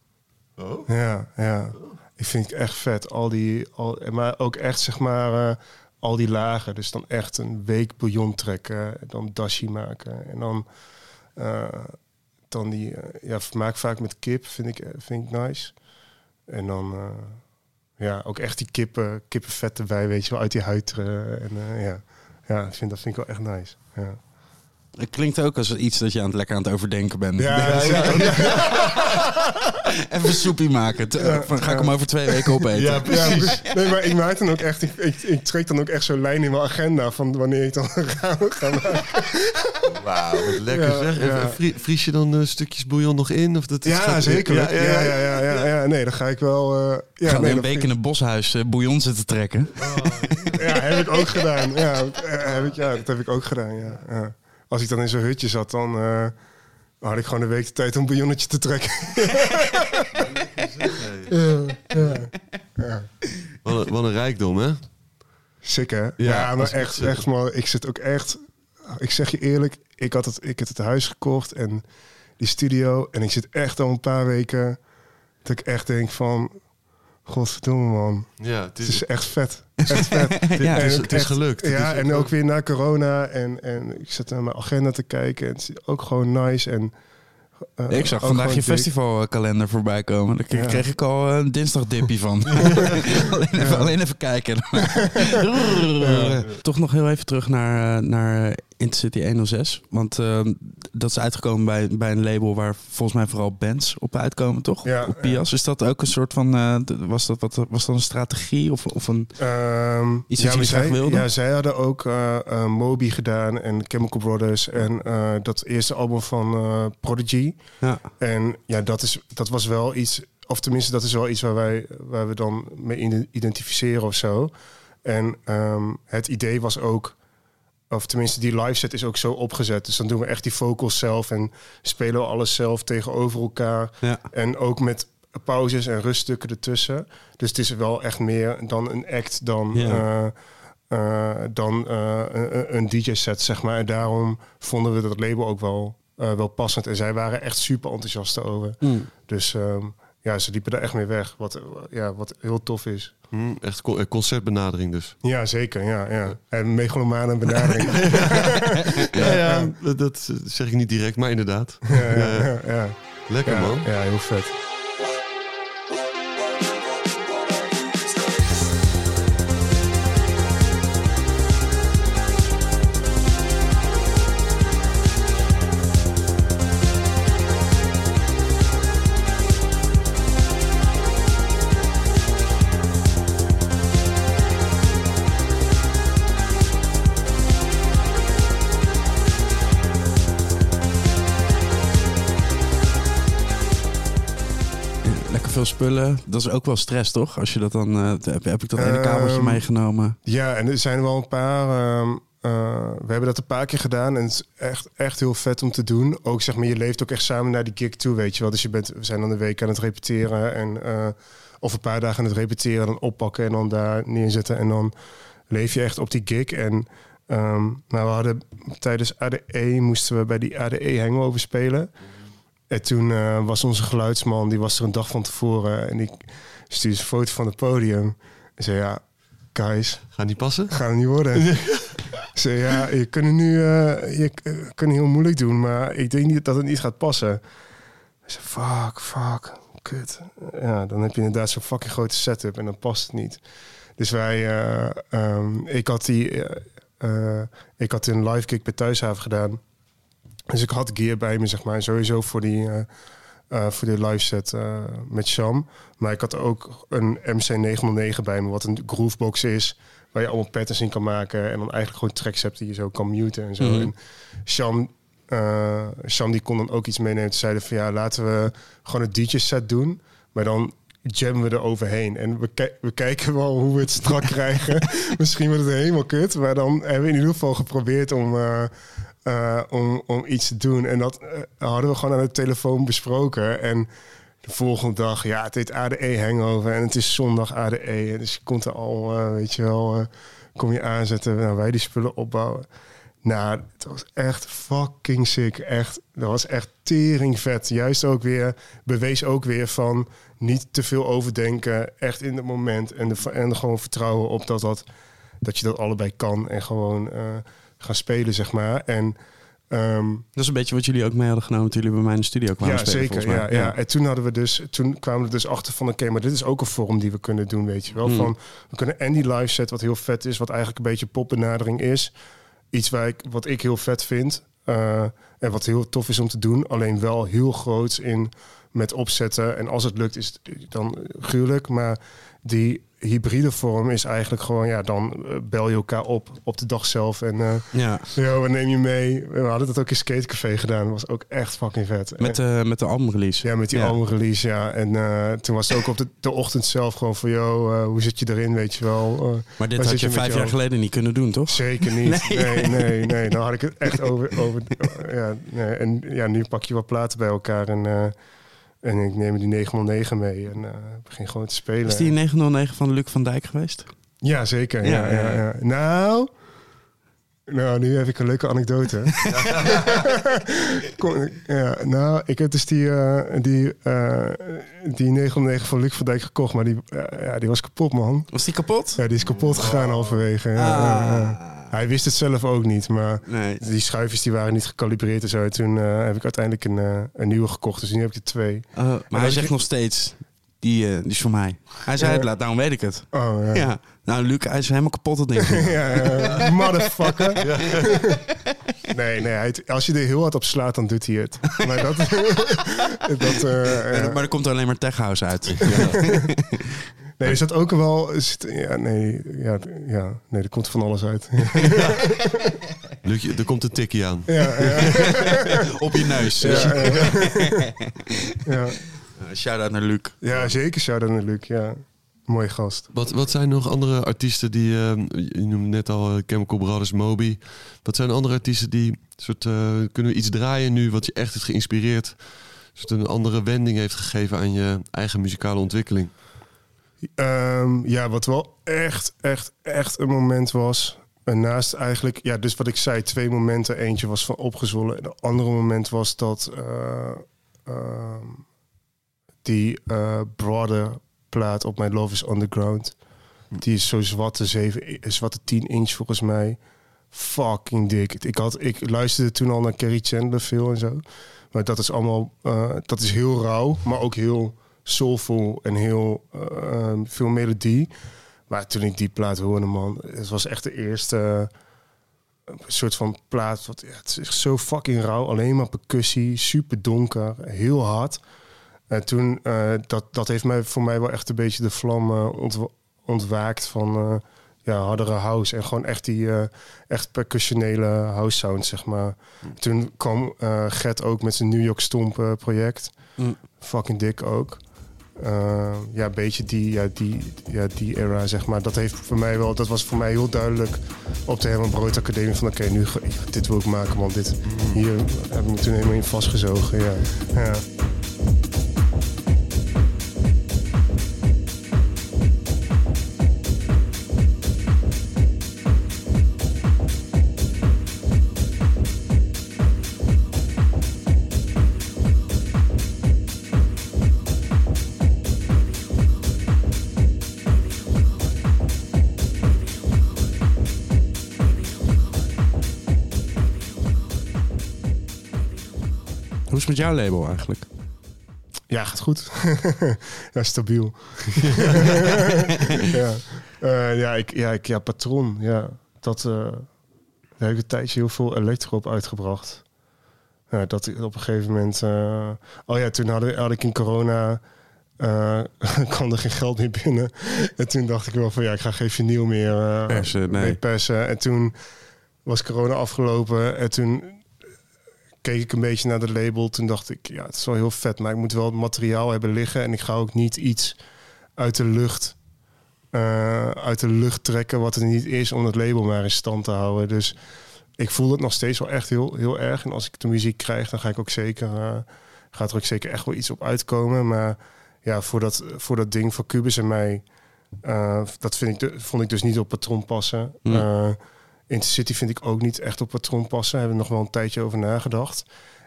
S2: Oh?
S3: Ja, ja. Ik vind het echt vet. Al die, al, maar ook echt, zeg maar, eh, al die lagen. Dus dan echt een week bouillon trekken. Dan dashi maken. En dan, eh, dan die, eh, ja, maak vaak met kip. Vind ik, vind ik nice. En dan, eh, ja, ook echt die kippen, kippenvet erbij, weet je wel, uit die huid. eh, en eh, ja, ja ik vind, dat vind ik wel echt nice. Ja.
S1: Het klinkt ook als iets dat je aan het lekker aan het overdenken bent.
S3: Ja, ja,
S1: Even soepie maken. Te-
S3: Ja,
S1: van, ga ik hem over twee weken opeten?
S2: Ja,
S3: Ja,
S2: precies.
S3: pre- nee, maar ik maak dan ook echt, ik, ik, ik trek dan ook echt zo'n lijn in mijn agenda van wanneer ik dan ga, ga maken.
S2: Wauw, wat lekker
S3: Ja,
S2: zeg. Vries je dan eh, stukjes bouillon nog in? Of dat is
S3: Ja,
S2: gaat-
S3: zeker.
S2: Ja, ja, ja.
S3: ja, ja. Nee, dan ga ik wel. eh ja,
S1: Gaan we
S3: nee,
S1: een week in een boshuis eh, bouillon zitten trekken.
S3: Ja, heb ik ook gedaan. Ja, heb ik, ja, dat heb ik ook gedaan. Ja, ja. Als ik dan in zo'n hutje zat, dan eh, had ik gewoon een week de tijd om een bouillonnetje te trekken. ja, ja, ja.
S2: Wat, een- wat een rijkdom, hè?
S3: Sick, hè? Ja, maar
S2: echt
S3: echt,
S2: sick.
S3: echt, man. Ik zit ook echt... Ik zeg je eerlijk, ik had het, ik had het huis gekocht en die studio. En ik zit echt al een paar weken dat ik echt denk van... Godverdomme, man.
S2: Ja, het
S3: Het
S2: is,
S3: is echt vet. Echt vet.
S1: Ja,
S2: het is, het is
S3: echt-
S2: gelukt. Het
S3: Ja,
S2: is
S3: en ook weer na corona. En, en ik zat naar mijn agenda te kijken. En het is ook gewoon nice. En, eh,
S1: Ik zag vandaag je festivalkalender voorbij komen. Daar kreeg,
S3: Ja.
S1: kreeg ik al een dinsdagdippie van. alleen, even, alleen even kijken. Toch nog heel even terug naar, eh, naar Intercity 106. Want eh, dat is uitgekomen bij, bij een label waar volgens mij vooral bands op uitkomen, toch?
S3: Ja,
S1: op Pias. Is dat ook een soort van... eh, was, dat, wat, was dat een strategie of, of een...
S3: Ehm,
S1: Iets wat
S3: ja,
S1: jullie graag wilden?
S3: Ja, zij hadden ook eh, eh, Moby gedaan en Chemical Brothers en dat eerste album van Prodigy.
S1: Ja.
S3: En ja, dat, is, dat was wel iets, of tenminste, dat is wel iets waar wij waar we dan mee ide- identificeren of zo. En ehm, het idee was ook, of tenminste, die live set is ook zo opgezet. Dus dan doen we echt die vocals zelf en spelen we alles zelf tegenover elkaar.
S1: Ja.
S3: En ook met pauzes en ruststukken ertussen. Dus het is wel echt meer dan een act dan,
S1: Ja.
S3: eh, eh, dan eh, een, een DJ-set, zeg maar. En daarom vonden we dat label ook wel, wel passend. En zij waren echt super enthousiast over.
S1: Hmm.
S3: Dus ehm, ja, ze liepen er echt mee weg. Wat, ja, wat heel tof is.
S2: Hm, echt eh, concertbenadering dus.
S3: Ja, zeker. Ja, ja. En megalomane benadering.
S2: Ja, ja, dat, dat zeg ik niet direct, maar inderdaad.
S3: ja, ja, ja, ja.
S2: Lekker
S3: Ja,
S2: man.
S3: ja, heel vet.
S1: Veel spullen. Dat is ook wel stress, toch? Als je dat dan... eh, heb, heb ik dat ene kabeltje
S3: Ehm,
S1: meegenomen?
S3: Ja, en er zijn wel een paar. ehm, eh, we hebben dat een paar keer gedaan en het is echt, echt heel vet om te doen. Ook zeg maar, je leeft ook echt samen naar die gig toe, weet je wel. Dus je bent, we zijn dan een week aan het repeteren en eh, of een paar dagen aan het repeteren, dan oppakken en dan daar neerzetten en dan leef je echt op die gig. En nou, we hadden tijdens ADE moesten we bij die ADE hangover spelen. En toen eh, was onze geluidsman, die was er een dag van tevoren en die stuurde een foto van het podium en zei ja, guys,
S2: Gaan die passen?
S3: gaat het niet worden. Ik zei, ja, je kunt het nu eh, je uh, kunt heel moeilijk doen, maar ik denk niet dat het niet gaat passen. Ik zei, fuck, fuck, kut. Ja, dan heb je inderdaad zo'n fucking grote setup en dan past het niet. Dus wij, eh, ehm, ik had die, ik had een live kick bij Thuishaven gedaan. Dus ik had gear bij me, zeg maar, sowieso voor die, eh, voor die live set eh, met Sham. Maar ik had ook een MC909 bij me, wat een groovebox is, waar je allemaal patterns in kan maken en dan eigenlijk gewoon tracks hebt die je zo kan muten en zo.
S1: Mhm.
S3: En Sham, Sham die kon dan ook iets meenemen. Ze zeiden van ja, laten we gewoon een DJ-set doen, maar dan jammen we er overheen. En we, we kijken wel hoe we het strak krijgen. Misschien wordt het helemaal kut, maar dan hebben we in ieder geval geprobeerd om, eh, om, om iets te doen. En dat eh, hadden we gewoon aan de telefoon besproken. En de volgende dag, ja, het heet ADE hangover en het is zondag ADE. Dus je komt er al, eh, weet je wel, kom je aanzetten, nou, wij die spullen opbouwen. Nou, het was echt fucking sick. Echt, dat was echt tering vet. Juist ook weer, bewees ook weer van niet te veel overdenken. Echt in het moment. En, gewoon vertrouwen op dat, dat, je dat allebei kan. En gewoon gaan spelen, zeg maar. En ehm,
S1: Dat is een beetje wat jullie ook mee hadden genomen toen jullie bij mij in de studio kwamen
S3: ja,
S1: spelen,
S3: zeker. Ja, ja. En toen hadden we dus, toen kwamen we dus achter van, oké, maar dit is ook een vorm die we kunnen doen, weet je wel.
S1: Hmm.
S3: Van, we kunnen en die live set, wat heel vet is, wat eigenlijk een beetje popbenadering is. Iets waar ik, wat ik heel vet vind. eh, en wat heel tof is om te doen. Alleen wel heel groots in met opzetten. En als het lukt, is het dan gruwelijk. Maar die hybride vorm is eigenlijk gewoon, ja, dan eh, bel je elkaar op op de dag zelf. En eh
S1: Ja,
S3: yo, we neem je mee. We hadden dat ook in Skatecafé gedaan. Dat was ook echt fucking vet.
S1: met, de met de albumrelease.
S3: Ja, met die
S1: Ja.
S3: albumrelease, ja. En eh, toen was het ook op de, de ochtend zelf gewoon van... joh, eh, hoe zit je erin, weet je wel? Eh,
S1: Maar dit had je vijf jaar geleden niet kunnen doen, toch?
S3: Zeker niet.
S1: Nee.
S3: Nee, nee, nee. Dan had ik het echt over... over ja, nee. En ja, nu pak je wat platen bij elkaar en... en ik neem die 909 mee en eh, begin gewoon te spelen.
S1: Is die 909 van Luc van Dijk geweest?
S3: Ja, zeker. Ja,
S1: ja,
S3: ja, Nou... Nou, nu heb ik een leuke anekdote. Kom, ja, nou, ik heb dus die, eh, die, eh, die 909 van Luc van Dijk gekocht, maar die, eh, ja, die was kapot, man.
S1: Was die kapot?
S3: Ja, die is kapot gegaan halverwege. Ja. Hij wist het zelf ook niet, maar
S1: Nee.
S3: die schuifjes die waren niet gecalibreerd en zo. En toen eh, heb ik uiteindelijk een, eh, een nieuwe gekocht, dus nu heb ik er twee.
S1: Oh, maar hij zegt
S3: ik-
S1: nog steeds, die, eh, die is voor mij. Hij zei
S3: Ja.
S1: het laat, daarom weet ik het.
S3: Oh, ja.
S1: Ja. Nou, Luc, hij is helemaal kapot, dat ding.
S3: ja, ja, motherfucker. Nee, nee, hij, als je er heel hard op slaat, dan doet hij het. Maar dat... dat eh, ja.
S1: Maar er komt er alleen maar tech house uit.
S3: Nee, er zat ook wel... ja, nee, ja, ja, nee, er komt van alles uit.
S2: Luc, er komt een tikkie aan.
S3: ja, ja,
S1: Op je neus.
S3: ja, ja.
S1: Shout-out naar Luc.
S3: Ja, zeker shout-out naar Luc, ja. Mooie gast.
S2: Wat, wat zijn nog andere artiesten die... eh, je noemde net al eh, Chemical Brothers, Moby. Wat zijn andere artiesten die... Soort, eh, kunnen we iets draaien nu wat je echt heeft geïnspireerd? Soort een andere wending heeft gegeven aan je eigen muzikale ontwikkeling?
S3: Ehm, ja, wat wel echt, echt, echt een moment was. En naast eigenlijk, ja, dus wat ik zei, twee momenten. Eentje was van opgezwollen. En het andere moment was dat eh, ehm, die eh broader plaat op mijn Love is Underground. Die is zo zwarte, 7, zwarte 10 inch volgens mij. Fucking dik. Ik, had, ik luisterde toen al naar Kerry Chandler veel en zo. Maar dat is allemaal, eh, dat is heel rauw, maar ook heel soulful en heel eh, veel melodie. Maar toen ik die plaat hoorde, man, het was echt de eerste eh, soort van plaat. Wat, ja, het is zo fucking rauw, alleen maar percussie, super donker, heel hard. En toen, eh, dat, dat heeft mij voor mij wel echt een beetje de vlam eh, ontwa- ontwaakt van eh, ja, hardere house. En gewoon echt die echt percussionele house sound, zeg maar. Toen kwam eh Gert ook met zijn New York Stomp project.
S1: Mm.
S3: Fucking dik ook. Ja, een beetje die, ja, die, ja, die era, zeg maar. Dat, heeft voor mij wel, dat was voor mij heel duidelijk op de Herman Brood Academie. Van oké, nu ga- ja, dit wil ik maken, want dit, hier heb ik me toen helemaal in vastgezogen. Ja. Ja.
S1: Met jouw label eigenlijk?
S3: Ja, gaat goed. ja, stabiel. ja. Eh, ja, ik, ja, ik, ja, Patron. Ja, dat, eh, daar heb ik een tijdje heel veel elektro op uitgebracht. Ja, dat ik op een gegeven moment... eh, oh ja, toen had ik, had ik in corona... eh, kwam er geen geld meer binnen. En toen dacht ik wel van... Ja, ik ga geen vinyl meer eh,
S1: Persen, nee.
S3: persen. En toen was corona afgelopen. En toen keek ik een beetje naar de label. Toen dacht ik, ja, het is wel heel vet, maar ik moet wel het materiaal hebben liggen. En ik ga ook niet iets uit de lucht, eh, uit de lucht trekken wat er niet is om het label maar in stand te houden. Dus ik voel het nog steeds wel echt heel, heel erg. En als ik de muziek krijg, dan ga ik ook zeker, eh, gaat er ook zeker echt wel iets op uitkomen. Maar ja, voor dat, voor dat ding van Cubus en mij, eh, dat vind ik, de- vond ik dus niet op patroon passen. Intercity vind ik ook niet echt op patroon passen. Daar hebben we nog wel een tijdje over nagedacht.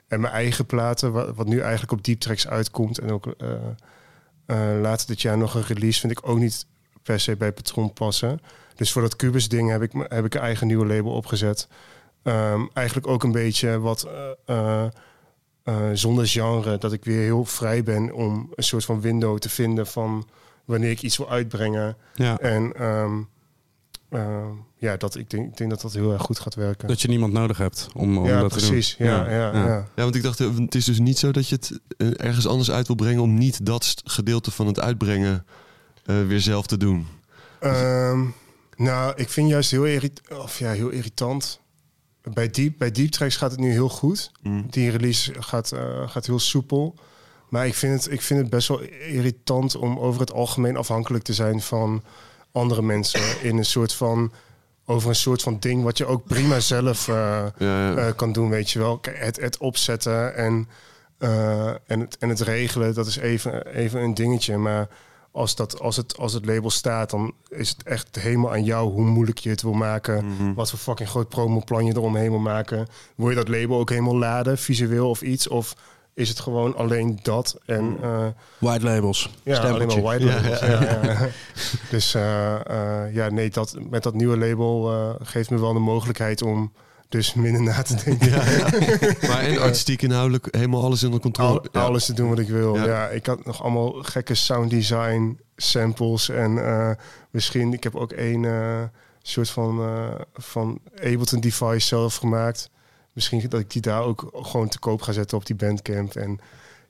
S3: En mijn eigen platen, wat, wat nu eigenlijk op Deep Tracks uitkomt... en ook eh, eh, later dit jaar nog een release... vind ik ook niet per se bij patroon passen. Dus voor dat Cubus-ding heb ik, heb ik een eigen nieuwe label opgezet. Ehm, eigenlijk ook een beetje wat... eh, zonder genre, dat ik weer heel vrij ben om een soort van window te vinden van wanneer ik iets wil uitbrengen.
S1: Ja.
S3: En ehm, ehm, ja, dat, ik, denk, ik denk dat dat heel erg goed gaat werken.
S1: Dat je niemand nodig hebt om, om
S3: ja,
S1: dat te doen.
S3: precies. Ja, ja, ja.
S2: Ja, want ik dacht, eh, het is dus niet zo dat je het eh, ergens anders uit wil brengen om niet dat gedeelte van het uitbrengen eh, weer zelf te doen.
S3: Ehm, nou, ik vind juist heel, irrit of ja, heel irritant. Bij Deep, bij Deep Tracks gaat het nu heel goed.
S2: Mm.
S3: Die release gaat, eh, gaat heel soepel. Maar ik vind, het, ik vind het best wel irritant om over het algemeen afhankelijk te zijn van andere mensen. In een soort van. Over een soort van ding wat je ook prima zelf eh,
S2: Ja, ja.
S3: eh, kan doen, weet je wel. Het, het opzetten en, eh, en, het, en het regelen, dat is even, even een dingetje. Maar als, dat, als, het, als het label staat, dan is het echt helemaal aan jou hoe moeilijk je het wil maken.
S2: Mhm.
S3: Wat voor fucking groot promoplan je eromheen wil maken. Wil je dat label ook helemaal laden, visueel of iets? Of is het gewoon alleen dat? En eh,
S1: White labels.
S3: ja, alleen maar white
S2: Ja,
S3: labels. Ja, ja. Dus eh, eh, ja, nee, dat, met dat nieuwe label eh, geeft me wel de mogelijkheid om dus minder na te denken.
S2: Maar en artistiek inhoudelijk helemaal alles onder controle.
S3: Al-
S2: Ja.
S3: Alles te doen wat ik wil.
S2: Ja.
S3: Ja. ik had nog allemaal gekke sound design samples. En eh, misschien, ik heb ook één eh, soort van, eh, van Ableton device zelf gemaakt. Misschien dat ik die daar ook gewoon te koop ga zetten op die bandcamp. En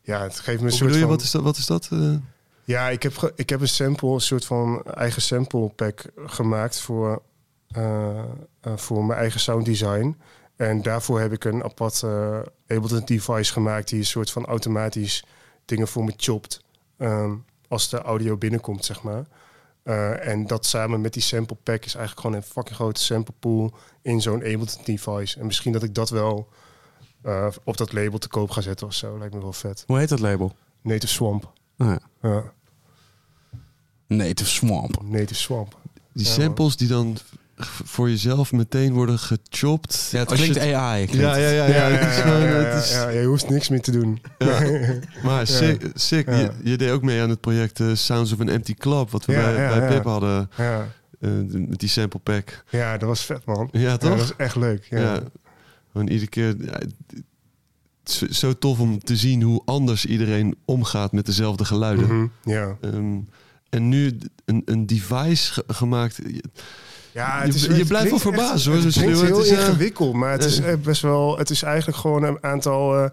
S3: ja, het geeft me een
S2: Hoe
S3: soort
S2: je,
S3: van...
S2: wat is dat? Wat is dat? eh?
S3: Ja, ik heb, ik heb een sample, een soort van eigen sample pack gemaakt voor, eh, eh, voor mijn eigen sound design. En daarvoor heb ik een apart Ableton device gemaakt die een soort van automatisch dingen voor me chopt ehm, als de audio binnenkomt, zeg maar. En dat samen met die sample pack is eigenlijk gewoon een fucking grote sample pool in zo'n Ableton device. En misschien dat ik dat wel eh, op dat label te koop ga zetten of zo. Lijkt me wel vet.
S1: Hoe heet dat label?
S3: Native Swamp.
S1: Ah, ja.
S3: Ja,
S1: Native Swamp.
S3: Native Swamp.
S2: Die
S3: Ja,
S2: samples die dan voor jezelf meteen worden gechopt.
S1: Ja, het klinkt AI. klinkt
S2: Ja, ja, ja. ja, is-
S3: ja, je hoeft niks meer te doen.
S2: Maar sick. sick.
S3: Ja.
S2: Je, je deed ook mee aan het project eh, Sounds of an Empty Club. Wat we
S3: Ja,
S2: bij,
S3: ja,
S2: bij
S3: ja.
S2: Pip hadden.
S3: Ja,
S2: eh, met die sample pack.
S3: ja, dat was vet, man.
S2: Ja,
S3: Ja,
S2: toch?
S3: dat was echt leuk. Ja.
S2: Ja. Gewoon iedere keer... ja, het is zo- tof om te zien hoe anders iedereen omgaat met dezelfde geluiden.
S3: Mhm, ja.
S2: Ehm, en nu een, een device ge- gemaakt. Je-
S3: Ja,
S2: Je- je blijft wel verbaasd, hoor.
S3: Het
S2: het
S3: heel
S2: is, eh,
S3: ingewikkeld, maar het is
S2: eh,
S3: best wel... Het is eigenlijk gewoon een aantal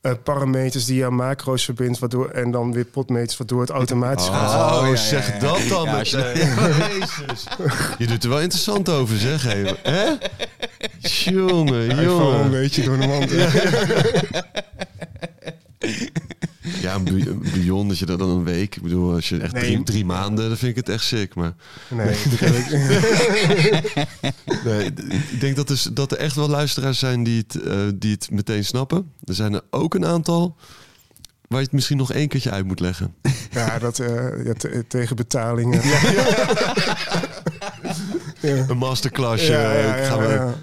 S3: eh, parameters die je aan macro's verbindt... Waardoor, en dan weer potmeters, waardoor het automatisch gaat.
S2: Oh,
S1: ja, ja,
S2: zeg
S1: ja, ja.
S2: dat dan meteen. Jezus. Je doet er wel interessant over, zeg even. Hè? Jongen,
S3: wel een
S2: jongen.
S3: beetje door de mand.
S2: Ja, een een bouillon, dat je dat dan een week... Ik bedoel, als je echt
S3: Nee.
S2: drie, drie maanden, dan vind ik het echt sick. Maar
S3: Nee, ik-
S2: nee, d- ik denk dat, dus, dat er echt wel luisteraars zijn die het, eh, die het meteen snappen. Er zijn er ook een aantal waar je het misschien nog één keertje uit moet leggen.
S3: ja, dat eh, ja, te- tegen betalingen.
S2: Een masterclassje.
S3: Ja, ja, ja,
S2: gaan we,
S3: ja.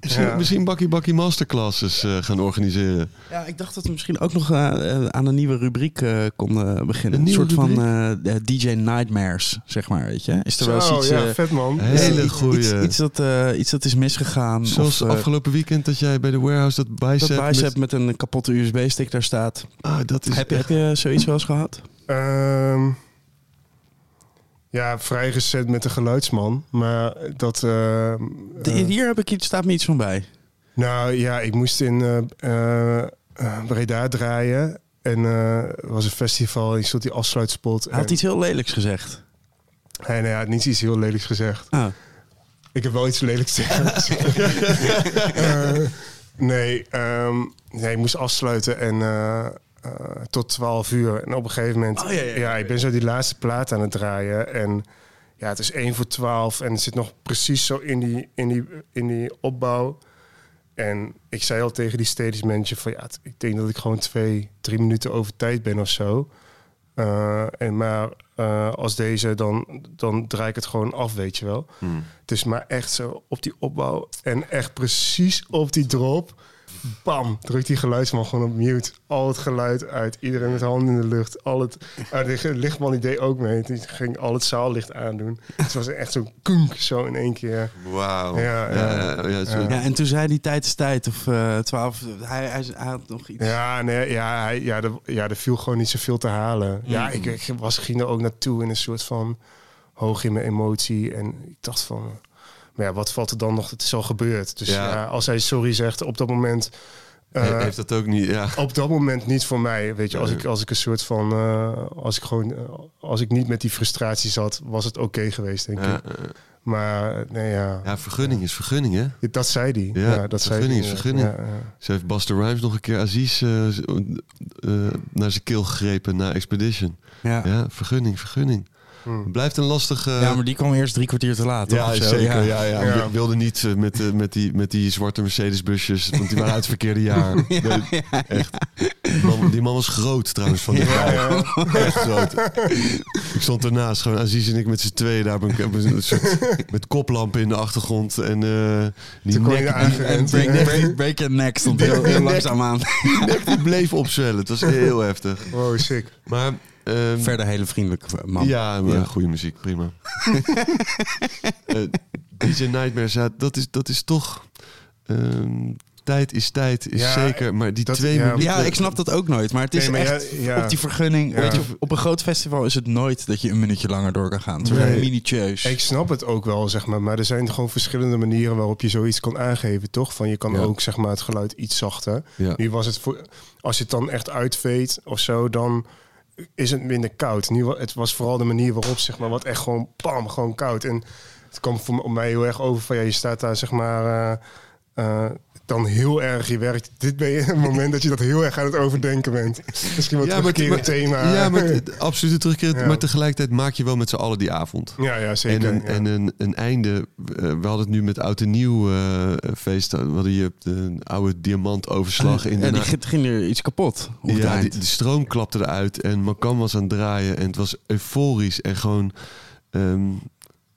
S2: Misschien,
S3: Ja.
S2: misschien bakkie bakkie masterclasses eh, gaan organiseren.
S1: Ja, ik dacht dat we misschien ook nog eh, eh, aan een nieuwe rubriek eh, konden beginnen.
S2: Een
S1: soort van DJ Nightmares, zeg maar, weet je. Is er wel eens iets,
S3: ja, vet man.
S2: Hele
S1: iets-
S2: goeie.
S1: Iets, iets, dat, eh, iets dat is misgegaan.
S2: Zoals
S1: of,
S2: afgelopen weekend dat jij bij de warehouse dat bicep...
S1: dat bicep
S2: met-
S1: met, een kapotte USB-stick daar staat.
S2: ah, dat is
S1: Heb je,
S2: echt-
S1: heb je zoiets wel eens gehad?
S3: Ehm, ja, vrij recent met de geluidsman. Maar dat...
S1: De-
S3: eh,
S1: hier heb ik iets, staat me iets van bij.
S3: nou ja, ik moest in eh, eh, eh, Breda draaien. En eh, er was een festival en je stond die afsluitspot.
S1: Hij had iets heel lelijks gezegd.
S3: Nee, nee, hij had niet iets heel lelijks gezegd.
S1: Ah.
S3: Ik heb wel iets lelijks gezegd. Eh, nee, ehm, nee, ik moest afsluiten en eh, eh, tot 12 uur. En op een gegeven moment,
S1: Oh, ja, ja, ja.
S3: ik ben zo die laatste plaat aan het draaien. En ja, het is 1 voor 12 en het zit nog precies zo in die, in die, in die opbouw. En ik zei al tegen die stage manager van ja, ik denk dat ik gewoon twee, drie minuten over tijd ben of zo. Eh, en maar eh, als deze, dan, dan draai ik het gewoon af, weet je wel.
S2: Hmm.
S3: Het is maar echt zo op die opbouw en echt precies op die drop. Bam, drukt die geluidsman gewoon op mute. Al het geluid uit. Iedereen met handen in de lucht. Al het, ah, de lichtman die deed ook mee. Die ging al het zaallicht aandoen. Het was echt zo'n kunk zo in één keer.
S2: Wauw.
S3: Ja,
S2: Ja,
S3: ja.
S2: ja,
S1: en toen zei hij tijd is tijd of eh 12. Hij, hij, hij had nog iets.
S3: Ja, nee, ja, hij- ja, er, ja, er viel gewoon niet zoveel te halen. Ja, ik, ik was, ging er ook naartoe in een soort van hoog in mijn emotie. En ik dacht van, maar ja, wat valt er dan nog? Het is al gebeurd. Dus
S2: Ja.
S3: ja. als hij sorry zegt op dat moment... eh,
S2: He- heeft dat ook niet, ja.
S3: op dat moment niet voor mij. Weet je, als ik, als ik een soort van. eh, als ik gewoon. eh, als ik niet met die frustratie zat, was het oké geweest, denk
S2: Ja,
S3: ik. Maar nee, ja.
S2: ja, vergunning is vergunning, hè?
S3: Dat zei hij.
S2: Ja,
S3: Ja, dat zei
S2: vergunning is vergunning.
S3: ja, ja.
S2: Ze heeft Buster Rhymes nog een keer Aziz eh, eh, naar zijn keel gegrepen na Expedition.
S1: Ja.
S2: Ja, vergunning, vergunning.
S3: Hm.
S2: Het blijft een lastig... eh,
S1: Ja, maar die kwam eerst drie kwartier te laat.
S2: Ja, zeker. Ja. Ja,
S3: Ja.
S2: Ik wilde niet eh, met, eh, met, die, met die zwarte Mercedes-busjes, want die waren uit het verkeerde jaar. Nee, echt. Die man, die man was groot trouwens van die
S3: Ja,
S2: Echt groot. Ik stond ernaast, gewoon Aziz en ik met z'n tweeën daar. een- soort- met koplampen in de achtergrond. En eh die nek,
S1: break your neck stond heel, heel langzaam aan.
S2: die nek die bleef opzwellen. Het was heel heftig.
S3: Wow, sick.
S2: Maar... ehm,
S1: Verder hele vriendelijke man.
S2: Ja, maar
S1: Ja.
S2: goede muziek, prima. Eh, DJ Nightmares, ja, dat is, dat is toch... ehm, tijd is tijd, is
S3: Ja,
S2: zeker. Maar die
S3: dat-
S2: twee
S3: ja.
S2: minuten...
S1: Ja, ik snap dat ook nooit. Maar het is
S3: Nee, maar
S1: echt
S3: ja, ja.
S1: op die vergunning.
S3: Ja.
S1: Weet je, op een groot festival is het nooit dat je een minuutje langer door kan gaan. Het is
S3: Nee. Ik snap het ook wel, zeg maar. Maar er zijn gewoon verschillende manieren waarop je zoiets kan aangeven, toch? Van je kan
S2: Ja.
S3: ook, zeg maar, het geluid iets zachter.
S2: Ja.
S3: Nu was het voor... Als je het dan echt uitveet of zo, dan is het minder koud. Nu, het was vooral de manier waarop, zeg maar, wat echt gewoon, pam, gewoon koud. En het kwam voor mij heel erg over van, ja, je staat daar, zeg maar... eh, eh, dan heel erg je werkt. Dit ben je een moment dat je dat heel erg aan het overdenken bent. Misschien wel
S2: Ja,
S3: ja,
S2: maar-
S3: terugkerend
S2: maar-
S3: thema.
S2: Ja, maar het- absoluut een terugkeer.
S3: Ja.
S2: Maar tegelijkertijd maak je wel met z'n allen die avond.
S3: ja, ja, zeker.
S2: en een,
S3: ja.
S2: en een, een einde. eh, we hadden het nu met oud en nieuw eh, feest. We hadden hier de oude diamantoverslag in de
S1: ja, die ging, er iets kapot
S2: Ja, die, de stroom klapte eruit en Makan was aan het draaien en het was euforisch en gewoon ehm,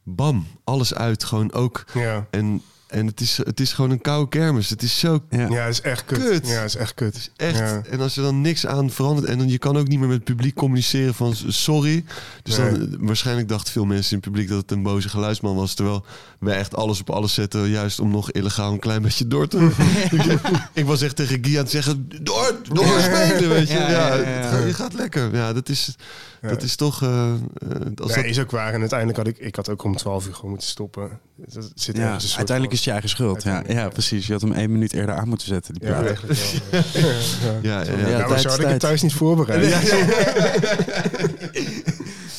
S2: bam, alles uit, gewoon ook.
S3: ja.
S2: En, en het, is, het is gewoon een koude kermis. Het is zo
S1: ja.
S3: is echt kut.
S2: Kut.
S3: Ja, is echt kut.
S2: echt.
S3: Ja.
S2: En als er dan niks aan verandert en dan je kan ook niet meer met het publiek communiceren van sorry. Dus dan
S3: Nee.
S2: waarschijnlijk dachten veel mensen in het publiek dat het een boze geluidsman was, terwijl wij echt alles op alles zetten, juist om nog illegaal een klein beetje door te. ik, ik was echt tegen Guy aan het zeggen door, doorspelen, weet je.
S1: Ja,
S2: Ja,
S1: ja, ja,
S2: het
S1: ja.
S2: gaat- je gaat lekker. Ja, dat is. Dat is toch. eh, eh, als
S3: Nee,
S2: dat,
S3: is ook waar. En uiteindelijk had ik, ik had ook om 12 uur gewoon moeten stoppen. Dat zit
S1: Ja, uiteindelijk is het je eigen schuld. Ja, ja, precies. Je had hem één minuut eerder aan moeten zetten. Die
S3: Ja, eigenlijk wel. ja. Ja.
S2: ja, ja,
S1: tijd
S3: zo ik het thuis niet voorbereid.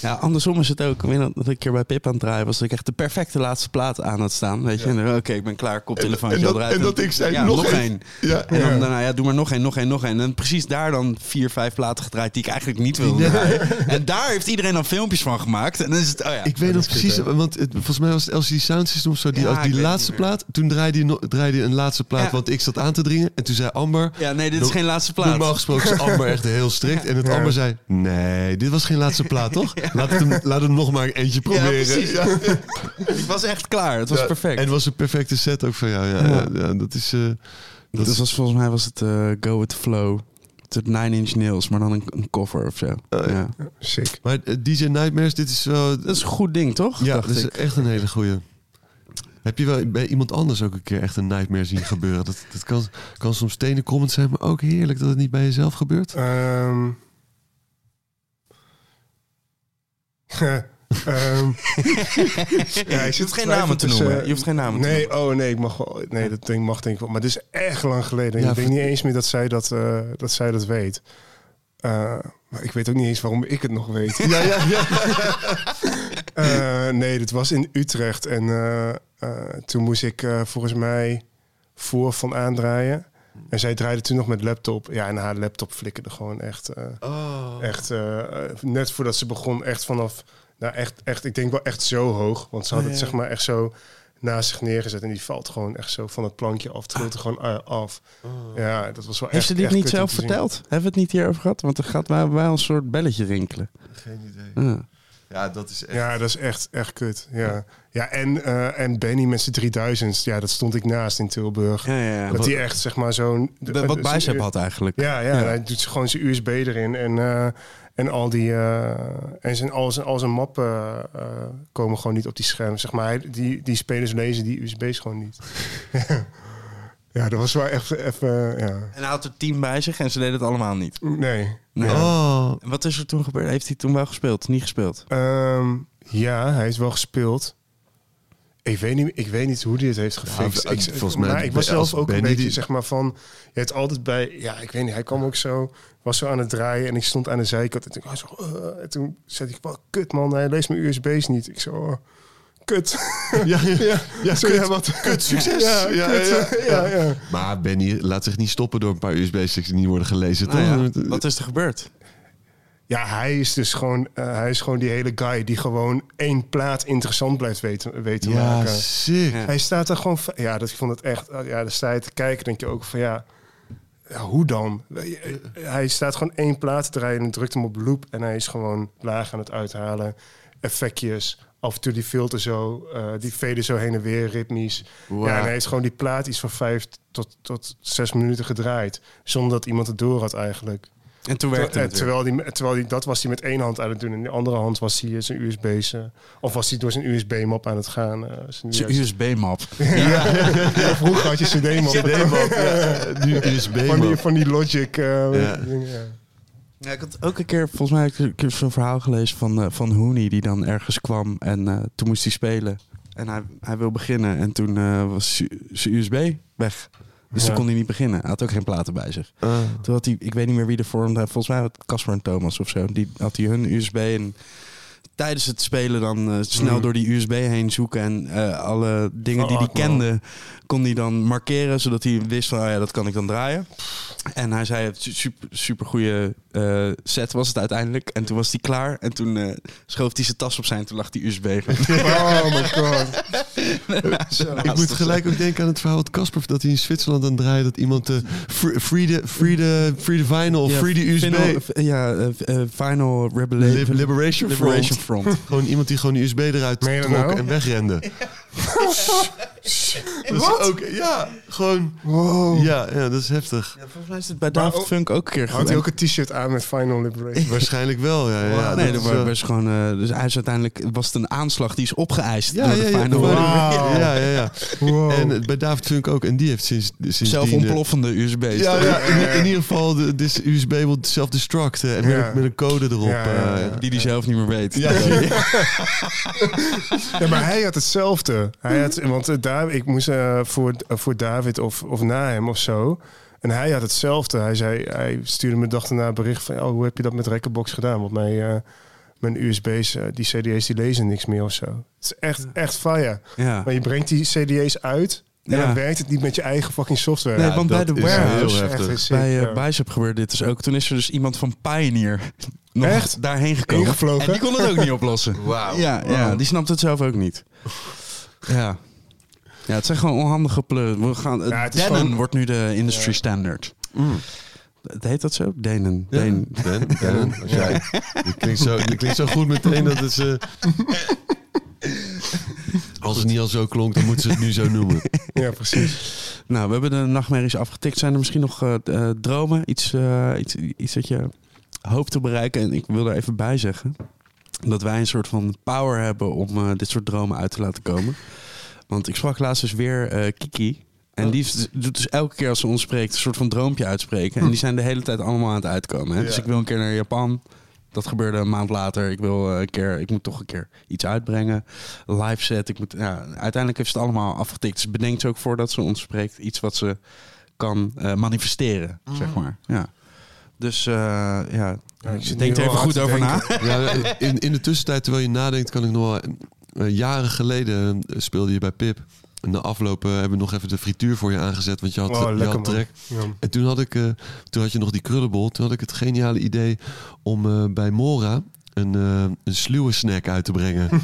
S1: Ja, andersom is het ook. Ik weet dat ik een keer bij Pip aan het draaien was. Dat ik echt de perfecte laatste plaat aan had staan. Weet je, oké, ik ben klaar, koptelefoon.
S2: En- en dat- en dat ik zei, nog één.
S1: één.
S2: Ja.
S1: En dan daarna, ja, doe maar nog één, nog één, nog één. En precies daar dan vier, vijf platen gedraaid die ik eigenlijk niet wilde draaien. En daar heeft iedereen dan filmpjes van gemaakt. En dan is het, oh ja.
S2: Ik weet nog precies, want het, volgens mij was het LCD Sound System of zo. Die,
S1: Ja,
S2: die
S1: het
S2: laatste plaat, toen draaide hij, no- draaide hij een laatste plaat,
S1: Ja.
S2: want ik zat aan te dringen. En toen zei Amber,
S1: Ja, nee, dit is geen laatste plaat.
S2: normaal gesproken is Amber echt heel strikt. En het
S3: Ja.
S2: Amber zei, nee, dit was geen laatste plaat, toch? Laat, het hem, laat hem nog maar eentje proberen.
S1: precies.
S2: Ja.
S1: Ik was echt klaar. Het was
S2: Ja,
S1: perfect.
S2: En het was een perfecte set ook van jou. Ja, ja. ja, dat is... eh,
S1: dat was volgens mij was het eh, Go With The Flow. Het Nine Inch Nails, maar dan een, een cover of zo.
S2: Oh, ja.
S3: Sick.
S2: Maar eh, DJ Nightmares, dit is wel...
S1: Dat is een goed ding, toch?
S2: ja, dat is echt een hele goeie. Heb je wel bij iemand anders ook een keer echt een nightmare zien gebeuren? Dat, dat kan, kan soms stenen comment zijn, maar ook heerlijk dat het niet bij jezelf gebeurt.
S3: Ehm. Ehm. ja,
S1: Je hoeft geen namen te
S3: tussen-
S1: noemen. Je hoeft geen namen te
S3: Nee,
S1: noemen.
S3: oh nee, ik mag wel. Nee, dat ding mag denk ik wel. Maar dit is echt lang geleden.
S2: Ja,
S3: ik weet
S2: ver-
S3: niet eens meer dat zij dat, eh, dat, zij dat weet. Eh, maar ik weet ook niet eens waarom ik het nog weet.
S2: Ja, ja, ja.
S3: Eh, nee, dit was in Utrecht. En toen moest ik volgens mij voor van aandraaien. En zij draaide toen nog met laptop. Ja, en haar laptop flikkerde gewoon echt. eh,
S2: Oh.
S3: Echt, eh, net voordat ze begon, echt vanaf, nou echt, echt, ik denk wel echt zo hoog. Want ze had het zeg maar echt zo naast zich neergezet en die valt gewoon echt zo van het plankje af, trilt er gewoon eh, af. Ja, dat was wel
S1: Heeft
S3: echt
S1: ze dit
S3: echt
S1: niet zelf verteld? Hebben we het niet hierover gehad? Want er gaat bij, bij een soort belletje rinkelen.
S2: Geen idee.
S1: Ja.
S2: Dat is echt...
S3: Ja, dat is echt, echt kut. Ja, ja en, eh, en Benny met zijn 3000, ja, dat stond ik naast in Tilburg.
S1: Ja, ja,
S3: dat hij echt, zeg maar, zo'n...
S1: De- wat
S3: zijn-
S1: Bicep had eigenlijk.
S3: Ja, ja,
S1: Ja.
S3: hij doet gewoon zijn USB erin en, eh, en al die eh, en zijn, al, zijn, al zijn mappen eh, komen gewoon niet op die scherm. Zeg maar, hij- die, die spelers lezen die USB's gewoon niet. ja, dat was wel echt even, ja.
S1: En hij had er tien bij zich en ze deden het allemaal niet.
S3: Nee.
S1: Nee.
S2: Oh,
S1: En wat is er toen gebeurd? Heeft hij toen wel gespeeld? Niet gespeeld?
S3: Ehm, ja, hij heeft wel gespeeld. Ik weet niet, ik weet niet hoe hij het heeft gefixt.
S2: Ja,
S3: ik,
S2: volgens mij
S3: maar ik was zelf ook
S2: Benny
S3: een beetje,
S2: die-
S3: zeg maar, van... Je hebt altijd bij... Ja, ik weet niet, hij kwam ook zo... Was zo aan het draaien en ik stond aan de zijkant. En toen, zo, eh, en toen zei ik, wat kut man, hij leest mijn USB's niet. Ik zo, oh, kut.
S2: ja, ja, ja,
S3: Zo,
S2: kut,
S3: ja, wat-
S2: kut, succes.
S3: Ja,
S2: ja,
S3: kut,
S2: ja,
S3: ja, ja.
S2: Maar Benny laat zich niet stoppen door een paar USB-sticks die niet worden gelezen,
S1: Nou
S2: toch?
S1: ja, wat is er gebeurd?
S3: Ja, hij is dus gewoon, eh, hij is gewoon die hele guy die gewoon één plaat interessant blijft weten, weten
S2: Ja,
S3: maken.
S2: sick.
S1: Ja.
S3: Hij staat er gewoon... van- Ja, dat, ik vond het echt... Ja, daar sta je te kijken, denk je ook van ja... ja, hoe dan? Hij staat gewoon één plaat te draaien en drukt hem op loop... en hij is gewoon laag aan het uithalen. Effectjes, af en toe die filter zo... eh, die veden zo heen en weer, ritmisch.
S1: Wow.
S3: Ja, en hij heeft gewoon die plaat iets van vijf tot, tot zes minuten gedraaid... zonder dat iemand het door had eigenlijk.
S1: En toen werkte
S3: eh,
S1: het weer.
S3: terwijl, die, terwijl die, dat was hij met één hand aan het doen... en in de andere hand was hij eh, zijn USB's... eh, of was hij door zijn USB-map aan het gaan. eh, zijn
S1: USB-map.
S3: ja, vroeger had je CD-map.
S2: CD-map, ja. Nu USB,
S3: Van die, van die Logic. eh,
S2: Ja.
S3: dingen, ja.
S1: Ik had ook een keer, volgens mij heb ik zo'n verhaal gelezen van, eh, van Hooney die dan ergens kwam en eh, toen moest hij spelen. En hij, hij wil beginnen en toen eh, was zijn USB weg. Dus
S3: Ja.
S1: toen kon hij niet beginnen. Hij had ook geen platen bij zich.
S2: Ah.
S1: Toen had hij, ik weet niet meer wie er vormde, volgens mij had Casper en Thomas of zo. Die had hij hun USB en tijdens het spelen dan snel
S3: Mm.
S1: door die USB heen zoeken en alle dingen die
S3: Oh,
S1: hij
S3: man.
S1: kende kon hij dan markeren zodat hij wist van oh ja dat kan ik dan draaien. En hij zei het super, super goede set was het uiteindelijk en toen was hij klaar en toen eh, schoof hij zijn tas opzij en toen lag die USB.
S3: Oh my god.
S2: Ik moet gelijk ook denken aan het verhaal wat Casper dat hij in Zwitserland aan het draaien dat iemand eh, free, free, the, free, the, free the vinyl,
S1: Ja,
S2: free the USB,
S1: Final, ja, Final
S2: Lib- Liberation,
S1: Liberation
S2: Front.
S1: Front.
S2: Gewoon iemand die gewoon de USB eruit trok
S3: nou?
S2: en wegrende. Dat is ook, ja, gewoon,
S3: Wow.
S2: ja, ja, dat is heftig.
S1: Ja, volgens mij is het bij David
S3: ook-
S1: Funk ook een keer
S3: Had hij ook een t-shirt aan met Final Liberation?
S2: Waarschijnlijk wel, ja. ja
S1: nee,
S2: dat
S1: was,
S2: eh,
S1: gewoon. eh, dus hij is uiteindelijk was het een aanslag die is opgeëist
S2: ja,
S1: door
S2: ja,
S1: de
S2: ja,
S1: Final.
S2: ja,
S3: Wauw.
S2: ja, ja, ja.
S3: Wow.
S2: En eh, bij David Funk ook, en die heeft sinds, sinds
S1: Zelf ontploffende USB's.
S2: Ja, ja in, in ieder geval, de, de USB wil self-destruct eh, en met,
S3: Ja.
S2: een- met een code erop.
S3: Ja, ja,
S2: eh,
S3: ja.
S1: Die hij zelf niet meer weet.
S2: Ja,
S3: Ja, maar hij had hetzelfde. Hij had, want daar, ik moest eh, voor, voor David of, of na hem of zo. En hij had hetzelfde. Hij, zei, hij stuurde me dag daarna een bericht van... Oh, hoe heb je dat met Rekkerbox gedaan? Want mij, eh, mijn USB's, eh, die CD's, die lezen niks meer of zo. Het is echt, echt fire.
S1: Ja.
S3: Maar je brengt die CD's uit en
S1: Ja.
S3: dan werkt het niet met je eigen fucking software.
S1: Nee,
S2: Ja,
S1: want bij de warehouse,
S3: Echt
S1: bij uh, Bicep gebeurde dit dus ook. Toen is er dus iemand van Pioneer nog
S3: Echt?
S1: daarheen gekomen. En die kon het ook niet oplossen.
S2: Wauw.
S1: Ja, ja, die snapt het zelf ook niet. Ja. Ja, het zijn gewoon onhandige pleuren. We gaan,
S3: Ja, het is
S1: Denon
S3: gewoon-
S1: wordt nu de industry standard.
S2: Mm.
S1: Het heet dat zo? Denen.
S2: Ja,
S1: Denen.
S2: Die, klinkt zo, die klinkt zo goed meteen dat het ze... Als het niet al zo klonk, dan moeten ze het nu zo noemen.
S3: Ja, precies.
S1: Nou, we hebben de nachtmerries afgetikt. Zijn er misschien nog eh, eh, dromen? Iets, eh, iets, iets dat je hoopt te bereiken? En ik wil er even bij zeggen dat wij een soort van power hebben om eh, dit soort dromen uit te laten komen. Want ik sprak laatst dus weer eh, Kiki. En die is- doet dus elke keer als ze ons spreekt een soort van droompje uitspreken. En die zijn de hele tijd allemaal aan het uitkomen. Hè? Dus ik wil een keer naar Japan. Dat gebeurde een maand later. Ik wil eh, een keer, ik moet toch een keer iets uitbrengen. Live set. Ik moet, ja, uiteindelijk heeft ze het allemaal afgetikt. Ze bedenkt ook voordat ze ons spreekt iets wat ze kan eh, manifesteren, zeg maar. Ja. Dus eh, ja,
S3: ik zit
S1: denk er even goed over na.
S2: Ja, in, in de tussentijd, terwijl je nadenkt, kan ik nog wel... eh, jaren geleden speelde je bij Pip. En na afloop eh, hebben we nog even de frituur voor je aangezet, want je had,
S3: Oh,
S2: je had trek.
S3: Ja.
S2: En toen had, ik, eh, toen had je nog die krullenbol. Toen had ik het geniale idee om eh, bij Mora een, eh een sluwe snack uit te brengen.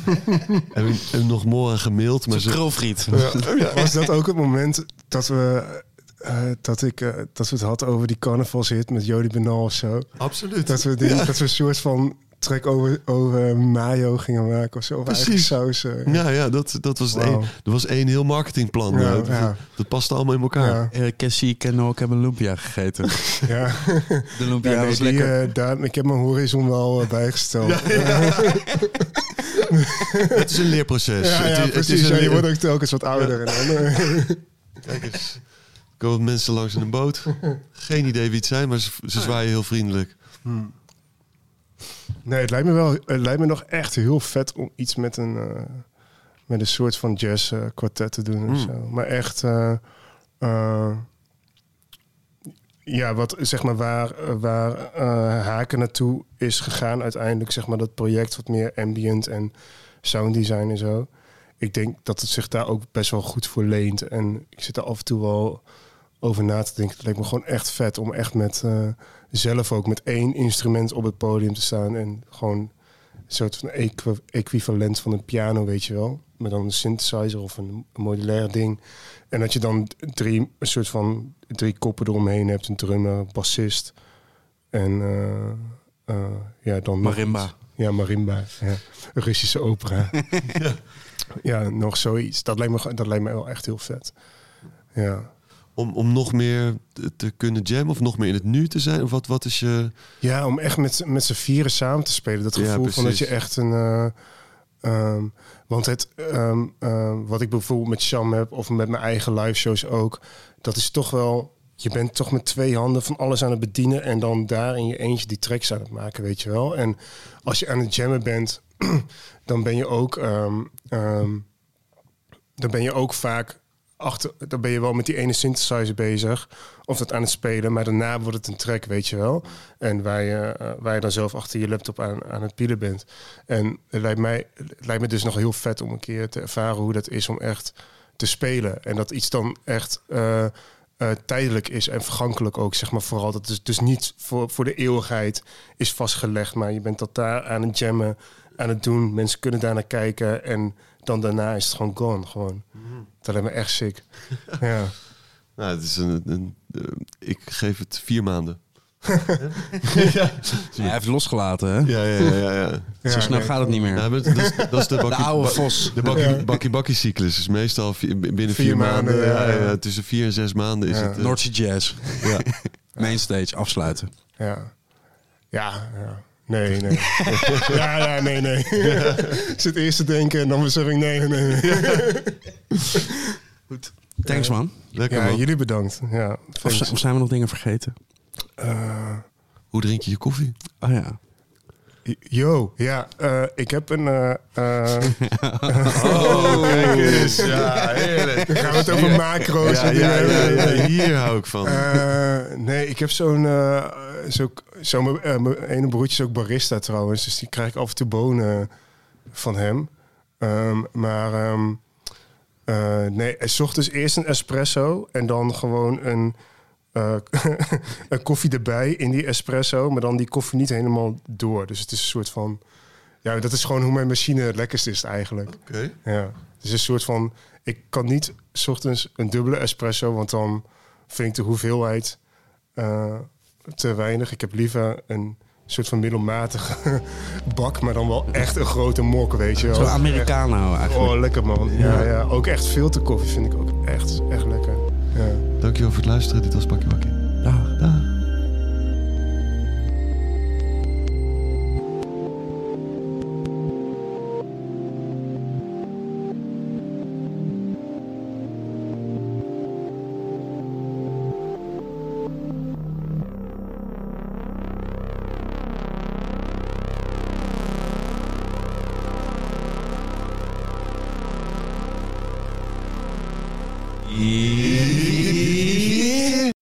S2: en, en nog Mora gemaild. Maar ze,
S1: krulfriet.
S3: Ja. Was dat ook het moment dat we, eh, dat ik, dat we het hadden over die carnavalshit met Jody Benal of zo?
S2: Absoluut.
S3: Dat we, die, dat we een soort van trek over, over mayo gingen maken of zo. Of
S2: Precies.
S3: saus.
S2: Ja, ja dat, dat was
S3: Wauw.
S2: één. Er was één heel marketingplan.
S3: Ja,
S2: eh, dat,
S3: ja.
S2: dat paste allemaal in elkaar.
S3: Ja.
S1: Uh, Cassie, Ken ik heb een lumpia gegeten.
S3: Ja.
S1: De lumpia
S3: Ja, nee,
S1: was
S3: die,
S1: lekker.
S3: daar, ik heb mijn horizon wel bijgesteld. Ja,
S2: Het is een leerproces.
S3: ja,
S2: Het is- het is
S3: precies.
S2: een
S3: Ja, je wordt ook telkens wat ouder. En dan,
S2: Kijk eens. Er komen mensen langs in een boot. Geen idee wie het zijn, maar ze, ze zwaaien heel vriendelijk.
S3: Nee, het lijkt me wel. Het lijkt me nog echt heel vet om iets met een eh, met een soort van jazz eh, kwartet te doen of
S2: Hmm.
S3: zo. Maar echt, eh, ja, wat zeg maar waar waar Haken naartoe is gegaan uiteindelijk, zeg maar dat project wat meer ambient en sound design en zo. Ik denk dat het zich daar ook best wel goed voor leent. En ik zit er af en toe wel over na te denken. Het lijkt me gewoon echt vet om echt met zelf ook met één instrument op het podium te staan. En gewoon een soort van equi- equivalent van een piano, weet je wel. Met dan een synthesizer of een, modulair ding. En dat je dan drie, een soort van drie koppen eromheen hebt. Een drummer, bassist en eh, eh, ja, dan
S1: Marimba.
S3: Ja, marimba. Ja. Russische opera. ja. nog zoiets. Dat lijkt, me, dat lijkt me wel echt heel vet. Ja.
S2: Om, om nog meer te, kunnen jammen of nog meer in het nu te zijn? Of wat, wat is je...
S3: Ja, om echt met, met z'n vieren samen te spelen. Dat
S2: Ja,
S3: gevoel van dat je echt een... eh, ehm, want het, ehm, ehm, wat ik bijvoorbeeld met Sham heb... of met mijn eigen live shows ook... dat is toch wel... Je bent toch met twee handen van alles aan het bedienen... en dan daar in je eentje die tracks aan het maken, weet je wel. En als je aan het jammen bent... dan ben je ook... dan ben je ook vaak achter, dan ben je wel met die ene synthesizer bezig of dat aan het spelen, maar daarna wordt het een track, weet je wel. En eh, waar je dan zelf achter je laptop aan, aan het pielen bent. En het lijkt, mij, het lijkt me dus nog heel vet om een keer te ervaren hoe dat is om echt te spelen. En dat iets dan echt eh, eh, tijdelijk is en vergankelijk ook, zeg maar vooral. Dat is dus niet voor, voor de eeuwigheid is vastgelegd, maar je bent dat daar aan het jammen, aan het doen. Mensen kunnen daar naar kijken en dan daarna is het gewoon gone, gewoon. Dat lijkt me echt sick. ja.
S2: Nou, het is een, een, eh, ik geef het vier maanden.
S1: Hij heeft losgelaten, hè?
S2: Ja, ja, ja. ja.
S1: Zo
S3: Ja,
S1: snel
S3: nee.
S1: gaat het niet meer.
S2: Ja, maar dat, is, dat is de,
S1: de
S2: bakkie,
S1: oude
S2: ba-
S1: vos.
S2: de bakkie,
S3: Ja.
S2: bakkie, bakkie cyclus. is meestal vier- binnen vier,
S3: Vier
S2: maanden.
S3: maanden,
S2: ja,
S3: ja, ja.
S2: ja, tussen vier en zes maanden is
S3: Ja.
S2: het.
S1: Noordzee Jazz.
S2: ja.
S1: Mainstage, afsluiten.
S3: Ja. Ja, ja. Nee, nee. ja, ja, nee, nee. Ik zit eerst te denken en dan zeg ik nee, nee, nee.
S1: Thanks, man.
S2: Lekker
S3: Ja,
S2: man.
S3: jullie bedankt. Ja,
S1: Of,
S3: thanks.
S1: zijn- of zijn we nog dingen vergeten?
S3: Eh,
S2: Hoe drink je je koffie?
S1: Oh ja.
S3: Yo, ja, eh, ik heb een... eh, eh,
S2: Oh, kijk eens. Ja, heerlijk.
S3: dan gaan we het over macro's.
S2: Ja, ja, ja, hier hou ik van.
S3: Nee, ik heb zo'n... zo, zo, mijn, mijn ene broertje is ook barista trouwens. Dus die krijg ik af en toe bonen van hem. Ehm, maar ehm, eh, nee, hij zocht dus eerst een espresso en dan gewoon een, eh, een koffie erbij in die espresso. Maar dan die koffie niet helemaal door. Dus het is een soort van... Ja, dat is gewoon hoe mijn machine het lekkerst is eigenlijk.
S2: Oké.
S3: Ja, het is een soort van... Ik kan niet 's ochtends een dubbele espresso, want dan vind ik de hoeveelheid eh, te weinig. Ik heb liever een soort van middelmatige bak, maar dan wel echt een grote mok, weet je wel.
S1: Zo
S3: Echt-
S1: Americano eigenlijk.
S3: Oh, lekker man. Ja, ja. Ook echt filterkoffie vind ik ook echt, echt lekker. Ja.
S2: Dankjewel voor het luisteren. Dit was Bakkie Bakkie.